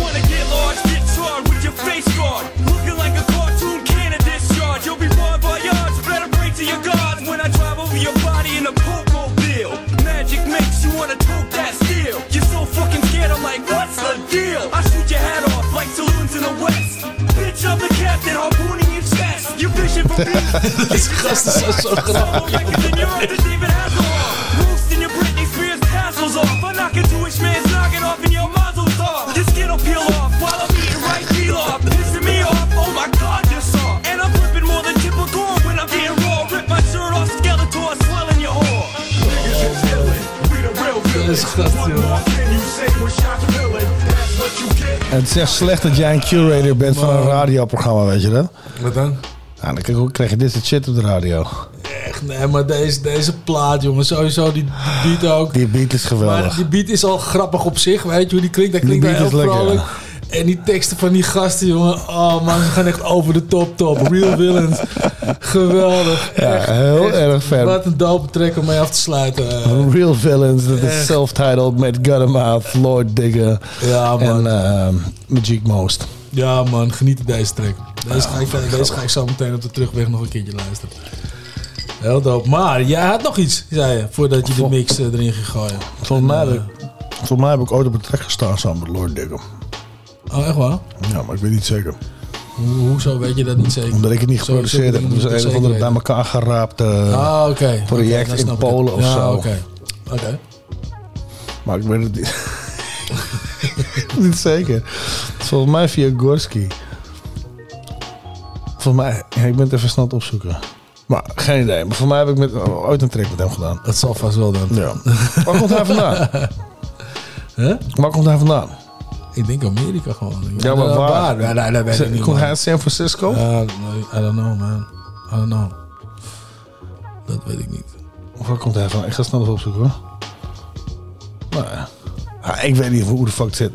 face guard. Looking like a cartoon can of discharge. You'll be bon voyage, better pray to your gods when I drive over your body in a Pope mobile. Magic makes you wanna tote that steel. You're so fucking scared, I'm like, what's the deal? I shoot your head off like saloons in the West. Bitch, I'm the captain, harpooning your chest. You fishing for beef. Gast is zo, zo grappig. You get. Het is echt slecht dat jij een curator bent van een radioprogramma, weet je dat? Wat dan? Nou, dan krijg- je dit soort shit op de radio. Echt, nee, maar deze, deze plaat, jongen, sowieso die beat ook. Die beat is geweldig. Maar die beat is al grappig op zich, weet je hoe die klinkt? Dat Die klinkt beat heel is lekker, vrolijk. En die teksten van die gasten, jongen. Oh man, ze gaan echt over de top top. Real villains. Geweldig. Ja, Echt, heel echt. erg vet. Wat een dope track om mee af te sluiten. Eh, Real Villains, dat is self-titled met Guttermouth, Lord Digger Ja, man. en ehm, Magic Most. Ja man, geniet deze track. Deze, ga, ik, deze ga ik zo meteen op de terugweg nog een keertje luisteren. Heel dope. Maar jij had nog iets, zei je, voordat je de mix eh, erin ging gooien. Volgens mij, En, heb ik, volgens mij heb ik ooit op een track gestaan samen met Lord Digger. Oh, echt waar? Ja, maar ik weet niet zeker. Hoe, hoezo weet je dat niet zeker? Omdat ik het niet geproduceerd heb. Ik een of andere bij elkaar geraapt eh, Ah, project in Polen of ja, zo. oké. Oké. Maar ik weet het niet. niet zeker. Volgens mij via Gorski. Volgens mij, ja, ik ben het even snel opzoeken. Maar geen idee. Maar voor mij heb ik met, ooit een track met hem gedaan. Dat zal vast wel dan. Ja. Waar komt hij vandaan? Huh? Waar komt hij vandaan? Ik denk Amerika gewoon. Ja, maar waar? Nee, nee, dat weet ik niet. Komt man. hij uit San Francisco? Ja, I don't know, man. I don't know. Dat weet ik niet. Of waar komt hij van? Ik ga snel even opzoeken hoor. Nou ja. Ja, ik weet niet hoe de fuck het zit.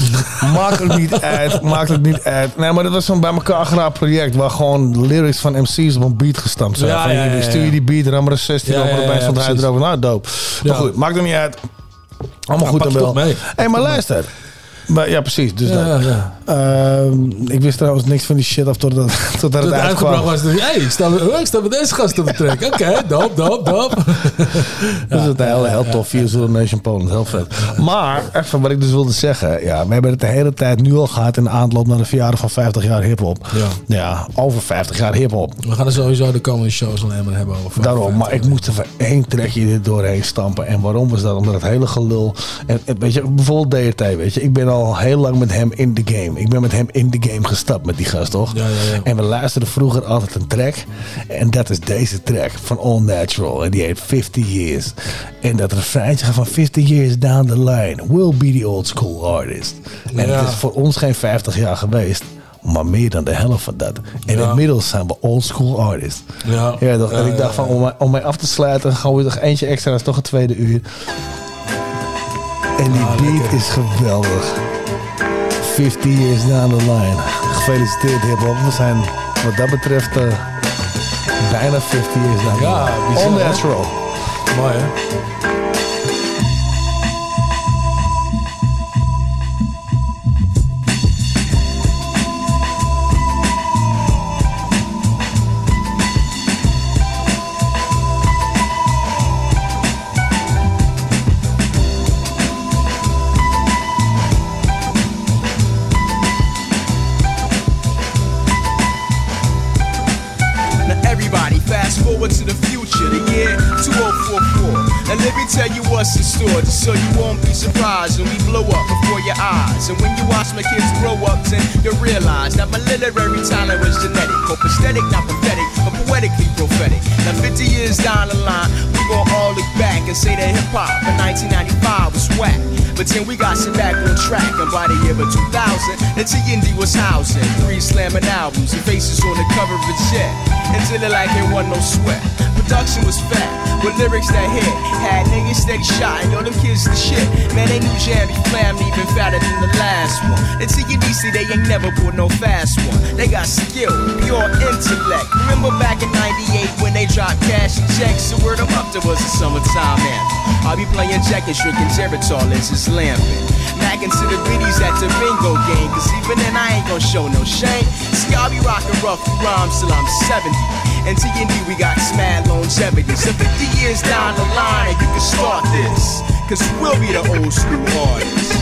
maakt het niet uit. Maakt het niet uit. Nee, maar dat was zo'n bij elkaar geraapt project. Waar gewoon lyrics van MC's op een beat gestampt zijn. Ja, van, ja. Stuur je die beat, ram er een 16 Ja, ja, stond hij erover. Nou, dope. Maar goed, maakt het niet uit. Allemaal goed en wel. Hé, maar luister. Maar, ja, precies. Dus Ja, dat. ja. Ehm, ik wist trouwens niks van die shit af totdat, het het uitgebracht was, ik, hey, ik sta, oh, met deze gast op de track. Oké, dope, dope, dope. Dus het is heel, heel tof. Via Zulu Nation Poland. Heel vet. Maar, even wat ik dus wilde zeggen. Ja, we hebben het de hele tijd nu al gehad in de aanloop naar de verjaardag van 50 jaar hip-hop. Ja. Ja, over 50 jaar hip-hop. We gaan er sowieso de komende shows alleen maar hebben over. Daarom, maar ik moest er één trekje er doorheen stampen. En waarom was dat? Omdat het hele gelul. En, en weet je, bijvoorbeeld DRT, weet je. Ik ben al heel lang met hem in de game. Ik ben met hem in de game gestapt met die gast, toch? Ja, ja, ja. En we luisterden vroeger altijd een track. En dat is deze track van All Natural. En die heet 50 Years. En dat refreintje gaat van 50 Years down the line. Will be the old school artist. En het is voor ons geen 50 jaar geweest. Maar meer dan de helft van dat. En Ja. inmiddels zijn we old school artists. Ja. Ja, toch? en ik dacht van, om mij, om mij af te sluiten, gaan we toch eentje extra, dat is toch een tweede uur. En die Ah, beat is geweldig. 50 years down the line. Gefeliciteerd hip-hop. We zijn wat dat betreft eh, bijna 50 years down the Ja, line. bizar, All natural. Mooi, hè? Store, just so you won't be surprised when we blow up before your eyes. And when you watch my kids grow up, then you'll realize that my literary talent was genetic, or prosthetic, not pathetic, but poetically prophetic. Now 50 years down the line, we gon' all look back and say that hip hop in 1995 was whack. But then we got shit back on track, and by the year of 2000, the TND was housing three slamming albums and faces on the cover of jet. Until it like it wasn't no sweat. Production was fat, with lyrics that hit. Had niggas steady shot, and yo, them kids the shit. Man, they knew Jammy Flam even fatter than the last one. And TNDC, they ain't never pulled no fast one. They got skill, pure intellect. Remember back in 98 when they dropped cash and checks? So word them up, there was a summertime anthem. I'll be playing Jack and shrinking Geritol as it's lamping. Macking to the biddies at the bingo game, cause even then I ain't gonna show no shame. See, I'll be rocking rough rhymes till I'm 70. And TND, we got mad longevity. So 50 years down the line, you can start this, cause we'll be the old school artists.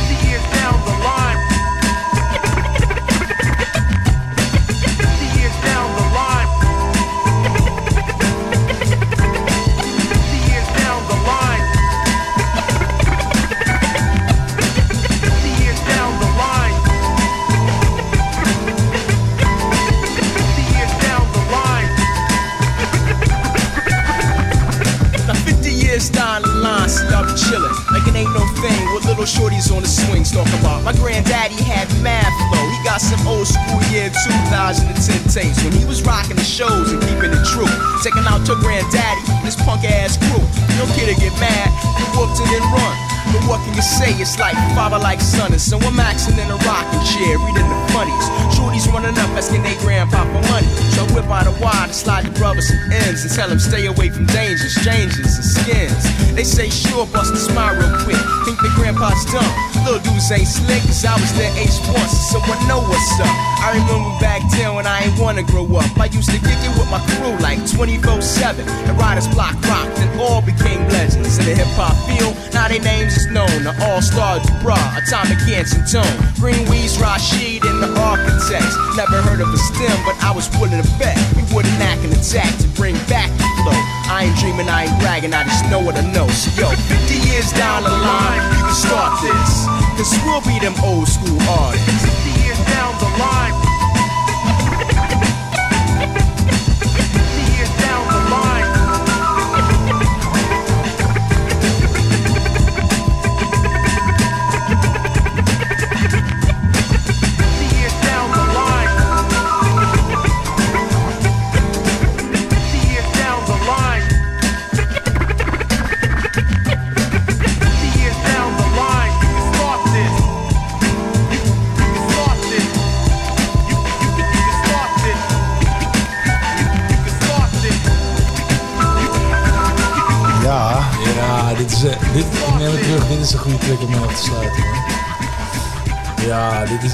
2010 tapes when he was rocking the shows and keeping it true. Taking out your granddaddy and his punk ass crew. No kid to get mad, you whooped it and run. But what can you say it's like father like son, and so I'm maxing in a rocking chair, reading the funnies. Shorty's running up, asking they grandpa for money. So I whip out a wad and slide the brother some ends and tell him stay away from dangers, strangers and skins. They say sure, bust a smile real quick. Think the grandpa's dumb. Little dudes ain't slick, cause I was their age once, so I know what's up. I remember back then when I ain't wanna grow up. I used to kick it with my crew like 24 7. The Riders Block rocked and all became legends in the hip hop field. Now their names is known. The All Star Dubra, Atomic Hanson Tone, Greenweeds Rashid, and the Architects. Never heard of a stem, but I was willing to bet we wouldn't act an attack to bring back the flow. I ain't dreaming, I ain't bragging, I just know what I know. So yo, 50 years down the line, you can start this. Cause we'll be them old school artists. 50 years down the line.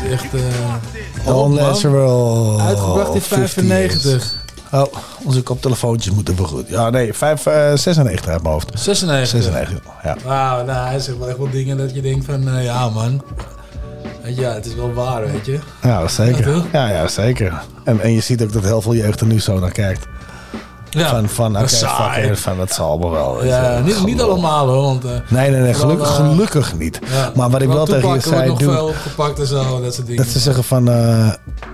Is echt... eh. Natural. Uitgebracht in 50 95. years. Oh, onze koptelefoontjes moeten wel goed. Ja, nee, 5, eh, 96 uit mijn hoofd. 96. 96, ja. Wauw, nou, hij zegt wel echt wel dingen dat je denkt van... eh, ja, man. Weet je, ja, het is wel waar, weet je. Ja, zeker. Ja? Ja, ja, zeker. En, en je ziet ook dat heel veel jeugd er nu zo naar kijkt. Ja, van, van oké, fuck it, van dat zal allemaal wel. Ja, je. niet, niet allemaal hoor, want... eh, Nee, nee, nee, gelukkig, eh, gelukkig niet. ja, Maar wat ik wel tegen je zei, nog doe, veel opgepakt en zo, dat soort dingen. dat ze zeggen van, eh,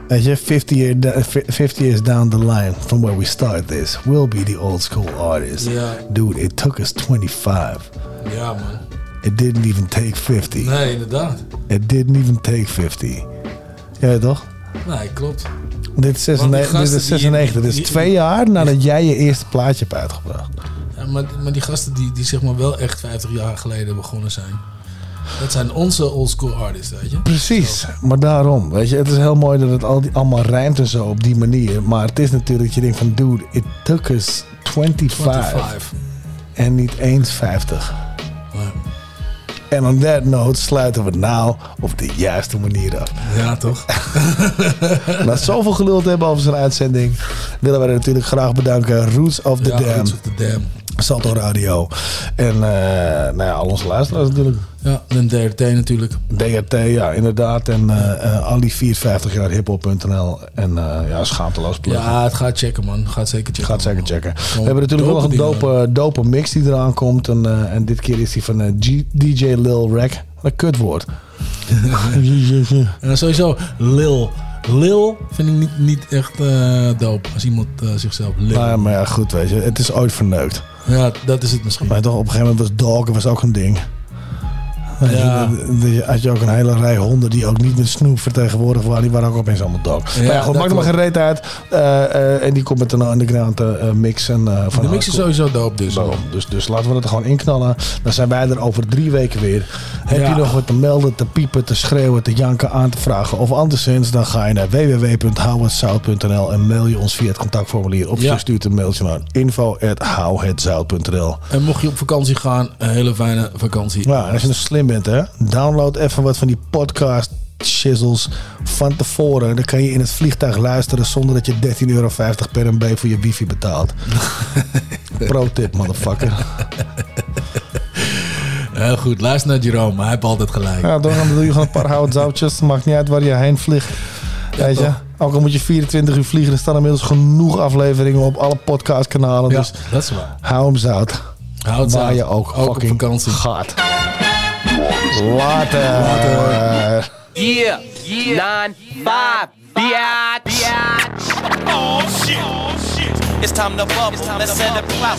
weet je, 50, year, da- 50 years down the line from where we start this, we'll be the old school artist. Ja. Dude, it took us 25. Ja, man. It didn't even take 50. Nee, inderdaad. It didn't even take 50. Ja, toch? Nee, klopt. Dit is 96. gasten Dit is, die- 96. Dit is die- twee jaar nadat jij je eerste plaatje hebt uitgebracht. Ja, maar, maar die gasten die, die zeg maar wel echt 50 jaar geleden begonnen zijn. Dat zijn onze oldschool artists, weet je. Precies, maar daarom. Weet je, het is heel mooi dat het al die, allemaal rijmt en zo op die manier. Maar het is natuurlijk dat je denkt van, dude, it took us 25. 25. En niet eens 50. En on that note sluiten we nou op de juiste manier af. Ja, toch? Na zoveel geluld hebben over zijn uitzending, willen wij natuurlijk graag bedanken Roots of the Ja, Dam. Roots of the Dam. Salto Radio. En eh, nou ja, al onze luisteraars natuurlijk. Ja, en DRT natuurlijk. DRT, ja, inderdaad. En eh eh, Ali 54 jaar hiphop.nl. En eh, ja, schaamteloos pluggen. Ja, het gaat checken, man. Gaat zeker checken. Gaat zeker checken. We hebben natuurlijk wel nog een dope dope, dope mix die eraan komt. En, eh, en dit keer is die van eh, G- DJ Lil Rack. Een kutwoord. En sowieso, Lil. Lil vind ik niet, niet echt eh dope. Als iemand eh, zichzelf Lil. Maar, maar ja, goed, weet je. Het is ooit verneukt. Ja, dat is het misschien. Maar toch, op een gegeven moment was Dog was ook een ding. Je, Ja. de- had je ook een hele rij honden die ook niet met snoep vertegenwoordigd waren. Die waren ook opeens allemaal dog. Ja, maar ja, goed, maakt er maar geen reet uit. Eh, eh, en die komt met een underground eh, mix. En, van De mix is sowieso dope dus. Daarom. Dus, dus laten we er gewoon inknallen. Dan zijn wij er over drie weken weer. Heb Ja. je nog wat te melden, te piepen, te schreeuwen, te janken, aan te vragen? Of anderszins, dan ga je naar www.houhetzout.nl en mail je ons via het contactformulier. Of je stuurt een mailtje naar info.houhetzout.nl En mocht je op vakantie gaan, een hele fijne vakantie. Ja, en als je nou slim bent, hè, download even wat van die podcast shizzles van tevoren. Dan kan je in het vliegtuig luisteren zonder dat je 13,50 euro per MB voor je wifi betaalt. Pro tip, motherfucker. Heel goed, luister naar Jerome. Hij heeft altijd gelijk. Ja, dan doe je gewoon een paar houtzoutjes. Maakt niet uit waar je heen vliegt. Weet je? Ook al moet je 24 uur vliegen, er staan inmiddels genoeg afleveringen op alle podcastkanalen. Ja, dus dat is waar. hou hem zout. Hou het waar je ook, Ook op fucking vakantie. gaat. Later. Yeah, yeah, nine, five, biatch, biatch. Oh shit, oh shit. It's time to bubble. Let's send it plow.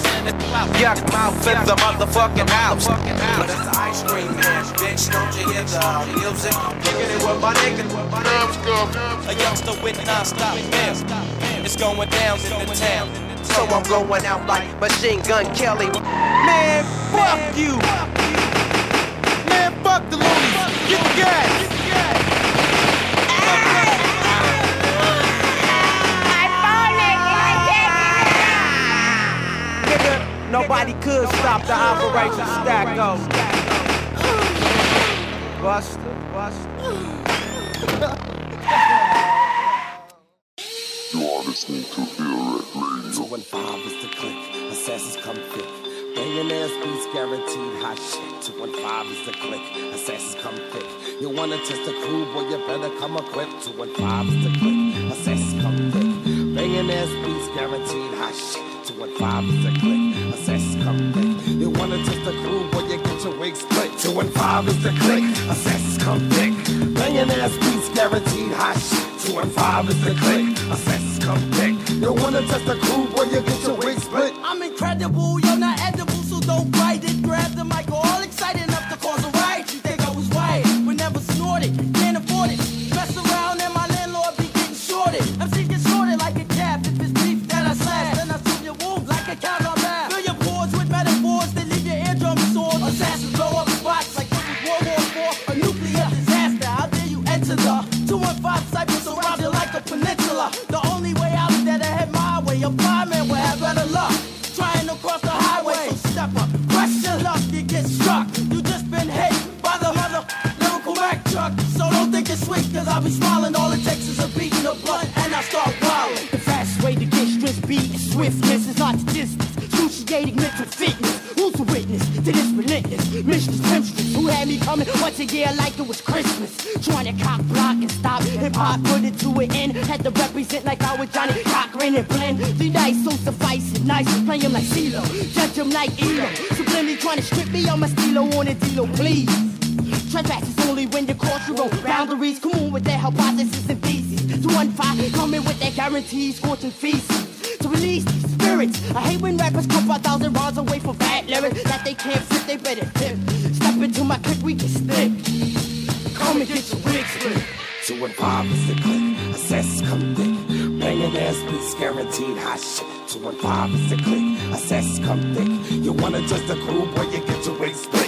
Yuck mouth in the motherfucking house. But it's the ice cream man, bitch. Don't you hear the music? Kicking it with my niggas, with my nerves go. A youngster with non-stop bills. It's going down in the town. So I'm going out like Machine Gun Kelly. Man, fuck you. Man, fuck Fuck the loonies. Get the gas. Nigga, nobody could stop the Operation Stacko. Buster, Buster. You are listening to Ill Radio. Two and five is the click. Assassins come thick. Ass beats guaranteed hot shit. Two and five is the click. Assassins come thick. You wanna test the crew, boy, you better come equipped. Two and five is the click. Assassins come thick. Ass beats guaranteed hot shit. Two and five is the click. Assassins come thick. You wanna test the crew, boy, you get your wig split. Two and five is the click. Assassins come thick. Ass beats guaranteed hot shit. Two and five is the click. Assassins come thick. You wanna test the crew, boy, you get your wig split. I'm incredible, you're not cause I'll be smiling. All it takes is a beat and a blunt, and I start wilding. The fastest way to get beat is swiftness is not the distance. Excruciating mental fitness. Who's the witness to this relentless mission? Temptress who had me coming once a year like it was Christmas. Trying to cock block and stop hip hop, put it to an end. Had to represent like I was Johnnie Cochran and blend. The dice so suffice and nice. Play him like CeeLo, judge him like Elo. Subliminally trying to strip me on my stilo on a dealo, please. Is only when you cross your own boundaries. Come on with their hypothesis and theses. To one five, coming with their guarantees, scorching feces. To release these spirits. I hate when rappers come a thousand rounds away for fat lyrics that they can't fit, they better tip. Step into my clique, we can stick. Come and get your wig split. And five is the click. assess come thick. Banging ass beats guaranteed hot shit. Two and five is the click. assess come thick. You wanna test the crew, boy, you get your wig split.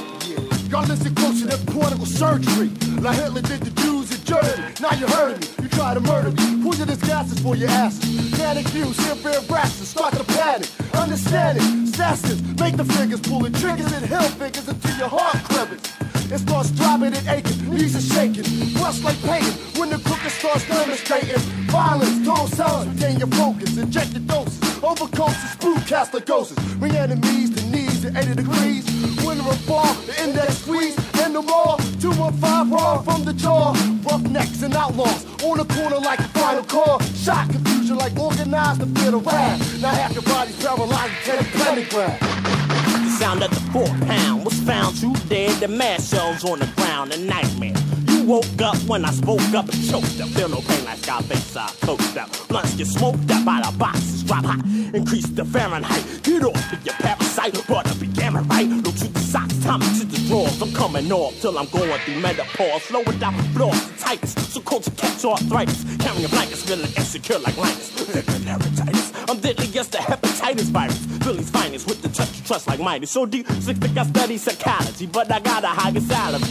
Y'all listen close to that portable surgery. Like Hitler did the Jews in Germany. Now you heard me. You try to murder me. Poisonous gases for your asses. Panic views, here bear rashes. Start to panic. Understand it. Assassins make the fingers pulling triggers and hill fingers until your heart quivers. It starts throbbing and aching, knees are shaking, bust like pain when the cooker starts demonstrating. Violence, tone sounds, regain your focus, injected doses, overcoats and sprue cast like ghosts. Bring enemies to 80 degrees. Winter and fall, the index squeeze, and the raw. 215 raw from the jaw. Roughnecks and outlaws on the corner like a final call. Shot confusion like organized to fit a rap. Now half your body's paralyzed, take pentagram. The sound of the four pound was found too dead. The mass shells on the ground, a nightmare. Woke up when I spoke up and choked up. Feel no pain like Scarface, I coached up. Blunts get smoked up by the boxes, drop hot. Increase the Fahrenheit. Get off of your parasite. Brought up your gamma right. No to the socks, time to the drawers. I'm coming off till I'm going through menopause. Slow it down, blow off the tightest. So cold to catch arthritis. Carrying a blankets, feeling insecure like. Laryngitis. I'm deadly against the hepatitis virus. Philly's finest with the touch of trust like Midas. So deep, slick I study psychology, but I got a higher salary.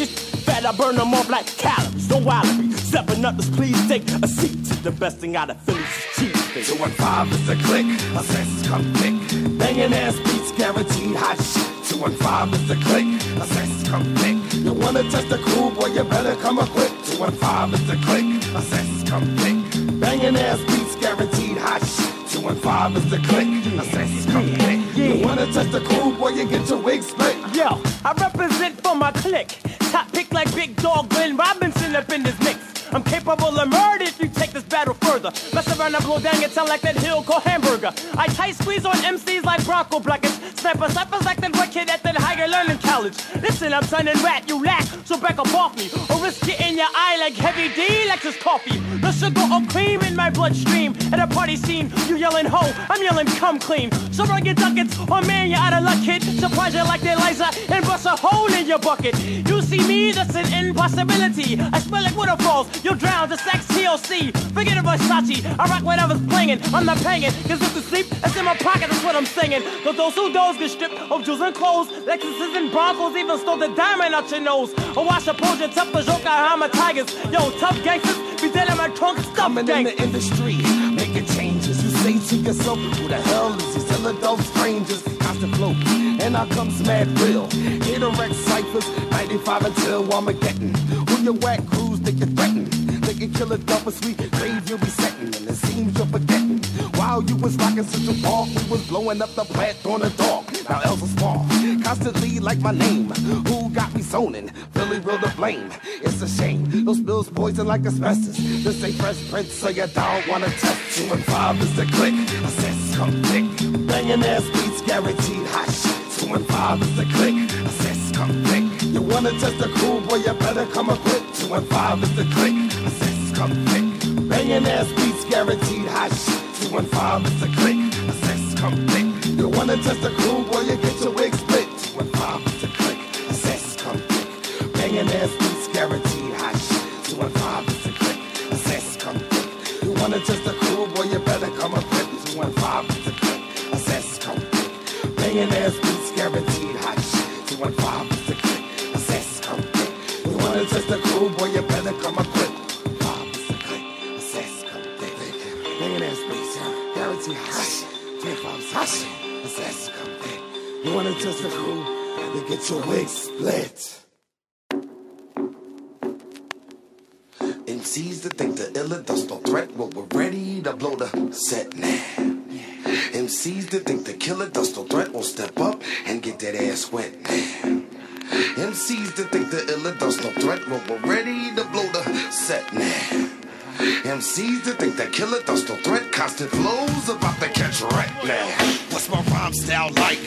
It's fat, I burn them off like calories. Don't wallaby. Stepping up, please take a seat to the best thing out of Philly's cheese. Two and five is the click. Assassins come thick. Banging ass beats guaranteed hot shit. Two and five is the click. Assassins come thick. You wanna test the crew, boy, you better come equipped. Two and five is the click. Assassins come thick. Banging ass beats guaranteed hot shit. And five is the click. Assassins come thick. You wanna test the crew, boy, you get your wig split. Yo, I represent for my clique. Top pick like Big Dog Glenn Robinson up in this mix. I'm capable of murder if you take this battle further. Mess around and blow down, it sound like that hill called Hamburger. I tight squeeze on MCs like Bronco Blackers. Sniper snipers like that kid at that higher learning college. Listen, I'm turning rat, you lack, so back up off me. Or risk it in your eye like Heavy D, like this coffee. The sugar or cream in my bloodstream. At a party scene, you yelling ho, I'm yelling come clean. So run your ducats, or man, you're out of luck, kid. Surprise you like they laser and bust a hole in your bucket. You see me, that's an impossibility. I smell like waterfalls, you'll drown the sex TLC. Forget about Versace, I rock whatever's playing. I'm not paying, cause if the sleep is in my pocket, that's what I'm singing. Cause those who doze get stripped of jewels and clothes. Lexuses and Broncos even stole the diamond out your nose. Oh, I suppose you're tough as Joker, I'm a tigers. Yo, tough gangsters, be dead in my trunk, stuff in the industry, making changes. You say to yourself, who the hell is these ill adult strangers? Constant flow, and out comes Mad Real. Here to wreck ciphers, 95 until I'm Armageddon. Who your whack crews think you threaten? Can kill a double sweet grave you'll be setting, and it seems you're forgetting. While you was rocking Central Park, we was blowing up the plant on the dog. Now Elsa Small, constantly like my name. Who got me zoning? Philly will to blame. It's a shame. Those bills poison like asbestos. This ain't fresh prince, so you don't wanna test. Two and five is the click. Assess come thick. Banging ass beats guaranteed hot shit. Two and five is the click. Assess come thick. You wanna test the crew, boy, you better come equipped. Two and five is the click. Come thick. Banging ass beats guaranteed hot shit. Two and five is the click. Assess come thick. You wanna test the crew, boy, you get your wig split. Two and five is the click. Assess come thick. Banging ass beats guaranteed hot shit. Two and five is the click. Assess come thick. You wanna test the crew, boy, you better come. Two and five is the click. Assess come thick. Banging ass beats guaranteed hot shit. Two and five is the click. Assess come thick. You wanna test the crew, boy, you better come equipped. Five And hot shit. Come thick. You wanna test the crew, you get your wig split. MCs that think the illa does no threat, well, we're ready to blow the set now. MCs that think the killer does no threat will step up and get that ass wet now. MCs that think the illa does no threat, well, we're ready to blow the set now. MCs that think the killer does no threat, constant flows about to catch right now. What's my rhyme style like?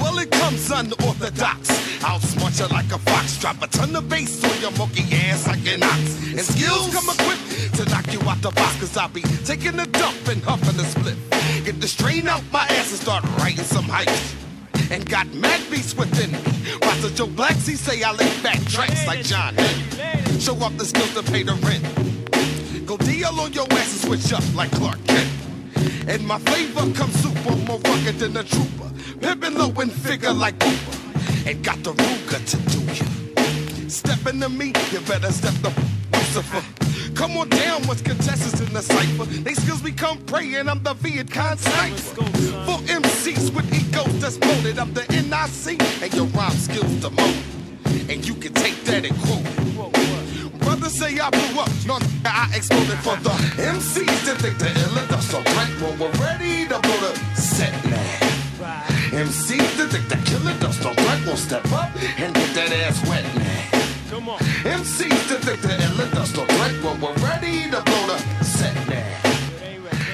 Well, it comes unorthodox. I'll smart you like a fox. Drop a ton of bass on your monkey ass like an ox. And skills come equipped to knock you out the box. Cause I'll be taking a dump and huffing a split. Get the strain out my ass and start writing some hype. And got mad beats within me. The Joe Blacks, say I lay back tracks like John. Show off the skills to pay the rent. Go deal on your ass and switch up like Clark Kent. And my flavor comes super more rugged than a trooper. Pimpin' low and figure like Cooper. And got the Ruger to do you. Step into me, you better step the Lucifer. Come on down with contestants in the cipher. They skills become prey and I'm the Viet Cong sniper. For MCs with egos that's molded, I'm the NIC and your rhyme skills the mold. And you can take that and quote it. Brothers say I blew up, no I exploded for the MCs that think the illa does so right when we're ready to blow the set now. MCs that think the killer so right will step up and get that ass wet now. Come on. MCs that think the illa does so right when we're ready to blow the set now.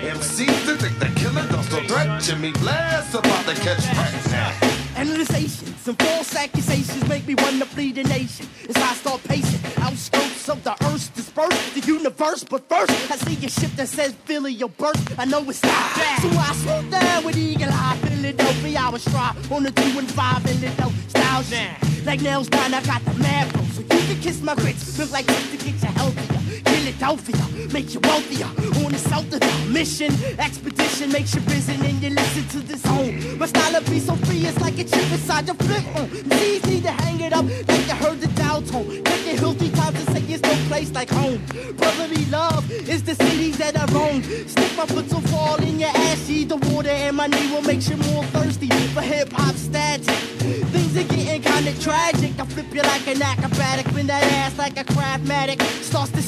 MCs that think the killer so threat, Jimmy Blast about to catch right now. Analyzations and false accusations make me want to flee the nation. As I start pacing outskirts of the earth, disperse the universe. But first, I see a ship that says Philly, your birth. I know it's not bad. So I slow down with eagle eye, Philadelphia. I was stride on the two and five in the dope style shit. Like nails down, I got the mad flow. So you can kiss my grits. Look like you to get you healthier. Philadelphia, make you wealthier. On the south of the mission, expedition makes you busy and you listen to the zone. My style of be so free, it's like a chip inside your flip phone. Easy to hang it up like you heard the dial tone. Take your hill three times and say it's no place like home. Brotherly love is the cities that I roam. Stick my foot so fall in your ass, see the water and my knee will make you more thirsty for hip hop static. Things are getting kinda tragic. I flip you like an acrobatic, bend that ass like a craftmatic. Starts to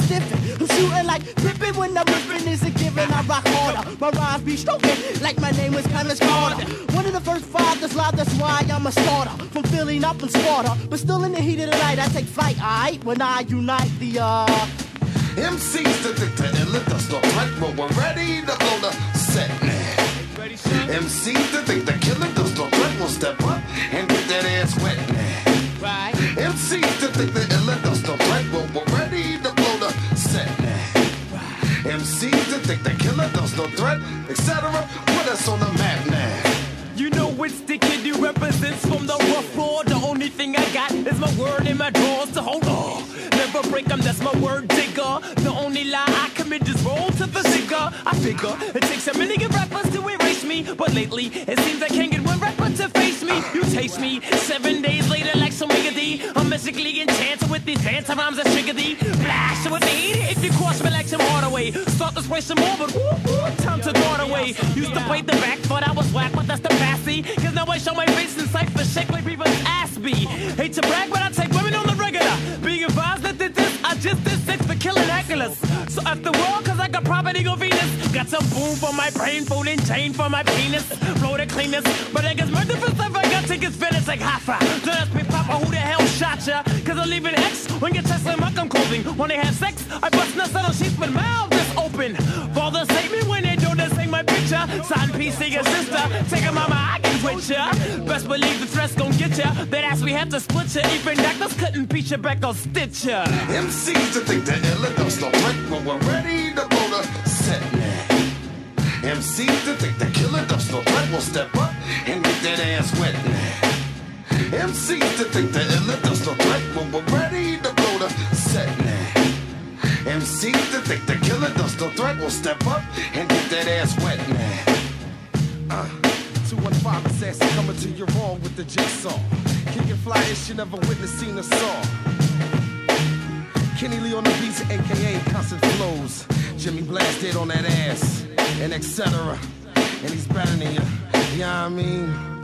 I'm shooting like Pippen when I'm ripping is a given. I rock harder. My rhymes be stroking like my name was Clemens Carter. One of the first fathers live, that's why I'm a starter. From Philly, not from Sparta. But still in the heat of the night, I take flight, alright? When I unite the, uh. MCs to think the illa does no threat when we're ready to go to set. MCs to think the killer does threat will step up and get that ass wet think the killer does no threat, etc. Put us on the map now. You know it's the kid city represents from the rough road. The only thing I got my word in my drawers to hold on. Never break them, that's my word digger. The only lie I commit is roll to the figure. I figure it takes a million rappers to erase me. But lately, it seems I can't get one rapper to face me. You taste me seven days later like some wiggity. I'm basically enchanted with these fancy rhymes that trigger thee. Blast with the heat if you cross me like some Hardaway. Start to spray some more, but woo, woo, time to it away. Used to play the back, thought I was whack, but that's the passy. Cause now I show my face in cypher shake like people's ass be. Hate to brag, but I take women on the regular. Being advised that did this, I just did six for killing hecklers. So after all, cause I got property on Venus. Got some boom for my brain, food and chain for my penis. Flow the cleanest, but I guess murder for stuff I got tickets finished like Hoffa. Don't ask me, Papa, who the hell shot ya? Cause I leave an X when your Tesla Malcolm clothing. When they have sex, I bust nuts on sheets with mouths that's open. Father save me when they do this, ain't my picture. Sign PC your sister, take a mama, I can with ya. Best believe the threats gon' get ya. That ass we have to split ya. Even doctors couldn't beat ya back or stitch ya. MCs to think they're ill enough, stop break when we're ready to blow the set. MCs to think they're killing us, no threat will step up and get that ass wet. MCs to think they're ill enough, no threat when we're ready to MCs to think they're killing us, no threat will step up and get that ass wet man. Uh, 215 assassin coming to your wrong with the jigsaw. And fly ish, you never witnessed, seen or saw. Kenny Lee on the beats, aka Constant Flows. Jimmy blasted on that ass, and etc. And he's better than you. You know I mean?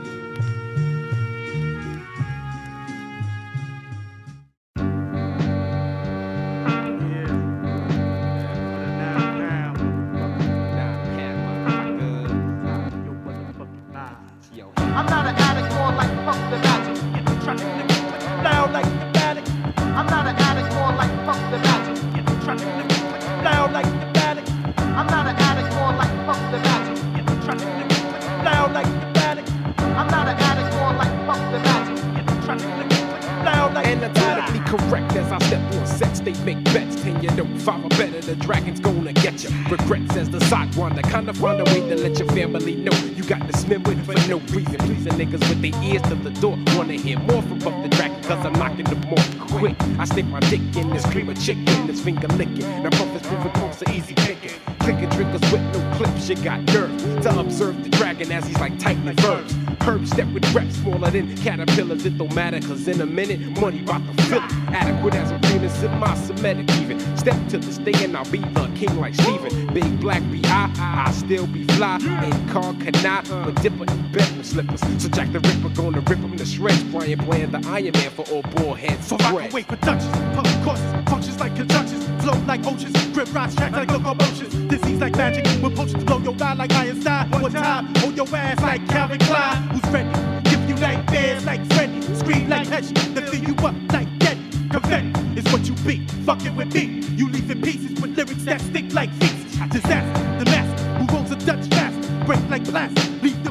I step on sets, they make bets. Ten you don't follow better, the dragon's gonna get you. Regrets as the side one, kinda find a way to let your family know you got memory for no reason. Pleasing niggas with their ears to the door. Wanna hear more from Buck the Dragon, cause I'm knocking them more quick. I stick my dick in this cream of chicken, this finger licking. Now Buff is proving close to easy picking. Clicking triggers with no clips, you got nerve to observe the dragon as he's like tightening verbs. Herb step with reps smaller than caterpillars, it don't matter, cause in a minute, money bout to fill it. Adequate as a penis, semi-Semitic even. Step to the stage and I'll be the king like Steven. Big black B.I., I still be fly. In car canai, but dipper in bedroom slippers. So Jack the Ripper gonna rip him to shreds. Brian playing the Iron Man for all ball heads. For rock away productions, pump courses, functions like conjunctions, flow like oceans, grip rocks, track like locomotions, disease like magic, with potions blow your mind like Einstein. One time, hold your ass like Calvin Klein, who's ready? Give you nightmares like Freddy, scream like Hedge, then fill you up like Getty. Confetti is what you be, fucking with me. You leave in pieces with lyrics that stick like feet. Disaster, the master who rolls a Dutch fast, break like glass, leave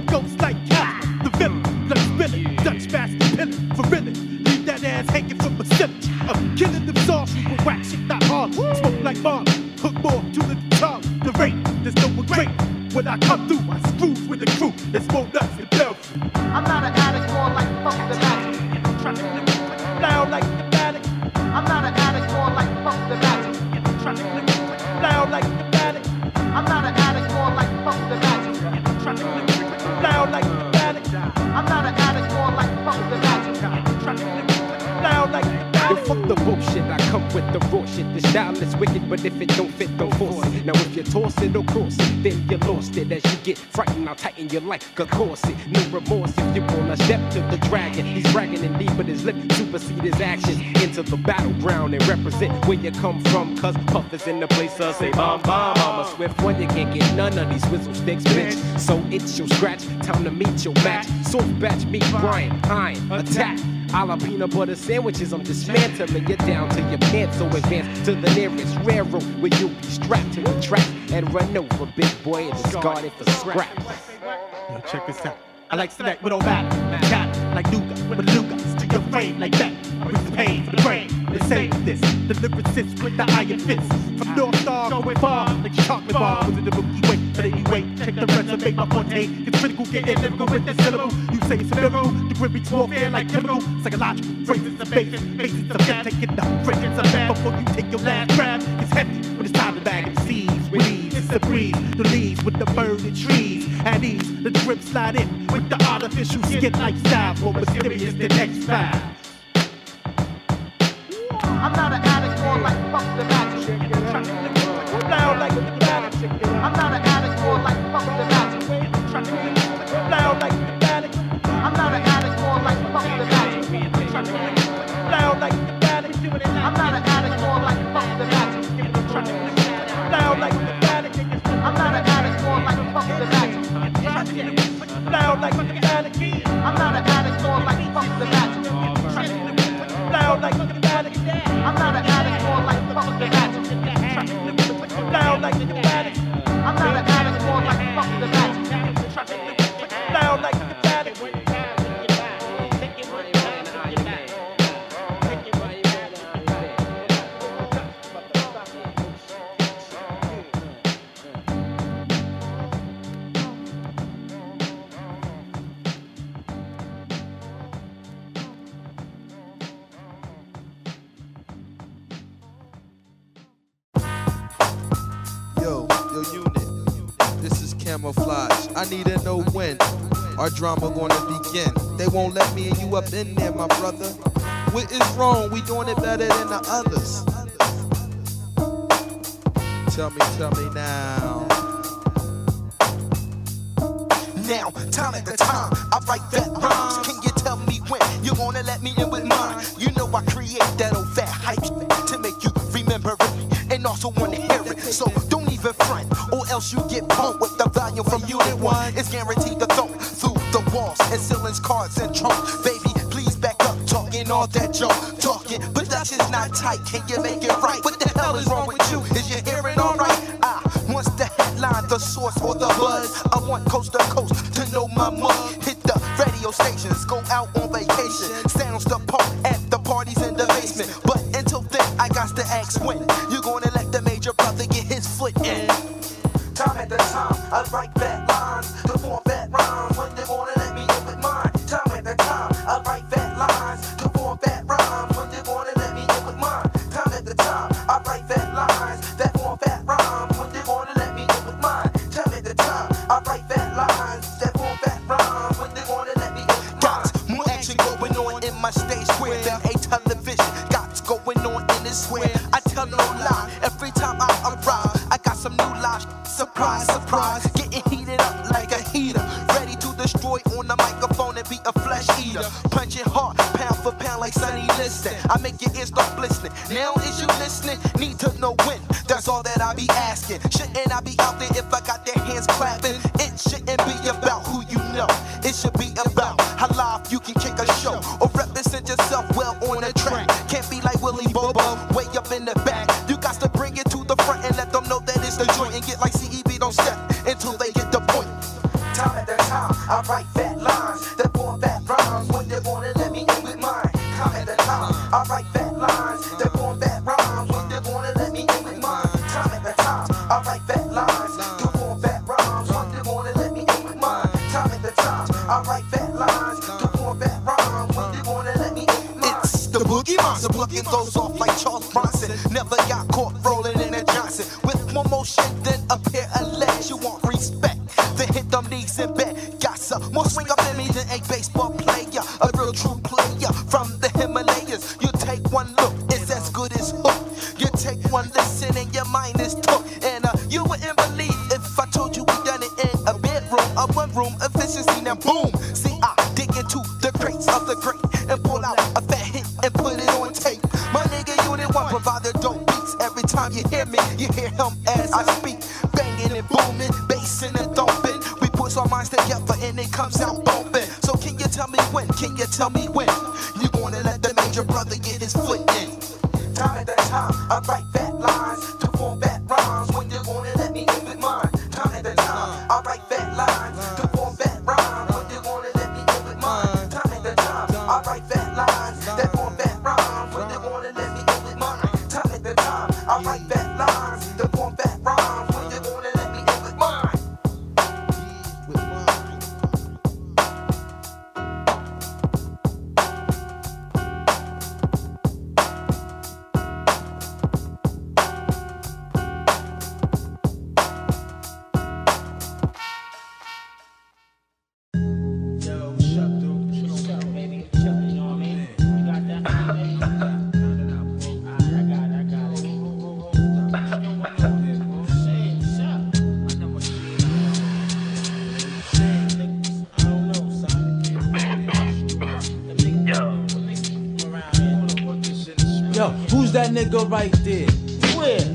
Dutch for real. Leave that ass hanging from a silly. I'm killing them soft with whack shit not hard. Smoke like Marley, hook more to the tongue. The rate, there's no regret. When I come Is wicked, but if it don't fit, don't force it. Now if you toss it or cross it, then you lost it. As you get frightened, I'll tighten your like a corset. No remorse if you wanna step to the dragon. He's bragging indeed, but his lip supersede his actions. Into the battleground and represent where you come from. Cause Puff is in the place of say bomb bomb. I'm a swift one, you can't get none of these whistle sticks, bitch. So it's your scratch, time to meet your match. Soft batch, meet Brian, Pine, attack. A la peanut butter sandwiches, I'm dismantling you down to your pants. So advance to the nearest railroad where you'll be strapped to the track and run over, big boy, and discarded for scrap. Yo, check this out. I like snack with all that. Got like Luga with Lugas to your frame like that. Brings the pain for the brain. They say this. The lyricist with the iron fist. From North Star going far like chocolate bar. In the Milky Way. But anyway, check the resume, my forte. It's critical, getting lyrical with the syllable. You say it's lyrical, the grip beats warfare like chemical. Psychological, phrases of basis, basis of death. Taking the fragrance of bad before you take your last grab. It's heavy but it's time to bag and seize with ease. It's the breeze, the leaves with the burning trees. At ease, the drip slide in with the artificial skin lifestyle. for mysterious the next five. I'm not an addict more like fuck the back. Our drama gonna begin. They won't let me and you up in there, my brother. What is wrong? We doing it better than the others. Tell me, tell me now. Now, time at the time, I write that rhymes. Can you tell me when you wanna let me in with mine? You know I create that old fat hype to make you remember it and also wanna hear it. So don't even front, or else you get pumped with the volume from Unit One. It's guaranteed the and ceilings, cards, and trunks. Baby, please back up, talking all that junk. Talking, but that's just not tight. Can you make it right? What the hell is wrong with you? Is your hearing alright? I ah, wants the headline, the source, or the buzz. I want coast to coast to know my mug. Hit the radio stations, go out on vacation. Sounds the park at the parties in the basement. But until then, I got to ask when you gonna let the major brother get his foot in. Time at the time, I like that lines. Nigga right there?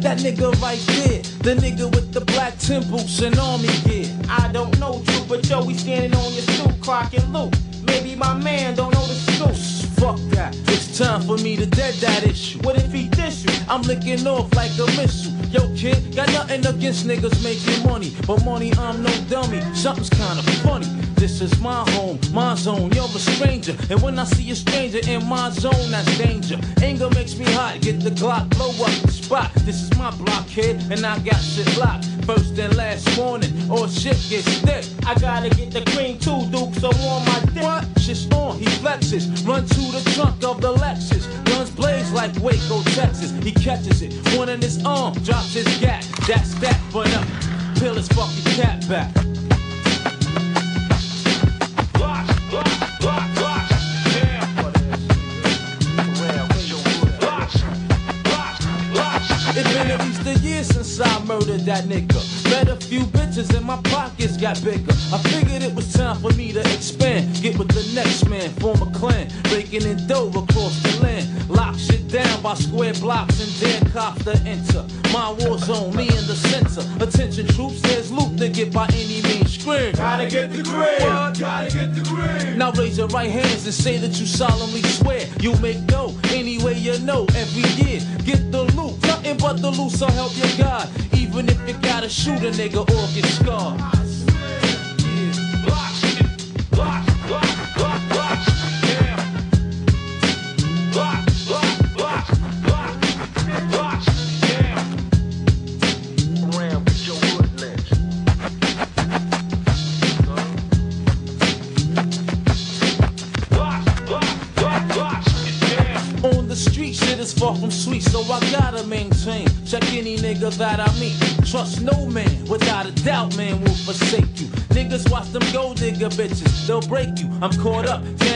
That nigga right there. The nigga with the black temples and army gear. I don't know you, but yo, we standing on your stoop, clock and loop. Maybe my man don't know the scoop. Fuck that. It's time for me to dead that issue. What if he diss you? I'm licking off like a missile. Yo, kid, got nothing against niggas making money. But money, I'm no dummy. Something's kinda funny. This is my home, my zone. You're a stranger. And when I see a stranger in my zone, that's danger. Get the Glock, blow up the spot. This is my block, blockhead, and I got shit locked.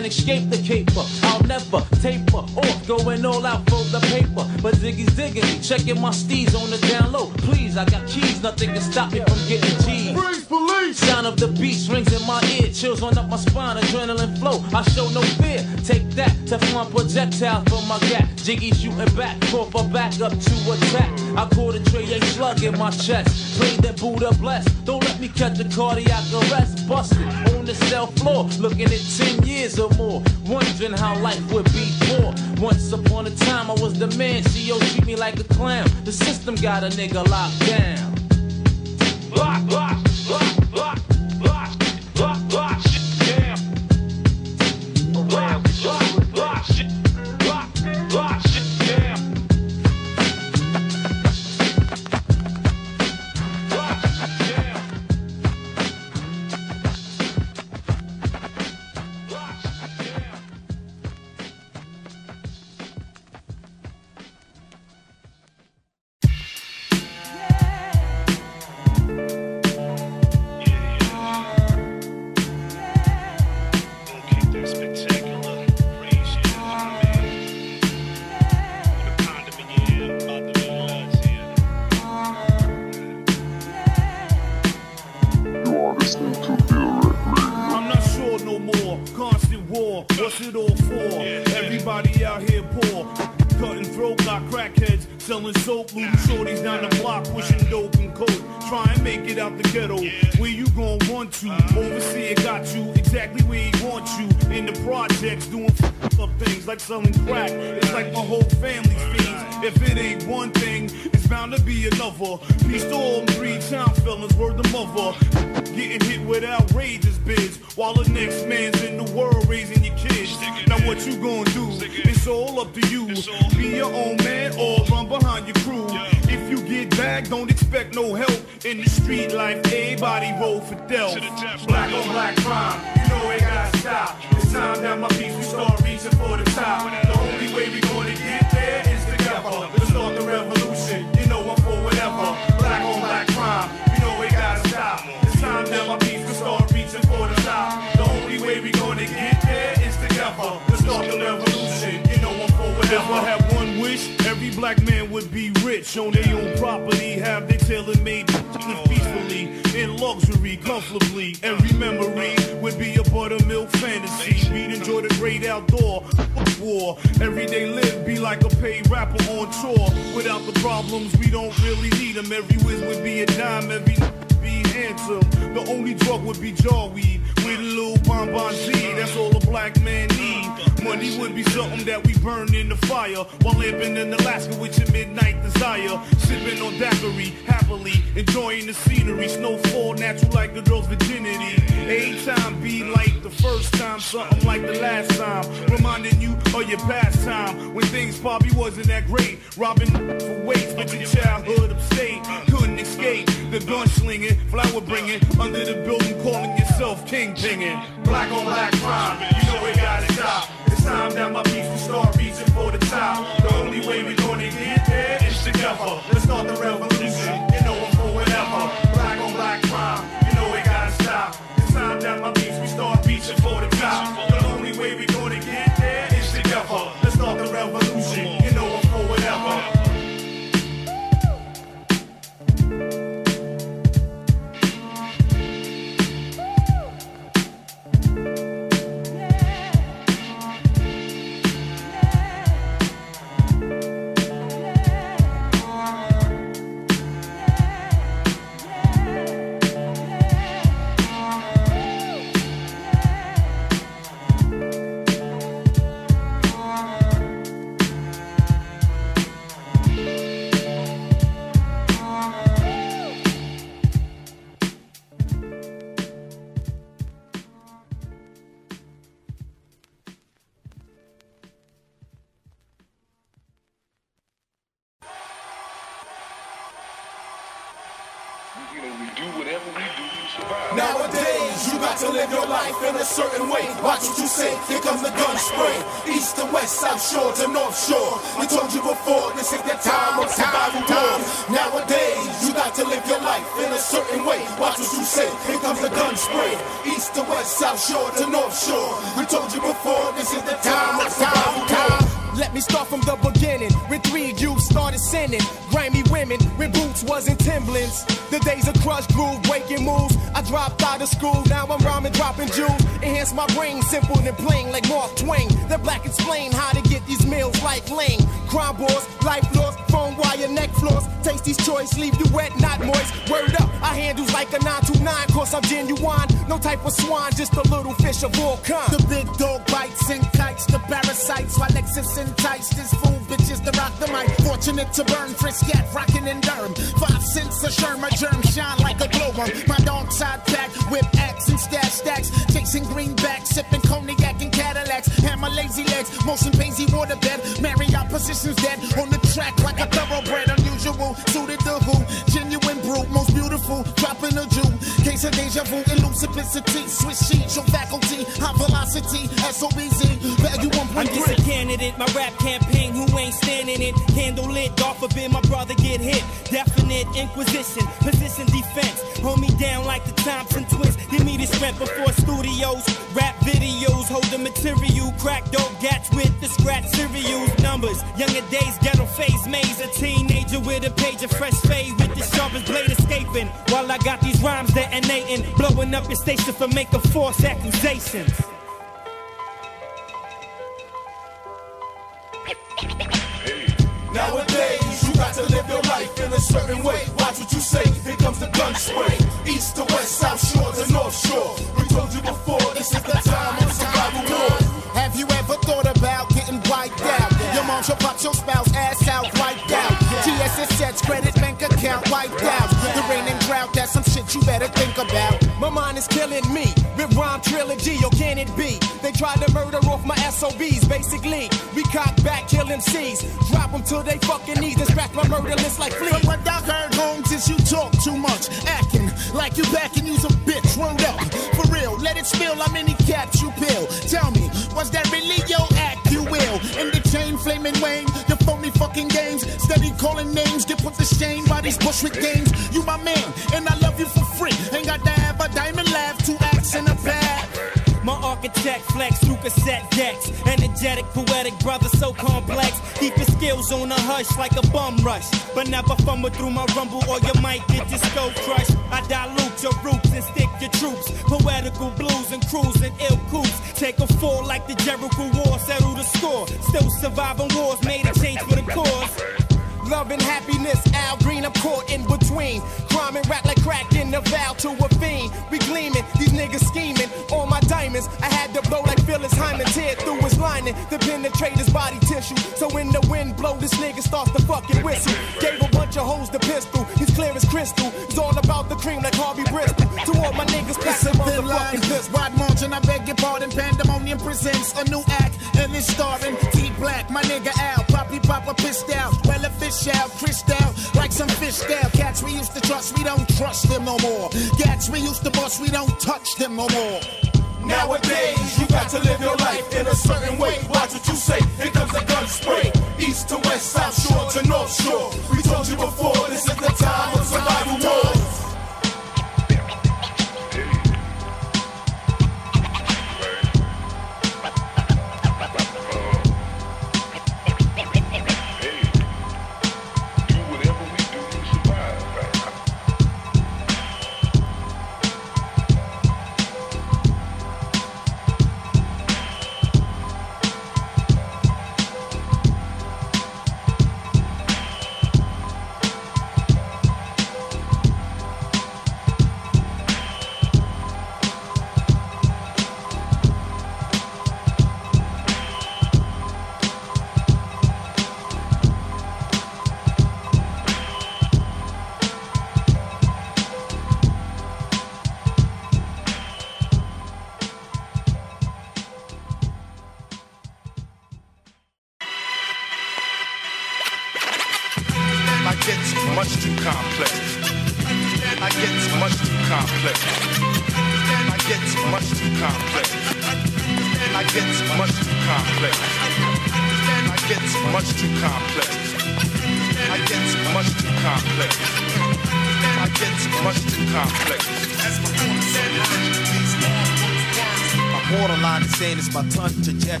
Can't escape the caper. I'll never taper off, going all out for the paper. But Ziggy's digging checking my steez on the down low. Please, I got keys, nothing can stop me from getting cheese. Freeze, police! Sound of the beats rings in my ear, chills on up my spine, adrenaline flow. I show no fear. Take that, Teflon projectile from my gap. Jiggy shooting back, call for back up to attack. I caught a tray A slug in my chest. Played that Buddha blessed. Don't let me catch a cardiac arrest. Busted on the cell floor, looking at 10 years or more. Wondering how life would be poor. Once upon a time, I was the man. CO treat me like a clown. The system got a nigga locked down. Lock, lock, lock, started sinning, grimy women boots wasn't Timberlands. The days of Krush Groove, breaking moves. I dropped out of school, now I'm rhyming, dropping jewels. Enhance my brain, simple and plain like Mark Twain. The black explain how to get these meals like Lane. Crime boss, life loss, phone wire, neck floss. Tasty's choice, leave you wet, not moist. Word up, I handles like a 929, cause I'm genuine. No type of swine, just a little fish of all kinds. The big dog bites and kites, the parasites, while Lexus enticed this fool bitches to rock the mic. Fortunate to burn Frisket, rockin' in Durham. Five cents a Sherma, germ shine like a glow worm. My dog side pack, whip axe and stash stacks. Chasing greenbacks, sipping cognac and Cadillacs. Hammer lazy legs, motion paisy waterbed. Marriott positions dead on the track like a thoroughbred. Unusual, suited the who, genuine brew, most beautiful, dropping a Jew. Case of deja vu, elusivity, Swiss sheet, your faculty, high velocity, SOBZ, value I'm just a candidate, my rap campaign, who ain't standing it? Candle lit, God forbid my brother get hit. Definite inquisition, position defense. Hold me down like the Thompson twins. Give me the strength before studios. Rap videos, hold the material. Crack dope gats with the scratch cereals. Numbers, younger days, ghetto phase, maze. A teenager with a page of fresh fade with the sharpest blade escaping. While I got these rhymes detonating, blowing up your station for making false accusations. Nowadays, you got to live your life in a certain way. Watch what you say, here comes the gun spray. East to west, south shore to north shore. We told you before, this is the time of survival war. Have you ever thought about getting wiped out? Your mom pop your spouse ass out. Sets, credit bank account wiped out. The rain and drought, that's some shit you better think about. My mind is killing me with rhyme trilogy, or can it be? They tried to murder off my SOBs, basically. We cock back, kill MCs, drop them till they fucking knees, and scratch my murder list like fleas. But what I heard, Holmes, is you talk too much, acting like you back and you's a bitch. Word up, for real, let it spill how many cats you pill. Tell me, was that really your act, you will? In the chain, flaming Wayne, the phony fucking games, steady calling names, get put to shame by these Bushwick games. You my man, and I love you for free. Ain't got to have a diamond laugh, two acts in a bag. My architect flex through cassette decks. Energetic, poetic brother, so complex. Keep your skills on a hush like a bum rush. But never fumble through my rumble or you might get your skull crushed. I dilute your roots and stick your troops. Poetical blues and crews and ill coops. Take a fall like the Jericho War, settle the score. Still surviving wars, made a change for the cause. Love and happiness, Al Green, I'm caught in between. Crime and rap like crack in the vow to a fiend. We gleaming, these niggas scheming. All my diamonds, I had to blow like Phyllis Hyman, tear through his lining to penetrate his body tissue. So when the wind blow, this nigga starts to fucking whistle. Gave a bunch of hoes the pistol, he's clear as crystal. It's all about the cream like Harvey Bristol. To all my niggas, pass the a thin line, motherfucking pistol. wide margin, I beg your pardon. Pandemonium presents a new act, and it's starring T Black, my nigga Al, Poppy Papa pissed out, well a like some fish out. Cats we used to trust, we don't trust them no more. Cats we used to bust, we don't touch them no more. Nowadays, you got to live your life in a certain way. Watch what you say. Here comes a gun spray. East to west, south shore to north shore. We told you before, this is the time of survival wars.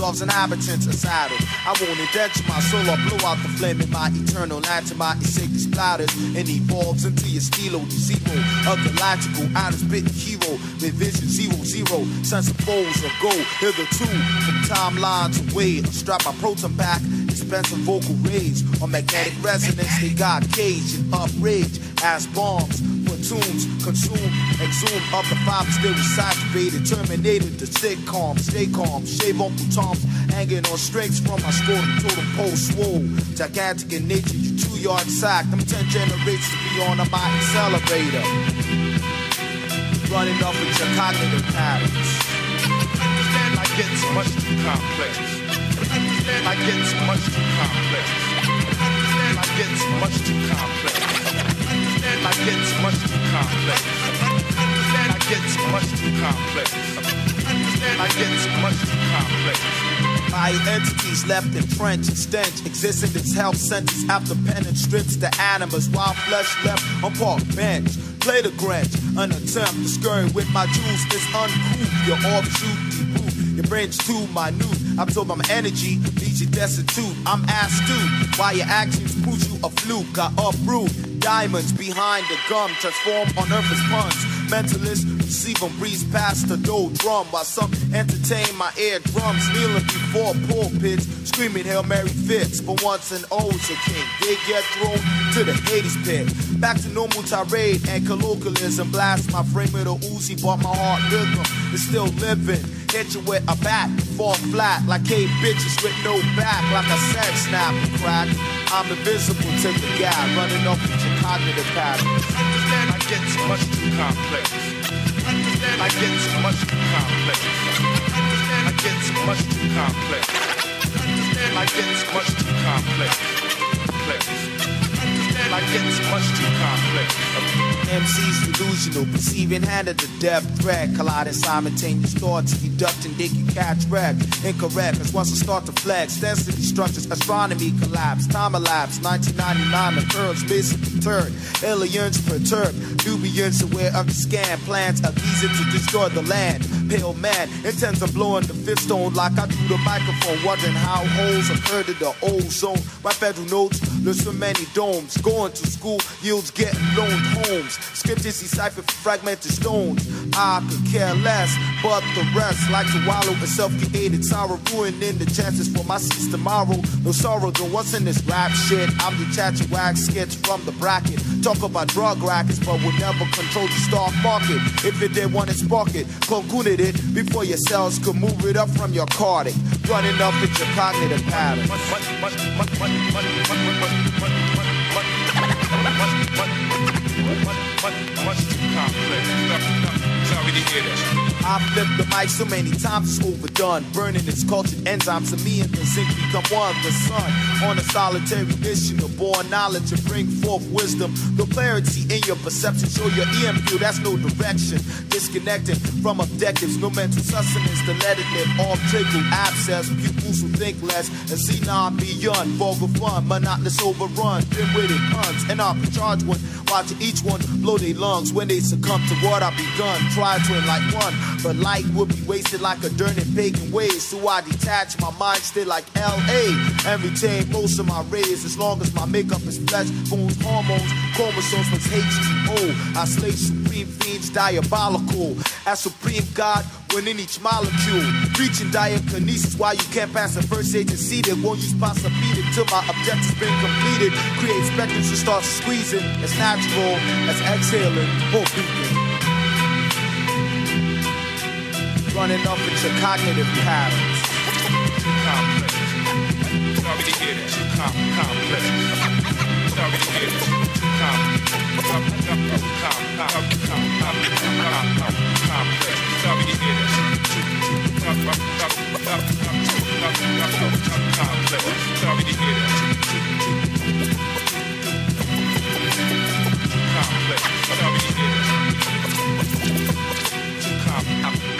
Dissolves inhabitants a saddle. I won't indenture my soul or blow out the flame in my eternal lantern. My sacred splatters and evolves into your stilo, zero, a galactical outer spit hero. With vision zero zero, sense of foes of gold. Hitherto from timelines away, I strap my proton pack, expensive vocal rage on magnetic resonance. They got caged and uprage as bombs. Platoons consume, exhume of the they were saturated, terminated the calm, Stay calm, shave Uncle Tom's hanging on strings from my scrotum totem pole swole. Gigantic in nature, you two yard sack. Them ten generations beyond my accelerator. Running off with your cognitive patterns. I get much too complex. I get much too complex. I get much too complex. I get much too complex. I get much too complex. I get much too complex. My entities left in French stench, existing as health sentence after penance strips the animus. while flesh left on park bench. Play the Grinch, an attempt to scurry with my jewels is uncouth. Your offshoot debut, your brain's too minute. Absorb my energy, leaves you destitute. I'm astute, why your actions push you a fluke. I uproot diamonds behind the gum, transform on earth as puns. Mentalist, receive breeze past the dough drum while some entertain my eardrums, kneeling before pulpits, screaming Hail Mary fits. For once an O's a king, they get thrown to the Hades pit. Back to normal tirade and colloquialism. Blast my frame with a Uzi, but my heart rhythm is still living. Hit you with a bat, fall flat like eight bitches with no back, like a said snap and crack. I'm invisible to the guy running off with cognitive patterns. I get much too complex. I get much too complex. I get much too complex. I get much too complex. complex. Man, I get too much too complex. MC's delusional, perceiving hand of the death threat, colliding simultaneous thoughts, deducting they can catch wreck. Incorrect, as once I start to flex, density structures, astronomy collapse, time elapsed, 1999 occurs, basically turd, aliens perturbed, Nubians aware of the scan. plans a visa to destroy the land. Pale man intends on blowing the fifth stone like I do the microphone, wondering how holes occurred in the ozone. My federal notes, there's so many domes. Going to school yields getting loaned homes. Scriptures decipher for fragmented stones. I could care less, but the rest like to wallow in self-created sorrow, ruining the chances for my seats tomorrow. No sorrow, though. What's in this rap shit? I'm detaching wax skits from the bracket. Talk about drug rackets, but we'll never control the stock market. If it did want to spark it, concluded it before your cells could move it up from your cardiac. Running up with your cognitive what? What? What? What? What? I flipped the mic so many times it's overdone. Burning its cultured enzymes to me and the zinc become one. The sun on a solitary mission to born knowledge to bring forth wisdom. The clarity in your perception show your EMQ, that's no direction. Disconnected from objectives, no mental sustenance to let it live off trickle abscess. Pupils who think less and see non beyond. Vulgar fun, monotonous overrun. Dim witted puns, and I'll charge one. Watching each one blow their lungs when they succumb to what I begun. Try to enlight one, but light would be wasted like a dirty pagan ways. So I detach my mind still like LA and retain most of my rays as long as my makeup is flesh, bones, hormones, chromosomes was H2O. I slay supreme fiends, diabolical. As supreme God, within each molecule, reaching diakinesis while you can't pass the first see that won't use possibility till my objective's been completed. Create spectrums and start squeezing as natural as exhaling or breathing running up into your cognitive patterns. Complex. Complex. Complex. Complex. Complex.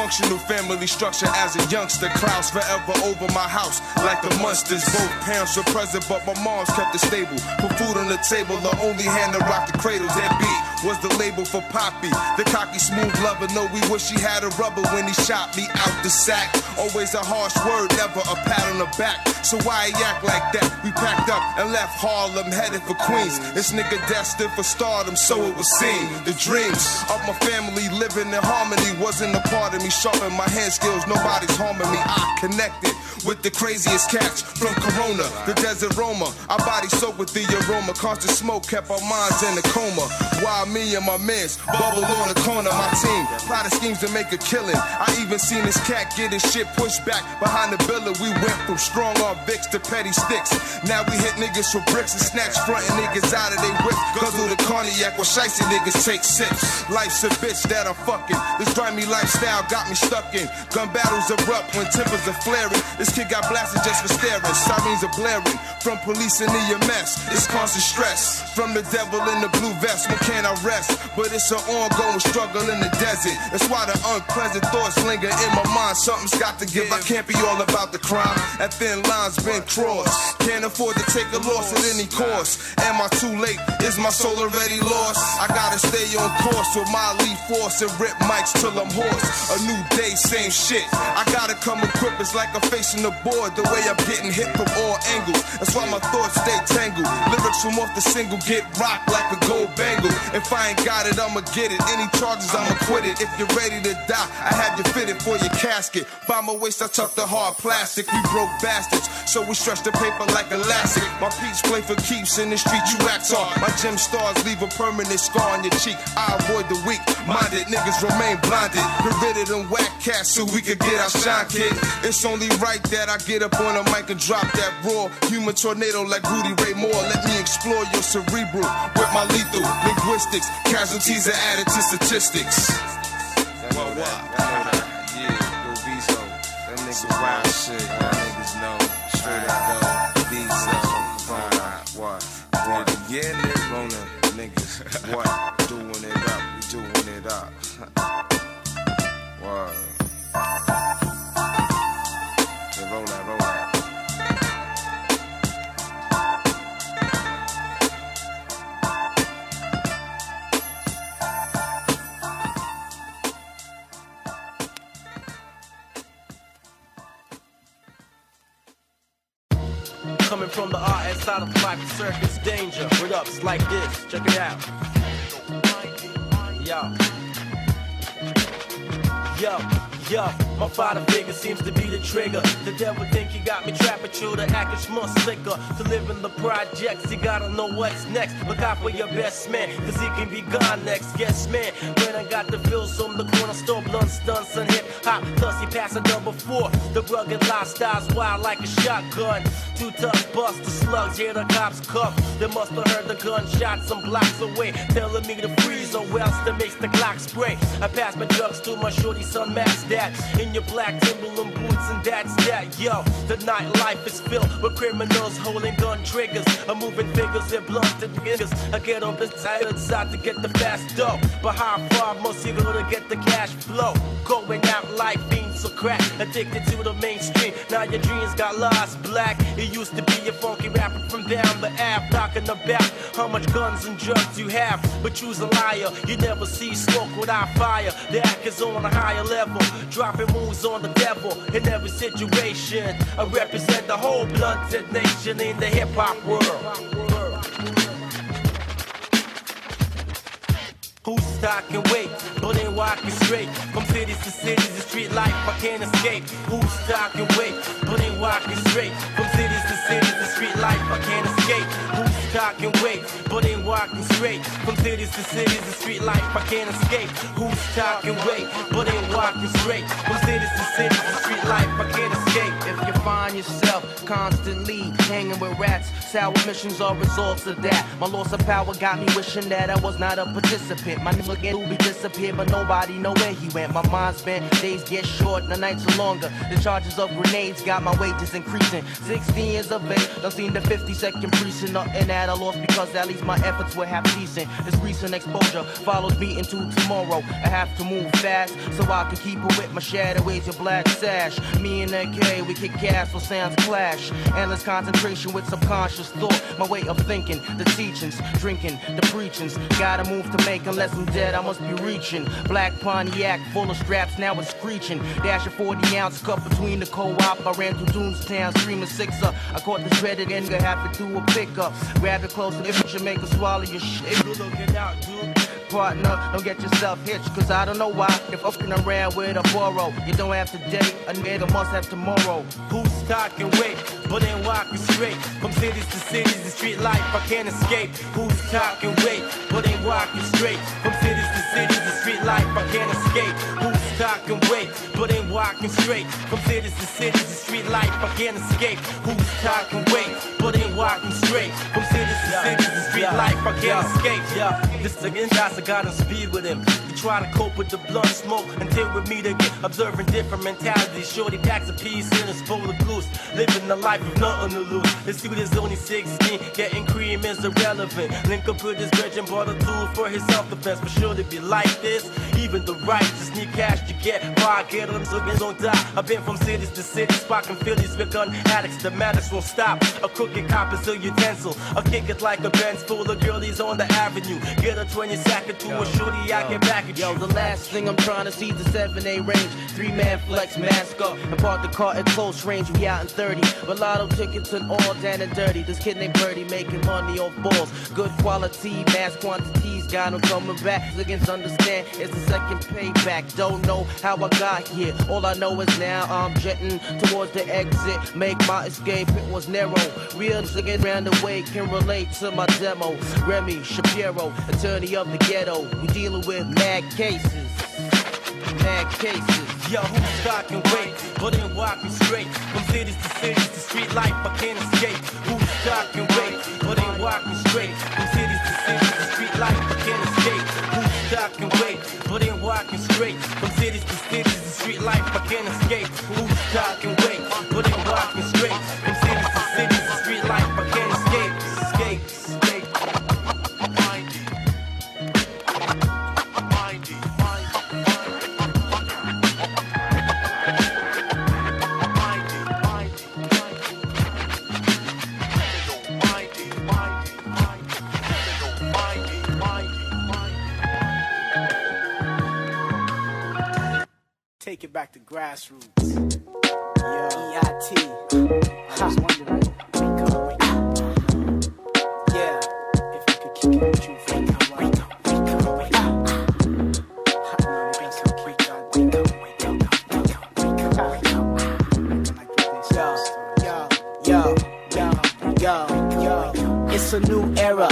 Dysfunctional family structure as a youngster. Clouds forever over my house like the monsters. Both parents were present, but my mom's kept it stable. Put food on the table, the only hand to rock the cradle. That beat was the label for Poppy. The cocky, smooth lover. No, we wish he had a rubber when he shot me out the sack. Always a harsh word, never a pat on the back. So why he act like that? We packed up and left Harlem, headed for Queens. This nigga destined for stardom, so it was seen. The dreams of my family living in harmony wasn't a part of me. Sharpen my hand skills, nobody's harming me. I connected with the craziest cats from Corona, the desert Roma. Our bodies soaked with the aroma. Constant smoke kept our minds in a coma. While me and my mans bubble on the corner, my team plotted schemes to make a killing. I even seen this cat get his shit pushed back behind the building. We went from strong arm Vicks to petty sticks. Now we hit niggas with bricks and snatch frontin' niggas out of they whip. Guzzle the cognac while shicey niggas take sips. Life's a bitch that I'm fucking. This grimy lifestyle got me stuck in. Gun battles erupt when tempers are flaring. This kid got blasted just for staring. Sirens are blaring from police and EMS. It's constant stress from the devil in the blue vest. When can I rest? But it's an ongoing struggle in the desert. That's why the unpleasant thoughts linger in my mind. Something's got to give. I can't be all about the crime. That thin line's been crossed. Can't afford to take a loss at any cost. Am I too late? Is my soul already lost? I gotta stay on course with my lead force and rip mics till I'm hoarse. A new day, same shit. I gotta come equipped. It's like I'm facing the board. The way I'm getting hit from all angles. That's why my thoughts stay tangled. Lyrics from off the single get rocked like a gold bangle. If I ain't got it, I'ma get it. Any charges, I'ma quit it. If you're ready to die, I have you fitted for your casket. By my waist, I tuck the hard plastic. We broke bastards. So we stretch the paper like elastic. My peeps play for keeps in the street, you act hard. My gem stars leave a permanent scar on your cheek. I avoid the weak minded niggas remain blinded. Get rid of them whack cats so we could get our shine, kid. It's only right that I get up on a mic and drop that raw human tornado like Rudy Ray Moore. Let me explore your cerebral with my lethal linguistics. Casualties are added to statistics. What, what? Yeah, yo, Viso. Them niggas wild shit. Straight up, though. Viso. What? What? Yeah, nigga. Niggas. What? Doing it up. We doing it up. from the RS side of life, circus danger. What up? It's like this. Check it out. Yo. Yo, my father figure seems to be the trigger. The devil think he got me trapped, but you the acting more slicker. To live in the projects, you gotta know what's next. Look out for your best man, cause he can be gone next. Yes, man, when I got the feels from the corner store, blunt stunts and hip hop. Plus, he passed a double four. The rugged lifestyle's wild like a shotgun. Two tough bust the slugs, hear the cops cuff. They must have heard the gunshot some blocks away, telling me to freeze or else that makes the clock spray. I pass my drugs to my shorty son, that. In your black Timberland boots, and that's that. Yo, the nightlife is filled with criminals holding gun triggers. I'm moving figures and blunted niggas. I get on the side to get the fast dough. But how far must you go to get the cash flow? Going out like or crack, addicted to the mainstream. Now your dreams got lost, black. It used to be a funky rapper from down the app, talking about how much guns and drugs you have. But you's a liar, you never see smoke without fire. The act is on a higher level, dropping moves on the devil in every situation. I represent the whole blunted nation in the hip hop world. Who's stocking weight, but ain't walking straight? From cities to cities, the street life I can't escape. Who's stocking weight, but ain't walking straight? From cities to cities, the street life I can't escape. Who's stocking weight, but ain't walking straight From cities to cities, the street life I can't escape Who's talking weight, but ain't walking straight From cities to cities, the street life I can't escape If you find yourself constantly hanging with rats, sour missions are results of that. My loss of power got me wishing that I was not a participant. My nigga get Ubi disappeared, but nobody know where he went. My mind's bent, days get short, the nights are longer. The charges of grenades got my wages increasing. 16 years of age, done seen the 52nd precinct, nothing that I lost because at least my efforts were half decent. This recent exposure follows me into tomorrow. I have to move fast so I can keep it with my shadow waves, your black sash. Me and that K, we kick gas for sounds clash. Endless concentration with subconscious thought. My way of thinking, the teachings, drinking, the preachings. Gotta move to make, unless I'm dead, I must be reaching. Black Pontiac, full of straps, now it's screeching. Dash a 40 ounce cup between the co op. I ran through Doomstown, streaming sixer. I caught the dreaded nigga halfway through a pickup. It close, if you should make a swallow your shit. Looking out, dude. Partner, don't get yourself hitched, cause I don't know why. If fucking around with a borrow, you don't have today, a nigga must have tomorrow. Who's talking wait, but ain't walking straight From cities to cities, the street life I can't escape Who's talking wait, but ain't walking straight From cities to cities, the street life I can't escape Who's talking weight, but ain't walking straight. From cities to cities, the street life I can't escape. Who's talking weight, but ain't walking straight. From cities to cities, the street life I can't escape. Yeah, this is against us, I got on speed with him. You try to cope with the blunt smoke and deal with me meet get observing different mentalities. Shorty packs a piece in his bowl of blues Living the life of nothing to lose. This dude is only 16, getting cream is irrelevant. Link up with his bridge and bought a tool for his self-defense But should it be like this? Even the right righteous need cash to get Why get them so don't die I've been from cities to cities, sparking Phillies with gun addicts The madness won't stop, a crooked cop is a utensil I kick it like a Benz full of girls girlies on the avenue. Get a 20 second to a shorty, I get back at you. Yo, the last thing I'm trying to see is the 7A range. Three man flex, mask up, and park the car at close range. We out in 30. But lotto tickets and all down and dirty. This kid named Birdie making money off balls. Good quality, mass quantities. Got him coming back. Niggas understand it's the second payback. Don't know how I got here. All I know is now I'm jetting towards the exit. Make my escape, it was narrow. Real niggas around the way can relate to my demo. Remy Shapiro, attorney of the ghetto. We dealing with mad cases. Mad cases. Yo, who's talking wait? But then walking straight from cities to cities to street life. I can't escape. Who's talking wait? But then walking straight from cities to cities to street life. I can't escape. Who's talking wait? But then walking straight cities to cities to street life. I can't escape. Who's talking wait? But then walking straight Take it back to grassroots. EIT. I was wondering. Wake up, wake up. Yeah. If I could kick it with you, wake up, wake up, wake up, wake up. Yo, yo, yo, yo, yo. It's a new era,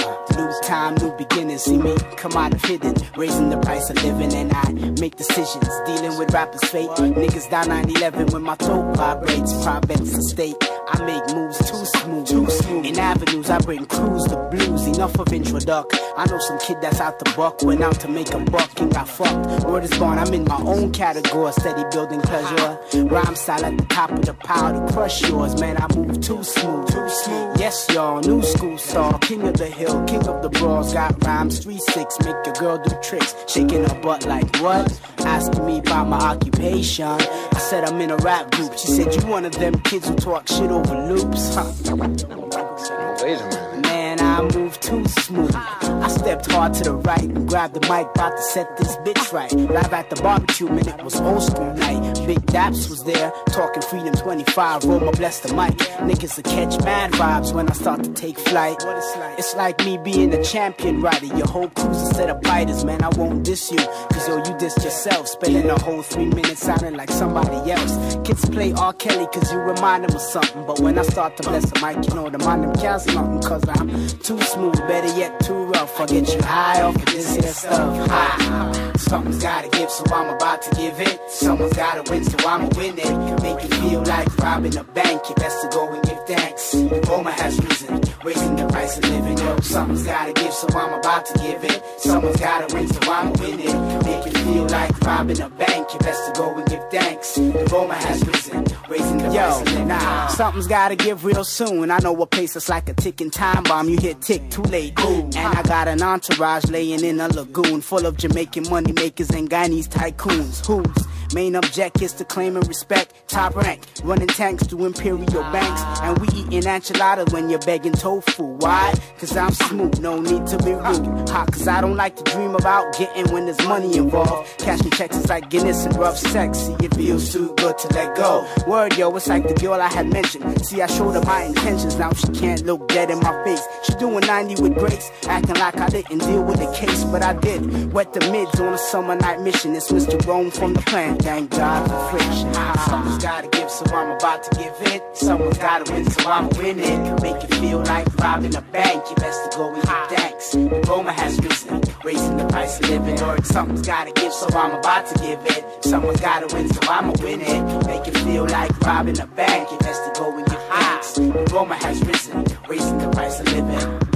time, new beginnings. See me come out of hidden, raising the price of living, and I make decisions, dealing with rappers' fate. Niggas down 9-11 when my throat vibrates, province the state. I make moves too smooth, too smooth. In avenues, I bring crews the blues. Enough of introduct. I know some kid that's out the buck, went out to make a buck and got fucked. Word is born, I'm in my own category, steady building pleasure. Rhyme style at the top of the pile to crush yours, man. I move too smooth, too smooth. Yes, y'all, new school star, king of the hill, king of the brawls. Got rhymes, three six, make a girl do tricks, shaking her butt like what? Asking me about my occupation. I said I'm in a rap group. She said you one of them kids who talk shit over loops. Huh. Wait a minute. I move too smooth. I stepped hard to the right and grabbed the mic, about to set this bitch right. Live at the barbecue, man, it was old school night. Big Daps was there, talking Freedom 25, Roma bless the mic. Niggas will catch mad vibes when I start to take flight. It's like me being a champion rider. Your whole crew's a set of biters, man. I won't diss you, cause yo, you dissed yourself. Spending a whole three minutes sounding like somebody else. Kids play R. Kelly cause you remind them of something. But when I start to bless the mic, you know the mind them counts nothing. Cause I'm too smooth, better yet, too rough. I get you high off of this here stuff. High. Something's gotta give, so I'm about to give it. Someone's gotta win, so I'ma win it. Make it feel like robbing a bank. You best to go and give thanks. Roma has risen, raising the price of living. Yo, something's gotta give, so I'm about to give it. Someone's gotta win, so I'ma win it. Make it feel like robbing a bank. You best to go and give thanks. The Roma has risen, raising the price of living. Nah, something's gotta give real soon. I know a pace that's like a ticking time bomb. You hit tick too late. Ooh. And I got an entourage laying in a lagoon full of Jamaican money makers and Guyanese tycoons. Whose main object is to claim and respect top rank, running tanks to imperial banks, and we eating enchiladas when you're begging tofu. Why? Cause I'm smooth, no need to be rude. Hot, cause I don't like to dream about getting when there's money involved. Cashing checks is like Guinness and rough sexy. It feels too good to let go. Word, yo, it's like the girl I had mentioned. See, I showed her my intentions, now she can't look dead in my face. She doing 90 with grace, acting like I didn't deal with the case, but I did. Wet the mids on a summer night mission. It's Mr. Rome from the plan. Thank God for friction. Someone's gotta give, so I'm about to give it. Someone's gotta win, so I'm winning. Make it feel like robbing a bank. You best to go and give thanks. Roma has risen, raising the price of living. Or something's gotta give, so I'm about to give it. Someone's gotta win, so I'ma win it. Make it feel like robbing a bank. You best to go and give thanks. Roma has risen, raising the price of living.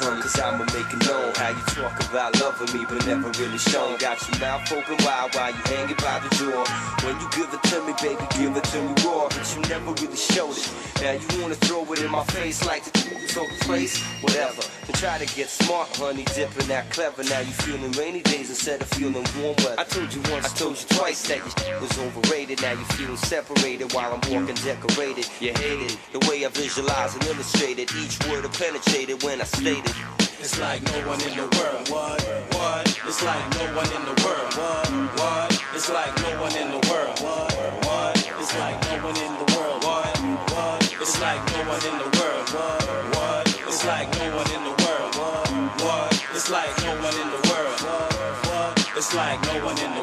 Cause I'ma make it known how you talk about loving me, but never really shown. Got your mouth open wide while you hanging by the door. When you give it to me, baby, give it to me raw, but you never really showed it. Now you wanna throw it in my face like the so place, whatever. To try to get smart, honey, dipping that clever. Now you feeling rainy days instead of feeling warm weather. I told you once, I told you twice that your was overrated. Now you feeling separated while I'm walking decorated. You hate it, the way I visualize and illustrated. Each word I penetrated when I stated. It's like no one in the world. What? What? It's like no one in the world. What? What? It's like no one in the world. What? What? It's like no one in the world. What? What? It's like no one in the world. What? What? It's like no one in the world. What? It's like no one in the world. What? It's like no one in the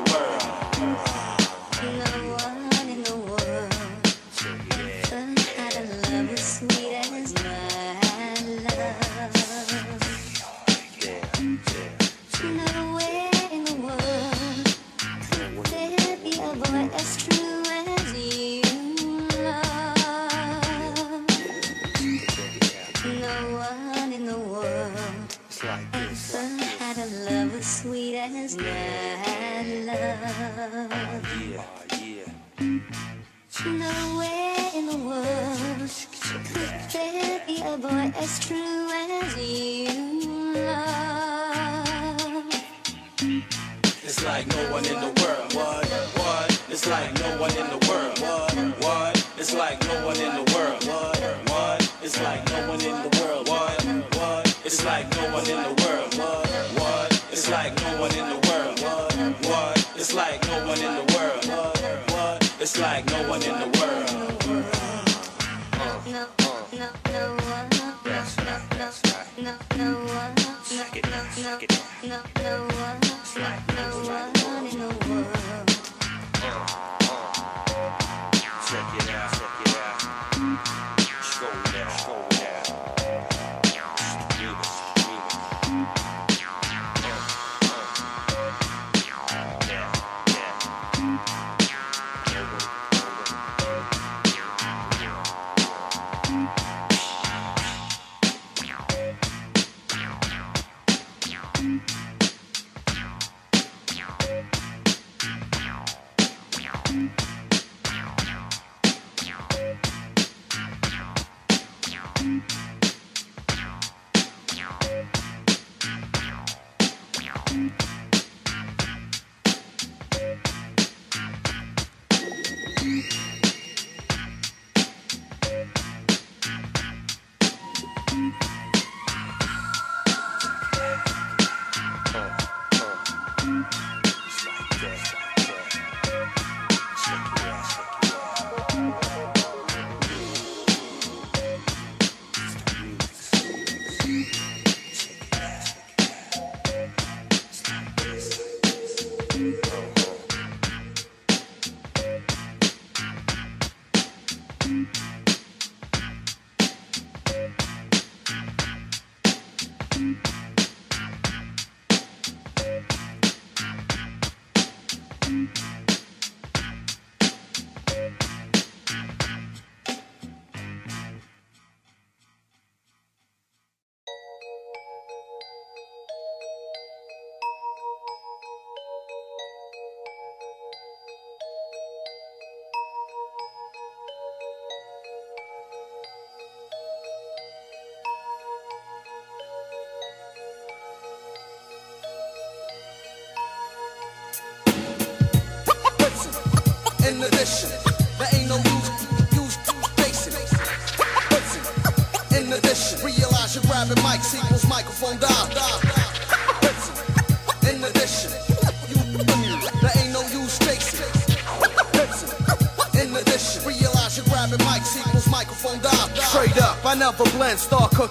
world could there be a boy as true as you love. It's like no one in the world. What? What? It's like no one in the world. What? What? It's like no one in the world. What? What? It's like no one in the world. What? What? It's like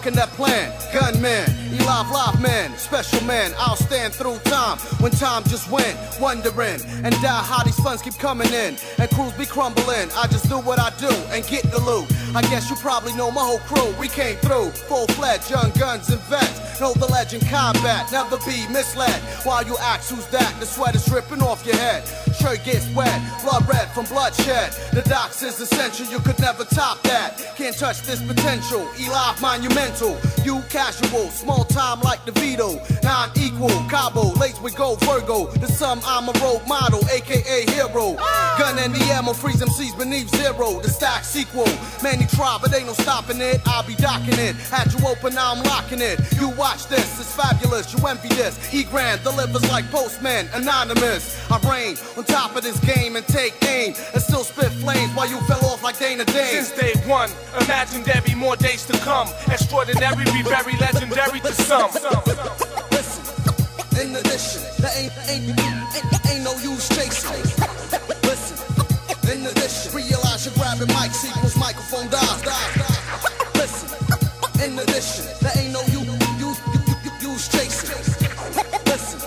start cooking that plan. Gunman, Elive Live man, special man, I'll stand through time when time just went, wondering and die how these funds keep coming in and crews be crumbling. I just do what I do and get the loot. I guess you probably know my whole crew. We came through, full fledged, young guns and vets. Know the legend combat, never be misled. While you ask who's that, the sweat is dripping off your head. Shirt gets wet, blood red from bloodshed. The docs is essential, you could never top that. Can't touch this potential. E-Live monumental. You casual, small time like DeVito. Non-equal, Cabo, laced we go Virgo. The sum, I'm a role model, aka hero. Gun and the ammo, freeze MCs beneath zero. The stack sequel. Many try, but ain't no stopping it. I'll be docking it. Had you open, now I'm locking it. You watch this, it's fabulous. You envy this. E Grand delivers like postman, anonymous. I reign on top of this game and take aim and still spit flames while you fell off like Dana Dane. Since day one, imagine there be more days to come. Extraordinary, be very legendary to some. Listen, In addition, there ain't, ain't, ain't, ain't no use chasing. Listen, in addition, realize you're grabbing mics equals microphone dies. Listen, in addition, there ain't no you, you, you, you, use chasing. Listen,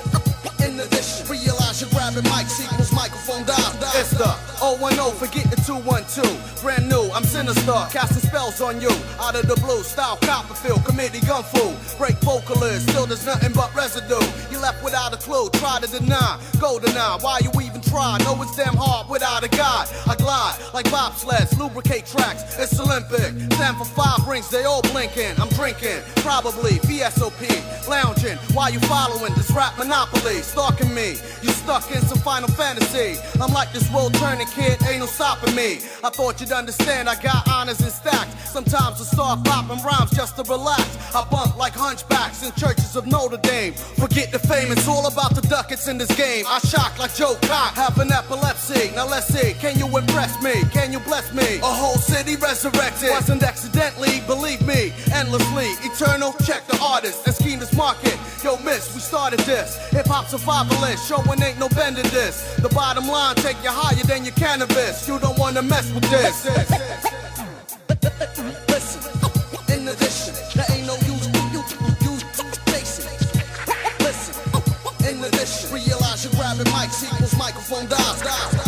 in addition, realize you're grabbing mics equals microphone dies. It's the 010, forget the 212. Brand new, I'm sinister, casting spells on you. Out of the blue, style Copperfield, committee gun fool. Break vocalist, still there's nothing but residue. You left without a clue, try to deny. Go deny, why you even try? Know it's damn hard without a guide. I glide like bobsleds, lubricate tracks. It's Olympic. Stand for five rings, they all blinking. I'm drinking, probably VSOP, lounging. Why you following this rap monopoly? Stalking me, you stuck in some final fantasy. I'm like this world turning kid, ain't no stopping me. I thought you'd understand, I got honors and stacks. Sometimes I start popping rhymes just to relax. I bump like hunchbacks in churches of Notre Dame. Forget the fame, it's all about the ducats in this game. I shock like Joe Cock, have an epilepsy. Now let's see, can you impress me? Can you bless me? A whole city resurrected. Wasn't accidentally, believe me, endlessly. Eternal, check the artist and scheme this market. Yo, miss, we started this. Hip hop survivalist, showing ain't no bending this. The bottom line, take you higher than your cannabis. You don't wanna mess with this. Listen, in addition, there ain't no use, you, use chasing. Listen, in addition, realize you're grabbing mics equals microphone dies. Listen,